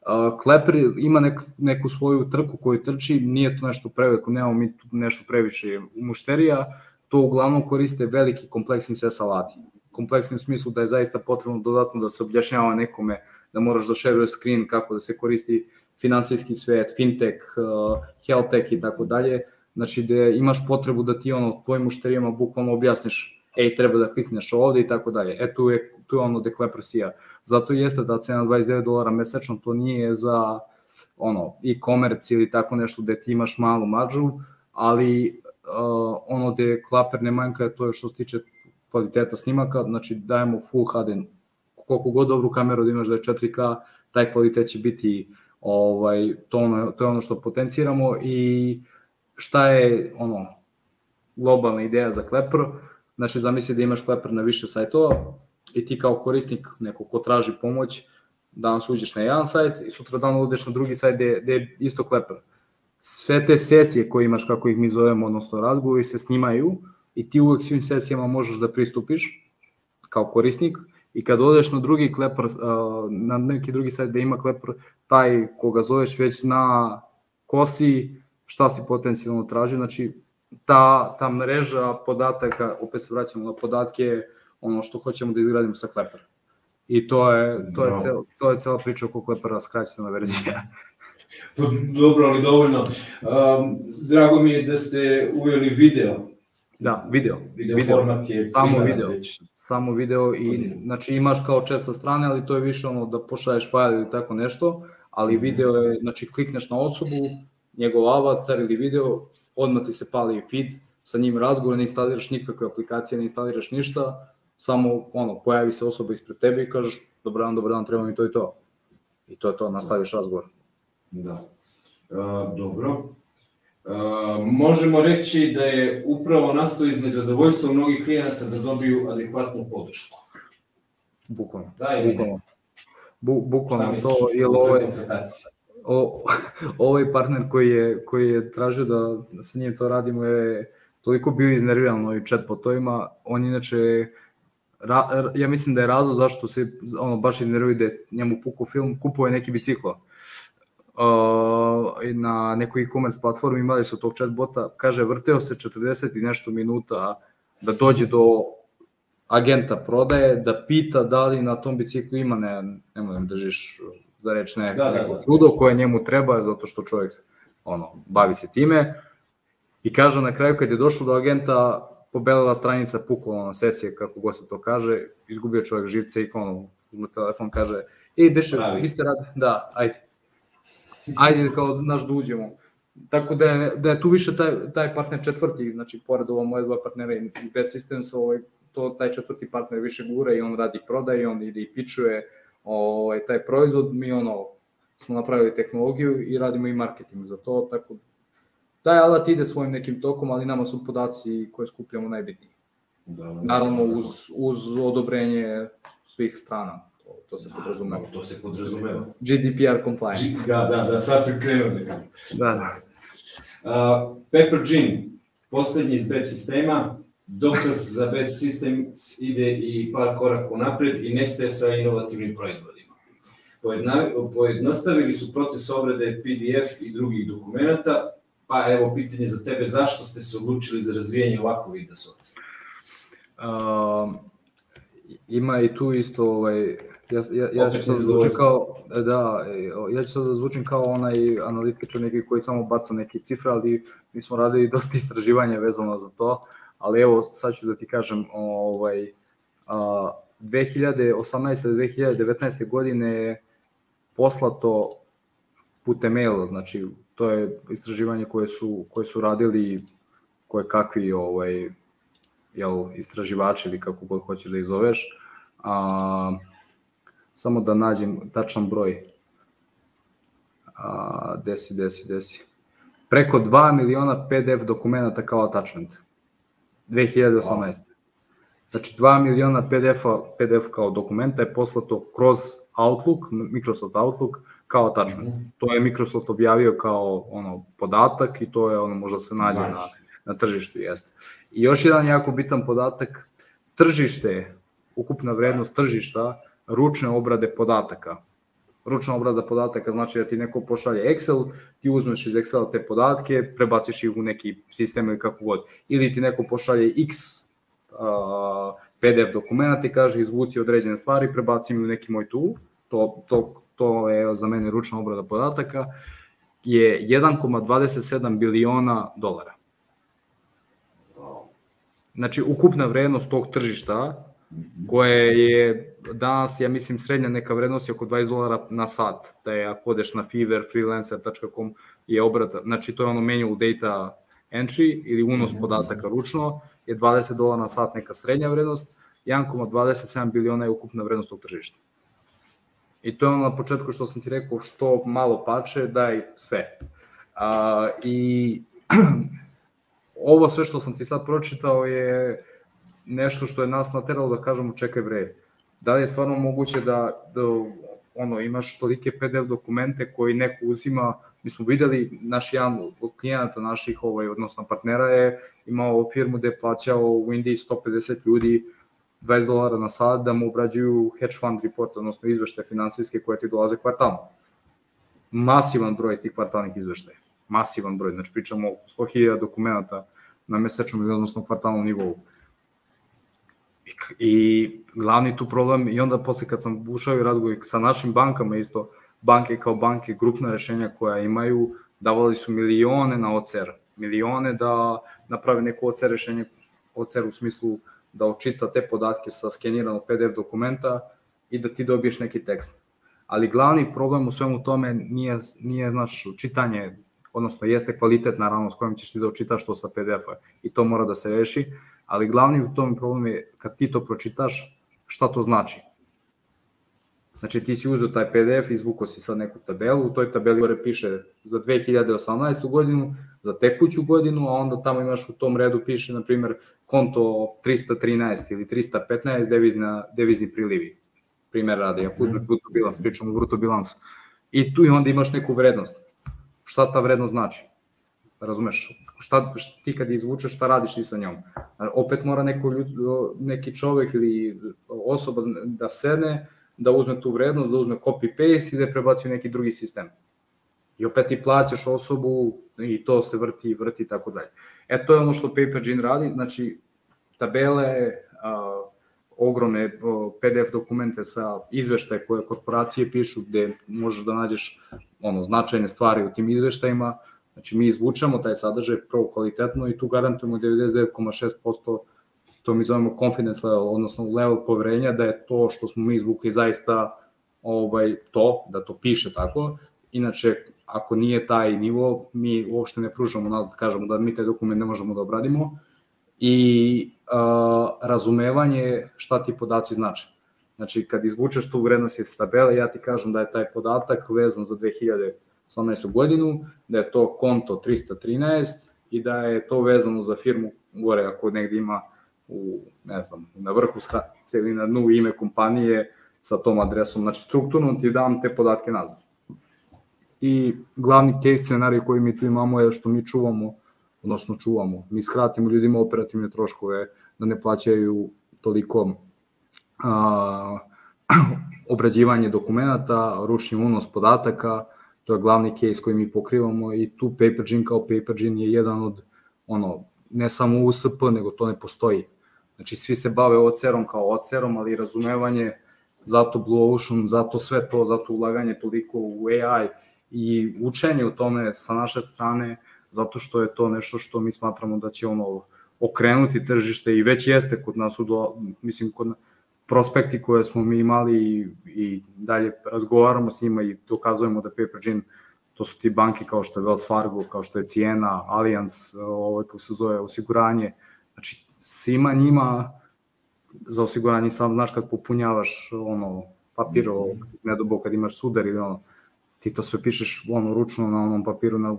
uh, Kleper ima nek, neku svoju trku koju trči, nije to nešto preveliko, nemamo mi tu nešto previše mušterija, to uglavnom koriste veliki kompleksni SES alati. Kompleksni u smislu da je zaista potrebno dodatno da se objašnjava nekome, da moraš da šeruje screen, kako da se koristi finansijski svet, fintech, uh, health tech i tako dalje. Znači da imaš potrebu da ti ono tvojim mušterijama bukvalno objasniš ej, treba da klikneš ovde i tako dalje. E, tu je, tu je ono deklepresija. Zato jeste da cena 29 dolara mesečno, to nije za ono, e-commerce ili tako nešto gde ti imaš malu maržu, ali uh, ono gde klaper ne manjka to je što se tiče kvaliteta snimaka, znači dajemo full HD, koliko god dobru kameru da imaš da je 4K, taj kvalitet će biti ovaj, to, ono, to je ono što potenciramo i šta je ono globalna ideja za Klepro, Znači, zamisli da imaš Kleper na više sajtova i ti kao korisnik, neko ko traži pomoć, danas uđeš na jedan sajt i sutra dan odeš na drugi sajt gde, gde je isto Kleper. Sve te sesije koje imaš, kako ih mi zovemo, odnosno razgovori se snimaju i ti uvek svim sesijama možeš da pristupiš kao korisnik i kad odeš na drugi Kleper, na neki drugi sajt gde ima Kleper, taj koga zoveš već zna ko si, šta si potencijalno traži, znači ta, ta mreža podataka, opet se vraćamo na podatke, ono što hoćemo da izgradimo sa Klepera. I to je, to je, cel, to je cela priča oko Klepera, skraćena verzija. Dobro, ali dovoljno. Um, drago mi je da ste uveli video. Da, video. Video, video. format je samo video. Već. Samo video i znači imaš kao chat sa strane, ali to je više ono da pošalješ fajl ili tako nešto, ali mhm. video je, znači klikneš na osobu, njegov avatar ili video, odmah ti se pali feed, sa njim razgovor, ne instaliraš nikakve aplikacije, ne instaliraš ništa, samo ono, pojavi se osoba ispred tebe i kažeš dobar dan, dobar dan, treba mi to i to. I to je to, nastaviš razgovor. Da. Uh, dobro. Uh, možemo reći da je upravo nastao iz nezadovoljstva mnogih klijenata da dobiju adekvatnu podršku. Bukvalno. Da, ili bukvalno. Bu, bukvalno to, je ovo je, o, ovaj partner koji je, koji je tražio da sa njim to radimo je toliko bio iznerviran ovim chatbotovima, on inače ra, ja mislim da je razlog zašto se ono baš iznervio da njemu puku film, kupuje neki biciklo. Uh, na nekoj e-commerce platformi imali su tog chatbota, kaže vrteo se 40 i nešto minuta da dođe do agenta prodaje, da pita da li na tom biciklu ima, ne, nemoj da držiš za reč ne, da, da, neko da. čudo koje njemu treba, zato što čovjek ono, bavi se time. I kaže na kraju kad je došlo do agenta, pobelila stranica, pukla na sesije, kako god se to kaže, izgubio čovjek živce i ono, uzme telefon, kaže, ej, Beše, vi ste rad, da, ajde. Ajde, kao, naš da uđemo. Tako da je, da je tu više taj, taj partner četvrti, znači, pored ovo moje dva partnera i Bad Systems, ovaj, to taj četvrti partner više gura i on radi prodaje, on ide i pičuje, ovaj, taj proizvod, mi ono, smo napravili tehnologiju i radimo i marketing za to, tako taj alat ide svojim nekim tokom, ali nama su podaci koje skupljamo najbitniji. Da, da, Naravno uz, uz odobrenje svih strana, to, se podrazumeva. To se podrazumeva. GDPR compliant. Da, da, da, sad sam krenuo da kažem. Da, da. Uh, Pepper Gin, poslednji iz bed sistema, dokaz za bed sistem ide i par koraka napred i nestaje sa inovativnim proizvodima. Pojedna, pojednostavili su proces obrade PDF i drugih dokumenta, pa evo pitanje za tebe, zašto ste se odlučili za razvijanje ovakvog vida softa? Uh, ima i tu isto ovaj ja, ja, ja ću sad da zvučim kao, da, ja ću sad da zvučim kao onaj analitičar neki koji samo baca neke cifre, ali mi smo radili dosta istraživanja vezano za to, ali evo sad ću da ti kažem, ovaj, a, 2018. 2019. godine je poslato putem maila, znači to je istraživanje koje su, koje su radili koje kakvi ovaj, jel, istraživači ili kako god hoćeš da ih zoveš, a, samo da nađem tačan broj. A, desi, desi, desi. Preko 2 miliona PDF dokumenta kao attachment. 2018. Znači 2 miliona PDF, PDF kao dokumenta je poslato kroz Outlook, Microsoft Outlook, kao attachment. Mm -hmm. To je Microsoft objavio kao ono podatak i to je ono možda se nađe znači. na, na tržištu, jeste. I još jedan jako bitan podatak, tržište, ukupna vrednost tržišta ručne obrade podataka. Ručna obrada podataka znači da ti neko pošalje Excel, ti uzmeš iz Excela te podatke, prebaciš ih u neki sistem ili kako god. Ili ti neko pošalje X uh, PDF dokumenta i kaže izvuci određene stvari, prebaci mi u neki moj tool, to, to, to je za mene ručna obrada podataka, je 1,27 biliona dolara. Znači, ukupna vrednost tog tržišta koje je danas, ja mislim, srednja neka vrednost je oko 20 dolara na sat, da je ako odeš na Fiverr, freelancer.com je obrat, znači to je ono manual data entry ili unos podataka ručno, je 20 dolara na sat neka srednja vrednost, 1,27 biliona je ukupna vrednost tog tržišta. I to je ono na početku što sam ti rekao, što malo pače, daj sve. A, I ovo sve što sam ti sad pročitao je nešto što je nas nateralo da kažemo čekaj bre, da li je stvarno moguće da, da ono, imaš tolike PDF dokumente koji neko uzima, mi smo videli, naš jedan od klijenata naših, ovaj, odnosno partnera je imao firmu gde je plaćao u Indiji 150 ljudi 20 dolara na sat da mu obrađuju hedge fund report, odnosno izveštaje finansijske koje ti dolaze kvartalno. Masivan broj tih kvartalnih izveštaja. Masivan broj, znači pričamo o 100.000 dokumenta na mesečnom ili odnosno kvartalnom nivou. I glavni tu problem, i onda posle kad sam ušao i razgovor sa našim bankama isto, banke kao banke, grupna rešenja koja imaju, davali su milione na OCR, milione da naprave neko OCR rešenje, OCR u smislu da očita te podatke sa skeniranog PDF dokumenta i da ti dobiješ neki tekst. Ali glavni problem u svemu tome nije, nije znaš, čitanje, odnosno jeste kvalitet naravno s kojim ćeš ti da očitaš to sa PDF-a i to mora da se reši, ali glavni u tom problem je kad ti to pročitaš, šta to znači. Znači ti si uzeo taj PDF, izvukao si sad neku tabelu, u toj tabeli gore piše za 2018. godinu, za tekuću godinu, a onda tamo imaš u tom redu piše, na primer, konto 313 ili 315 devizna, devizni prilivi. Primer radi, ako uzmeš bruto bilans, pričamo o bruto bilansu. I tu i onda imaš neku vrednost. Šta ta vrednost znači? Razumeš? Šta, šta, ti kad izvučeš, šta radiš ti sa njom? Opet mora neko ljud, neki čovek ili osoba da sedne, da uzme tu vrednost, da uzme copy-paste i da je prebaci u neki drugi sistem. I opet ti plaćaš osobu i to se vrti, vrti i tako dalje. E, to je ono što PaperGene radi, znači tabele, a, ogromne PDF dokumente sa izveštaje koje korporacije pišu, gde možeš da nađeš ono, značajne stvari u tim izveštajima, Znači mi izvučemo taj sadržaj prvo kvalitetno i tu garantujemo 99,6% to mi zovemo confidence level, odnosno level poverenja da je to što smo mi izvukli zaista ovaj, to, da to piše tako. Inače, ako nije taj nivo, mi uopšte ne pružamo nas da kažemo da mi taj dokument ne možemo da obradimo i uh, razumevanje šta ti podaci znače. Znači, kad izvučeš tu vrednost iz tabele, ja ti kažem da je taj podatak vezan za 2000 18. godinu, da je to konto 313 i da je to vezano za firmu gore ako negde ima u, ne znam, na vrhu stranice ili na dnu ime kompanije sa tom adresom. Znači, strukturno ti dam te podatke nazad. I glavni case scenarij koji mi tu imamo je što mi čuvamo, odnosno čuvamo, mi skratimo ljudima operativne troškove da ne plaćaju toliko a, obrađivanje dokumenta, ručni unos podataka, to je glavni case koji mi pokrivamo i tu PaperGene kao PaperGene je jedan od, ono, ne samo USP, nego to ne postoji. Znači, svi se bave ocerom kao ocerom, ali razumevanje, zato Blue Ocean, zato sve to, zato ulaganje toliko u AI i učenje u tome sa naše strane, zato što je to nešto što mi smatramo da će ono okrenuti tržište i već jeste kod nas, u do, mislim, kod prospekti koje smo mi imali i, i dalje razgovaramo s njima i dokazujemo da PaperGene, to su ti banke kao što je Wells Fargo, kao što je Ciena, Allianz, ovo kako se zove osiguranje, znači svima njima za osiguranje sam znaš kad popunjavaš ono papir o nedobo kad imaš sudar ili ono ti to sve pišeš ono ručno na onom papiru na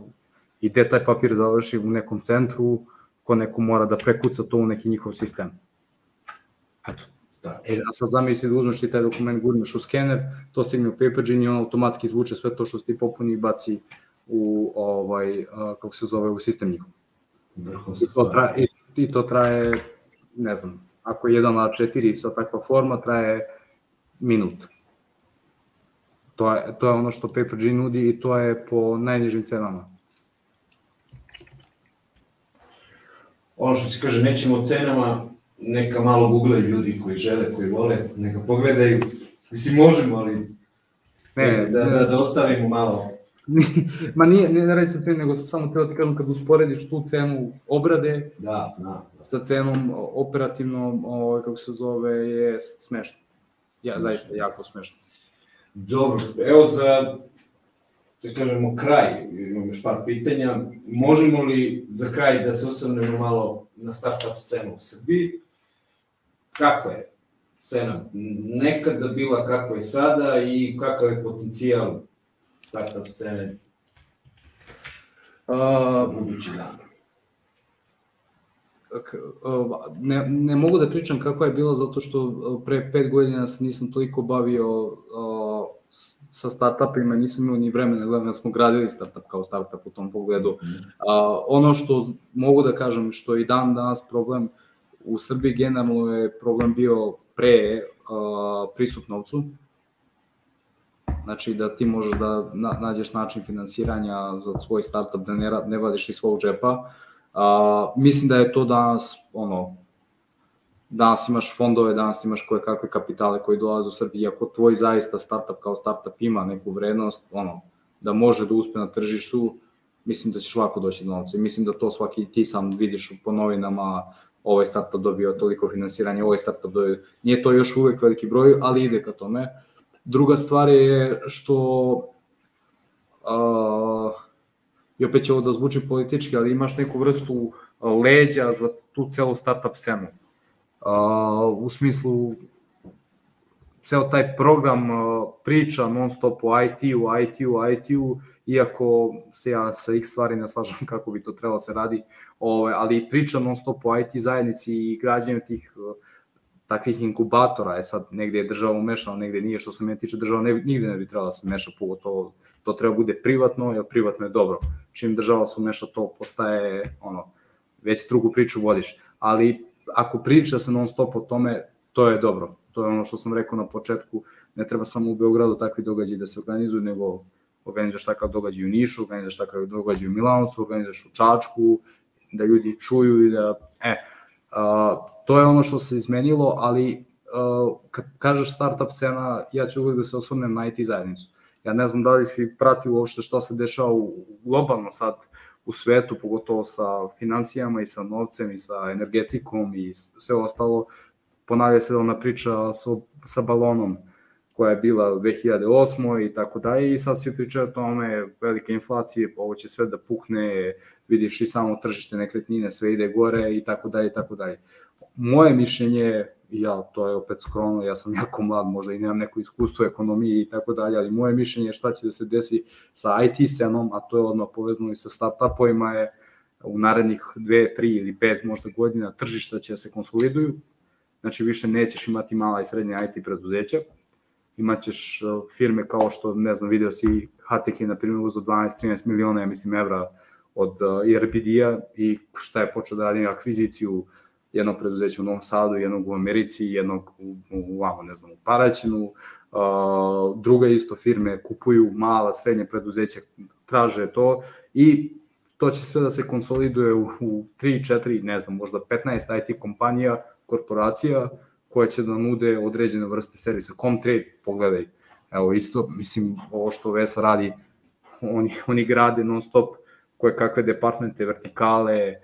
i gde taj papir završi u nekom centru ko neko mora da prekuca to u neki njihov sistem. Eto. Da. E, a sad zamisli da uzmeš ti taj dokument, gurneš u skener, to stigne u PaperGene i on automatski izvuče sve to što si ti popuni i baci u, ovaj, kako se zove, u sistem njihov. I to, traje, i, I to traje, ne znam, ako je 1 na 4 sa takva forma, traje minut. To je, to je ono što PaperG nudi i to je po najnižim cenama. Ono što se kaže, nećemo o cenama, neka malo google ljudi koji žele, koji vole, neka pogledaju. Mislim, možemo, ali ne, da, da, da ostavimo malo Ma nije, ne, reći te, nego samo treba ti kažem kad usporediš tu cenu obrade da, zna, da. sa cenom operativnom, ovaj, kako se zove, je smešno. Ja, zaista jako smešno. Dobro, evo za, da kažemo, kraj, imam još par pitanja. Možemo li za kraj da se osvrnemo malo na startup scenu u Srbiji? Kako je scena nekada bila, kako je sada i kakav je potencijal startup scene uh, budući dan? Ne, ne mogu da pričam kako je bilo zato što pre pet godina se nisam toliko bavio uh, sa startupima, nisam imao ni vremena, gledam da smo gradili startup kao startup u tom pogledu. Uh, ono što mogu da kažem, što i dan danas problem u Srbiji generalno je problem bio pre uh, pristup novcu, Znači da ti možeš da nađeš način finansiranja za svoj startup, da ne, ne vadiš iz svog džepa. A, mislim da je to danas, ono, danas imaš fondove, danas imaš koje kakve kapitale koji dolaze u Srbiji, ako tvoj zaista startup kao startup ima neku vrednost, ono, da može da uspe na tržištu, mislim da ćeš lako doći do novca. mislim da to svaki ti sam vidiš po novinama, ovaj startup dobio toliko finansiranja, ovaj startup dobio, nije to još uvek veliki broj, ali ide ka tome. Druga stvar je što uh, i opet će ovo da zvuči politički, ali imaš neku vrstu leđa za tu celu startup scenu. Uh, u smislu ceo taj program uh, priča non stop o IT-u, IT-u, IT-u, iako se ja sa ih stvari ne slažem kako bi to trebalo da se radi, ove, ali priča non stop o IT zajednici i građanju tih uh, takvih inkubatora, je sad negde je država umešana, negde nije, što se mene tiče država ne, nigde ne bi trebala da se meša, pogotovo to treba bude privatno, jer privatno je dobro. Čim država se umeša, to postaje, ono, već drugu priču vodiš. Ali ako priča se non stop o tome, to je dobro. To je ono što sam rekao na početku, ne treba samo u Beogradu takvi događaji da se organizuju, nego organizuješ takav događaj u Nišu, organizuješ takav događaj u Milanovcu, organizuješ u Čačku, da ljudi čuju i da, e, Uh, to je ono što se izmenilo, ali uh, kad kažeš startup scena, ja ću uvek da se osvrnem na IT zajednicu. Ja ne znam da li si pratio uopšte šta se dešava globalno sad u svetu, pogotovo sa financijama i sa novcem i sa energetikom i sve ostalo. Ponavlja se ona priča sa, sa balonom koja je bila u 2008. i tako dalje i sad svi pričaju o tome, velike inflacije, ovo će sve da pukne, vidiš i samo tržište nekretnine, sve ide gore i tako dalje i tako dalje. Moje mišljenje, ja, to je opet skromno, ja sam jako mlad, možda i nemam neko iskustvo u ekonomiji i tako dalje, ali moje mišljenje je šta će da se desi sa IT scenom, a to je odmah povezano i sa startupovima je u narednih dve, tri ili pet možda godina tržišta će da se konsoliduju, znači više nećeš imati mala i srednja IT preduzeća, imaćeš firme kao što, ne znam, video si HTK na primjer uzao 12-13 miliona, ja mislim, evra od IRPD-a i šta je počeo da radi akviziciju jednog preduzeća u Novom Sadu, jednog u Americi, jednog u, u, u ne znam, u Paraćinu, uh, druga isto firme kupuju mala, srednje preduzeća, traže to i to će sve da se konsoliduje u, u 3, 4, ne znam, možda 15 IT kompanija, korporacija, koje će da nude određene vrste servisa. Comtrade, pogledaj, evo isto, mislim, ovo što Vesa radi, oni, oni grade non stop koje kakve departmente, vertikale,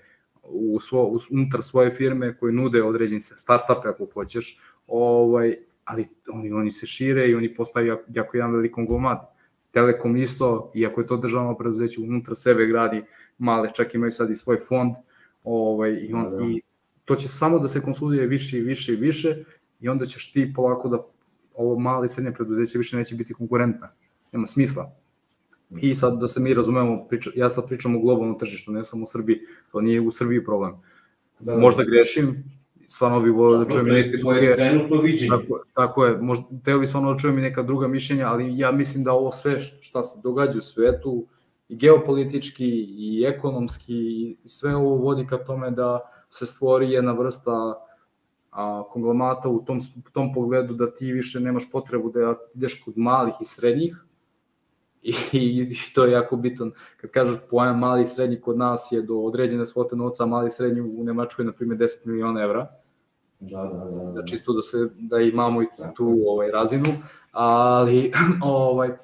u svo, u, unutar svoje firme koji nude određeni startupe ako hoćeš, ovaj, ali oni, oni se šire i oni postaju jako, jako jedan velik konglomat. Telekom isto, iako je to državno preduzeće, unutar sebe gradi male, čak imaju sad i svoj fond, ovaj, i, on, da, da. i to će samo da se konsoliduje više i više i više i onda ćeš ti polako da ovo male i srednje preduzeće više neće biti konkurentna. Nema smisla. I sad da se mi razumemo, priča, ja sad pričam o globalnom tržištu, ne samo u Srbiji, to nije u Srbiji problem. Da, da. Možda grešim, stvarno bih volio da čujem neke druge... trenutno viđenje. Tako, tako je, možda, teo bih stvarno da čujem i neka druga mišljenja, ali ja mislim da ovo sve šta se događa u svetu, i geopolitički, i ekonomski, i sve ovo vodi ka tome da se stvori jedna vrsta a, konglomata u tom, u tom pogledu da ti više nemaš potrebu da ideš kod malih i srednjih, I, i to je jako bitno. Kad kažeš pojam mali i srednji kod nas je do određene svote novca, mali i srednji u Nemačkoj je na primjer 10 miliona evra. Da, da, da, da. da čisto da se da imamo i tu ovaj razinu, ali ovaj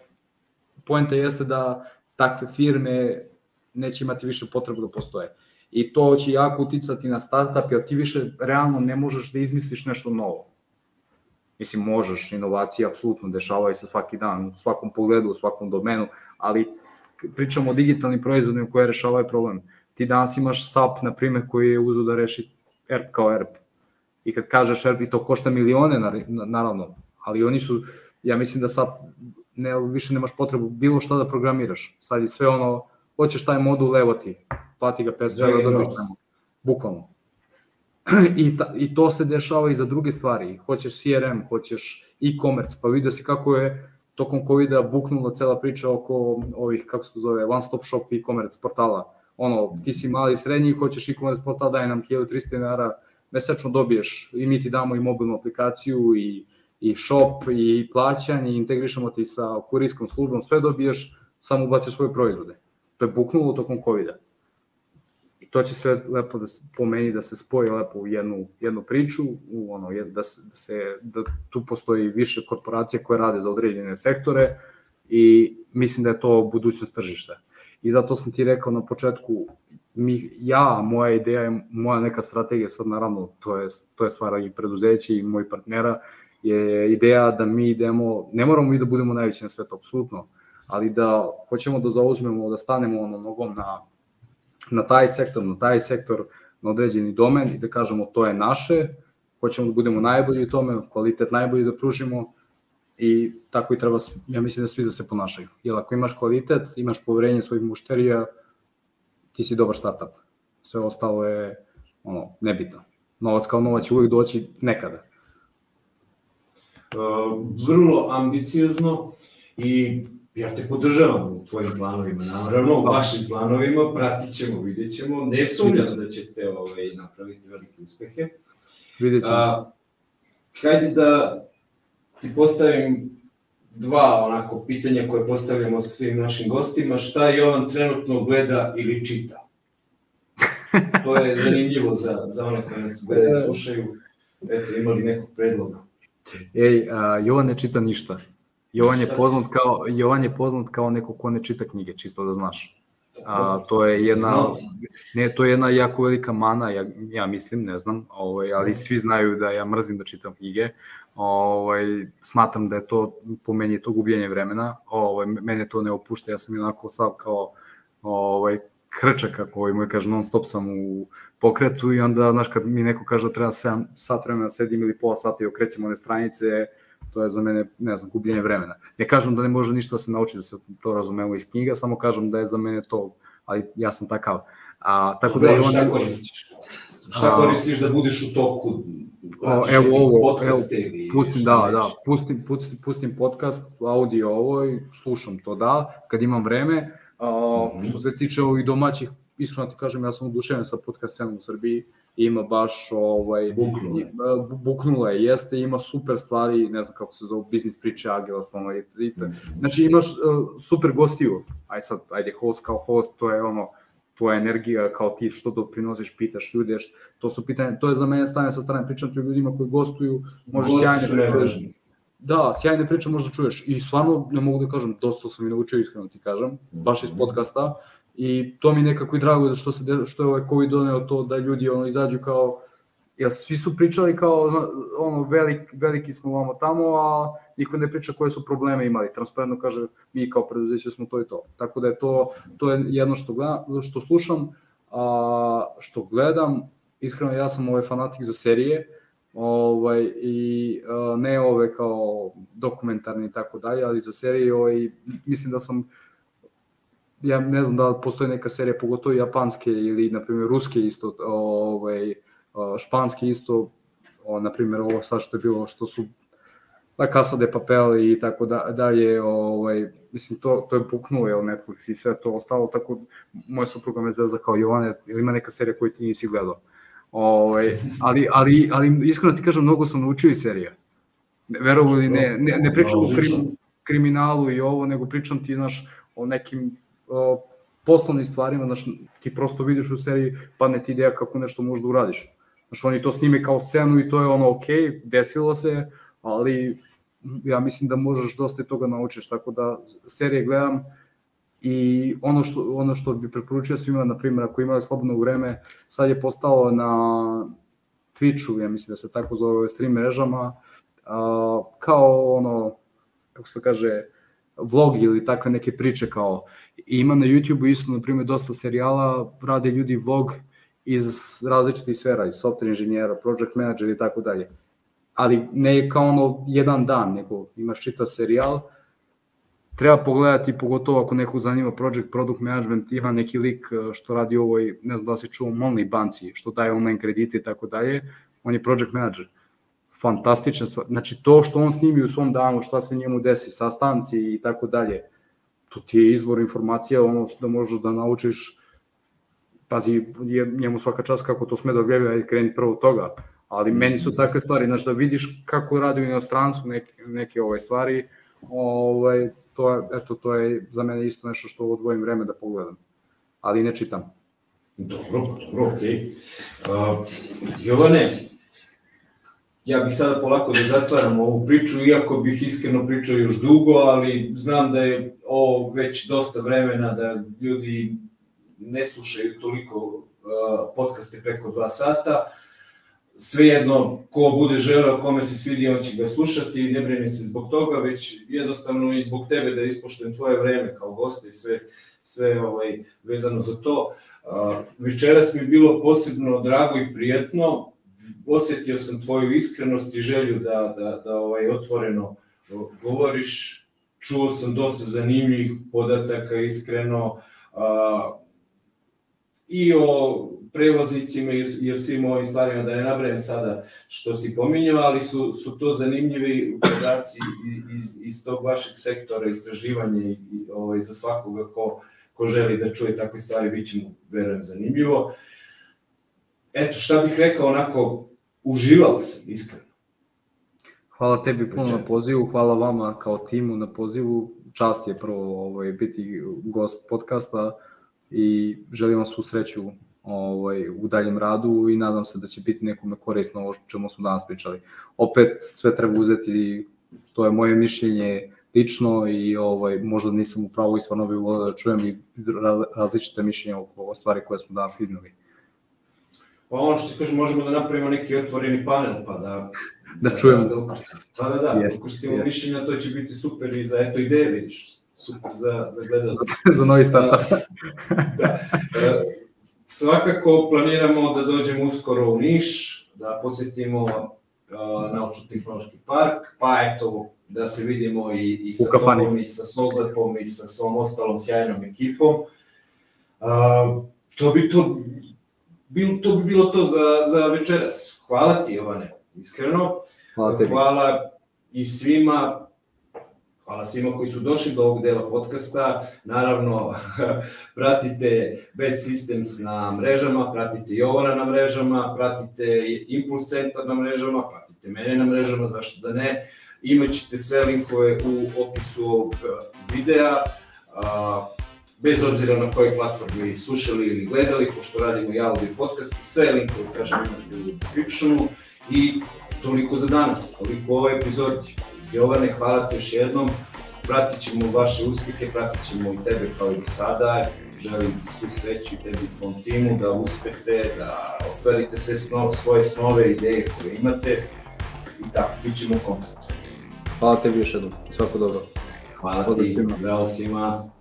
poenta jeste da takve firme neće imati više potrebu da postoje. I to će jako uticati na startup, jer ti više realno ne možeš da izmisliš nešto novo. Mislim, možeš, inovacije apsolutno dešavaju se svaki dan, u svakom pogledu, u svakom domenu, ali pričamo o digitalnim proizvodima koje rešavaju problem. Ti danas imaš SAP, na primjer, koji je uzu da reši ERP kao ERP. I kad kažeš ERP, to košta milione, naravno, ali oni su, ja mislim da SAP ne, više nemaš potrebu bilo šta da programiraš. Sad je sve ono, hoćeš taj modul, evo ti, plati ga 500 evra, dobiš tamo. Bukvalno. I, ta, I to se dešava i za druge stvari. Hoćeš CRM, hoćeš e-commerce, pa vidio si kako je tokom COVID-a buknula cela priča oko ovih, kako se to zove, one stop shop e-commerce portala. Ono, ti si mali i srednji, hoćeš e-commerce portal, daj nam 1300 dinara, mesečno dobiješ i mi ti damo i mobilnu aplikaciju i, i shop i plaćanje i integrišemo ti sa kurijskom službom, sve dobiješ, samo ubaciš svoje proizvode. To je buknulo tokom COVID-a to će sve lepo da se, po meni da se spoji lepo u jednu, jednu priču, u ono, da, se, da, se, da tu postoji više korporacija koje rade za određene sektore i mislim da je to budućnost tržišta. I zato sam ti rekao na početku, mi, ja, moja ideja moja neka strategija, sad naravno, to je, to je stvar i preduzeća i mojih partnera, je ideja da mi idemo, ne moramo mi da budemo najveći na svetu, apsolutno, ali da hoćemo da zauzmemo, da stanemo ono nogom na na taj sektor, na taj sektor, na određeni domen i da kažemo to je naše, hoćemo da budemo najbolji u tome, kvalitet najbolji da pružimo i tako i treba, ja mislim da svi da se ponašaju. Jer ako imaš kvalitet, imaš poverenje svojih mušterija, ti si dobar startup. Sve ostalo je ono, nebitno. Novac kao novac će uvek doći nekada. Uh, vrlo ambiciozno i ja te podržavam u tvojim planovima, naravno, u vašim planovima, pratit ćemo, vidjet ćemo, ne sumnjam da ćete ovaj, napraviti velike uspehe. Vidjet ćemo. A, hajde da ti postavim dva onako pitanja koje postavljamo svim našim gostima. Šta Jovan trenutno gleda ili čita? To je zanimljivo za, za one koje nas gledaju i slušaju. Eto, imali nekog predloga? Ej, a, Jovan ne čita ništa. Jovan je poznat kao Jovan je poznat kao neko ko ne čita knjige, čisto da znaš. A, to je jedna ne to je jedna jako velika mana, ja, ja mislim, ne znam, ovaj, ali svi znaju da ja mrzim da čitam knjige. Ovaj smatram da je to po meni to gubljenje vremena. Ovaj mene to ne opušta, ja sam onako sav kao ovaj krčak koji mu kaže non stop sam u pokretu i onda znaš kad mi neko kaže da treba 7 sat vremena sedim ili pola sata i okrećem one stranice to je za mene, ne znam, gubljenje vremena. Ne kažem da ne može ništa da se nauči da se to razumemo iz knjiga, samo kažem da je za mene to, ali ja sam takav. A, tako da je on... Šta A- koristiš da budeš u toku? O, Radiš evo ovo, ili Pustim, šta da, da, pustim, pustim, pustim podcast, audio ovo i slušam to, da, kad imam vreme. A, Mhm. Što se tiče ovih domaćih, iskreno ti kažem, ja sam oduševljen sa podcast scenom u Srbiji, ima baš ovaj, Buknulo je. bu- buknula je, jeste, ima super stvari, ne znam kako se zove, biznis priče, agilost, ono, i, i, Mhm. znači imaš uh, super gostiju, aj sad, ajde, host kao host, to je ono, tvoja energija, kao ti što doprinosiš, pitaš ljude, št- to su pitanja, to je za mene stane sa strane pričati o ljudima koji gostuju, možeš Gosti sjajne priče, da, sjajne priče možda čuješ i stvarno ne mogu da kažem, dosta sam i naučio iskreno ti kažem, baš iz Mhm. podcasta i to mi nekako i drago da što se de- što je ovaj covid doneo to da ljudi ono izađu kao ja svi su pričali kao ono velik, veliki smo vamo tamo, a niko ne priča koje su probleme imali. Transparentno kaže mi kao preduzeće smo to i to. Tako da je to to je jedno što gledam, što slušam, a što gledam, iskreno ja sam ovaj fanatik za serije, ovaj i ne ove kao dokumentarne i tako dalje, ali za serije ovaj mislim da sam ja ne znam da postoji neka serija, pogotovo japanske ili, na primjer, ruske isto, ovaj, španske isto, o, na primjer, ovo sad što je bilo, što su La Casa de Papel i tako da, dalje, ovaj, mislim, to, to je puknulo, jel, Netflix i sve to ostalo, tako, moja supruga me zeza kao Jovane, ili ima neka serija koju ti nisi gledao? Ovaj, ali, ali, ali iskreno ti kažem, mnogo sam naučio iz serija. Verovo ili ne, ne, ne pričam o krim, kriminalu i ovo, nego pričam ti, znaš, o nekim poslovnim stvarima, znaš, ti prosto vidiš u seriji, padne ti ideja kako nešto možda uradiš. Znaš, oni to snime kao scenu i to je ono, ok, desilo se, ali ja mislim da možeš dosta i toga naučiš, tako da serije gledam i ono što, ono što bi preporučio svima, na primjer, ako imaju slobodno vreme, sad je postalo na Twitchu, ja mislim da se tako zove, stream mrežama, a, kao ono, kako se kaže, vlog ili takve neke priče kao, I ima na YouTube-u isto, na primjer, dosta serijala, rade ljudi vlog iz različitih sfera, iz software inženjera, project manager i tako dalje. Ali ne kao ono jedan dan, nego imaš čitav serijal, treba pogledati, pogotovo ako nekog zanima project, product management, ima neki lik eh, što radi ovoj, ne znam da se čuo, Monly banci, što daje online kredite i tako dalje, on je project manager. Fantastična stvar. Znači, to što on snimi u svom danu, šta se njemu desi, sastanci i tako dalje, to ti je izvor informacija, ono što možeš da naučiš, pazi, je njemu svaka čast kako to sme da gleda, ajde kreni prvo toga, ali meni su takve stvari, znači da vidiš kako radi u inostranstvu neke, neke ove stvari, ovaj, to, eto, to je za mene isto nešto što odvojim vreme da pogledam, ali ne čitam. Dobro, dobro, okej. Okay. Uh, Jovane, ja bih sada polako da zatvaram ovu priču, iako bih iskreno pričao još dugo, ali znam da je ovo već dosta vremena, da ljudi ne slušaju toliko uh, podcaste preko dva sata. Svejedno, ko bude želeo, kome se svidi, on će ga slušati, ne brini se zbog toga, već jednostavno i zbog tebe da ispoštujem tvoje vreme kao goste i sve, sve ovaj, vezano za to. Uh, večeras mi je bilo posebno drago i prijetno, osetio sam tvoju iskrenost i želju da, da, da ovaj, otvoreno govoriš, čuo sam dosta zanimljivih podataka iskreno, a, i o prevoznicima i, i o svim ovim stvarima, da ne nabrajem sada što si pominjao, ali su, su to zanimljivi podaci iz, iz tog vašeg sektora istraživanja i, i ovaj, za svakoga ko, ko želi da čuje takve stvari, bit će mu, verujem, zanimljivo. Eto, šta bih rekao, onako, uživao sam, iskreno. Hvala tebi puno na pozivu, hvala vama kao timu na pozivu. Čast je prvo ovaj, biti gost podcasta i želim vam svu sreću ovaj, u daljem radu i nadam se da će biti nekome korisno ovo čemu smo danas pričali. Opet sve treba uzeti, to je moje mišljenje lično i ovaj, možda nisam u pravu i stvarno bih volio da čujem i različite mišljenja oko stvari koje smo danas iznali. Pa ono što se kaže, možemo da napravimo neki otvoreni panel, pa da... Da, da čujemo. Da, da, pa da, da, Jest, ukrstimo jest. mišljenja, to će biti super i za, eto, ideje vidiš, super za, za gledalce. za novi startup. da. E, svakako planiramo da dođemo uskoro u Niš, da posetimo uh, naučno-tehnološki park, pa eto, da se vidimo i, i sa tobom, i sa Sozapom, i sa svom ostalom sjajnom ekipom. Uh, to bi to bil, to bi bilo to za, za večeras. Hvala ti, Jovane, iskreno. Hvala tebi. Hvala i svima, hvala svima koji su došli do ovog dela podcasta. Naravno, pratite Bad Systems na mrežama, pratite Jovana na mrežama, pratite Impuls Centar na mrežama, pratite mene na mrežama, zašto da ne. Imaćete sve linkove u opisu ovog videa bez obzira na kojoj platformi slušali ili gledali, pošto radimo i audio podcast, sve linkove, kažem, imate u descriptionu i toliko za danas, toliko u ovoj epizodi. Jovane, hvala ti još jednom, pratit ćemo vaše uspehe, pratit ćemo i tebe kao i do sada, želim ti svu sreću i tebi i tvom timu, da uspete, da ostvarite sve snove, svoje snove, ideje koje imate i tako, bit ćemo u kontaktu. Hvala tebi još jednom, svako dobro. Hvala ti, zdravo svima.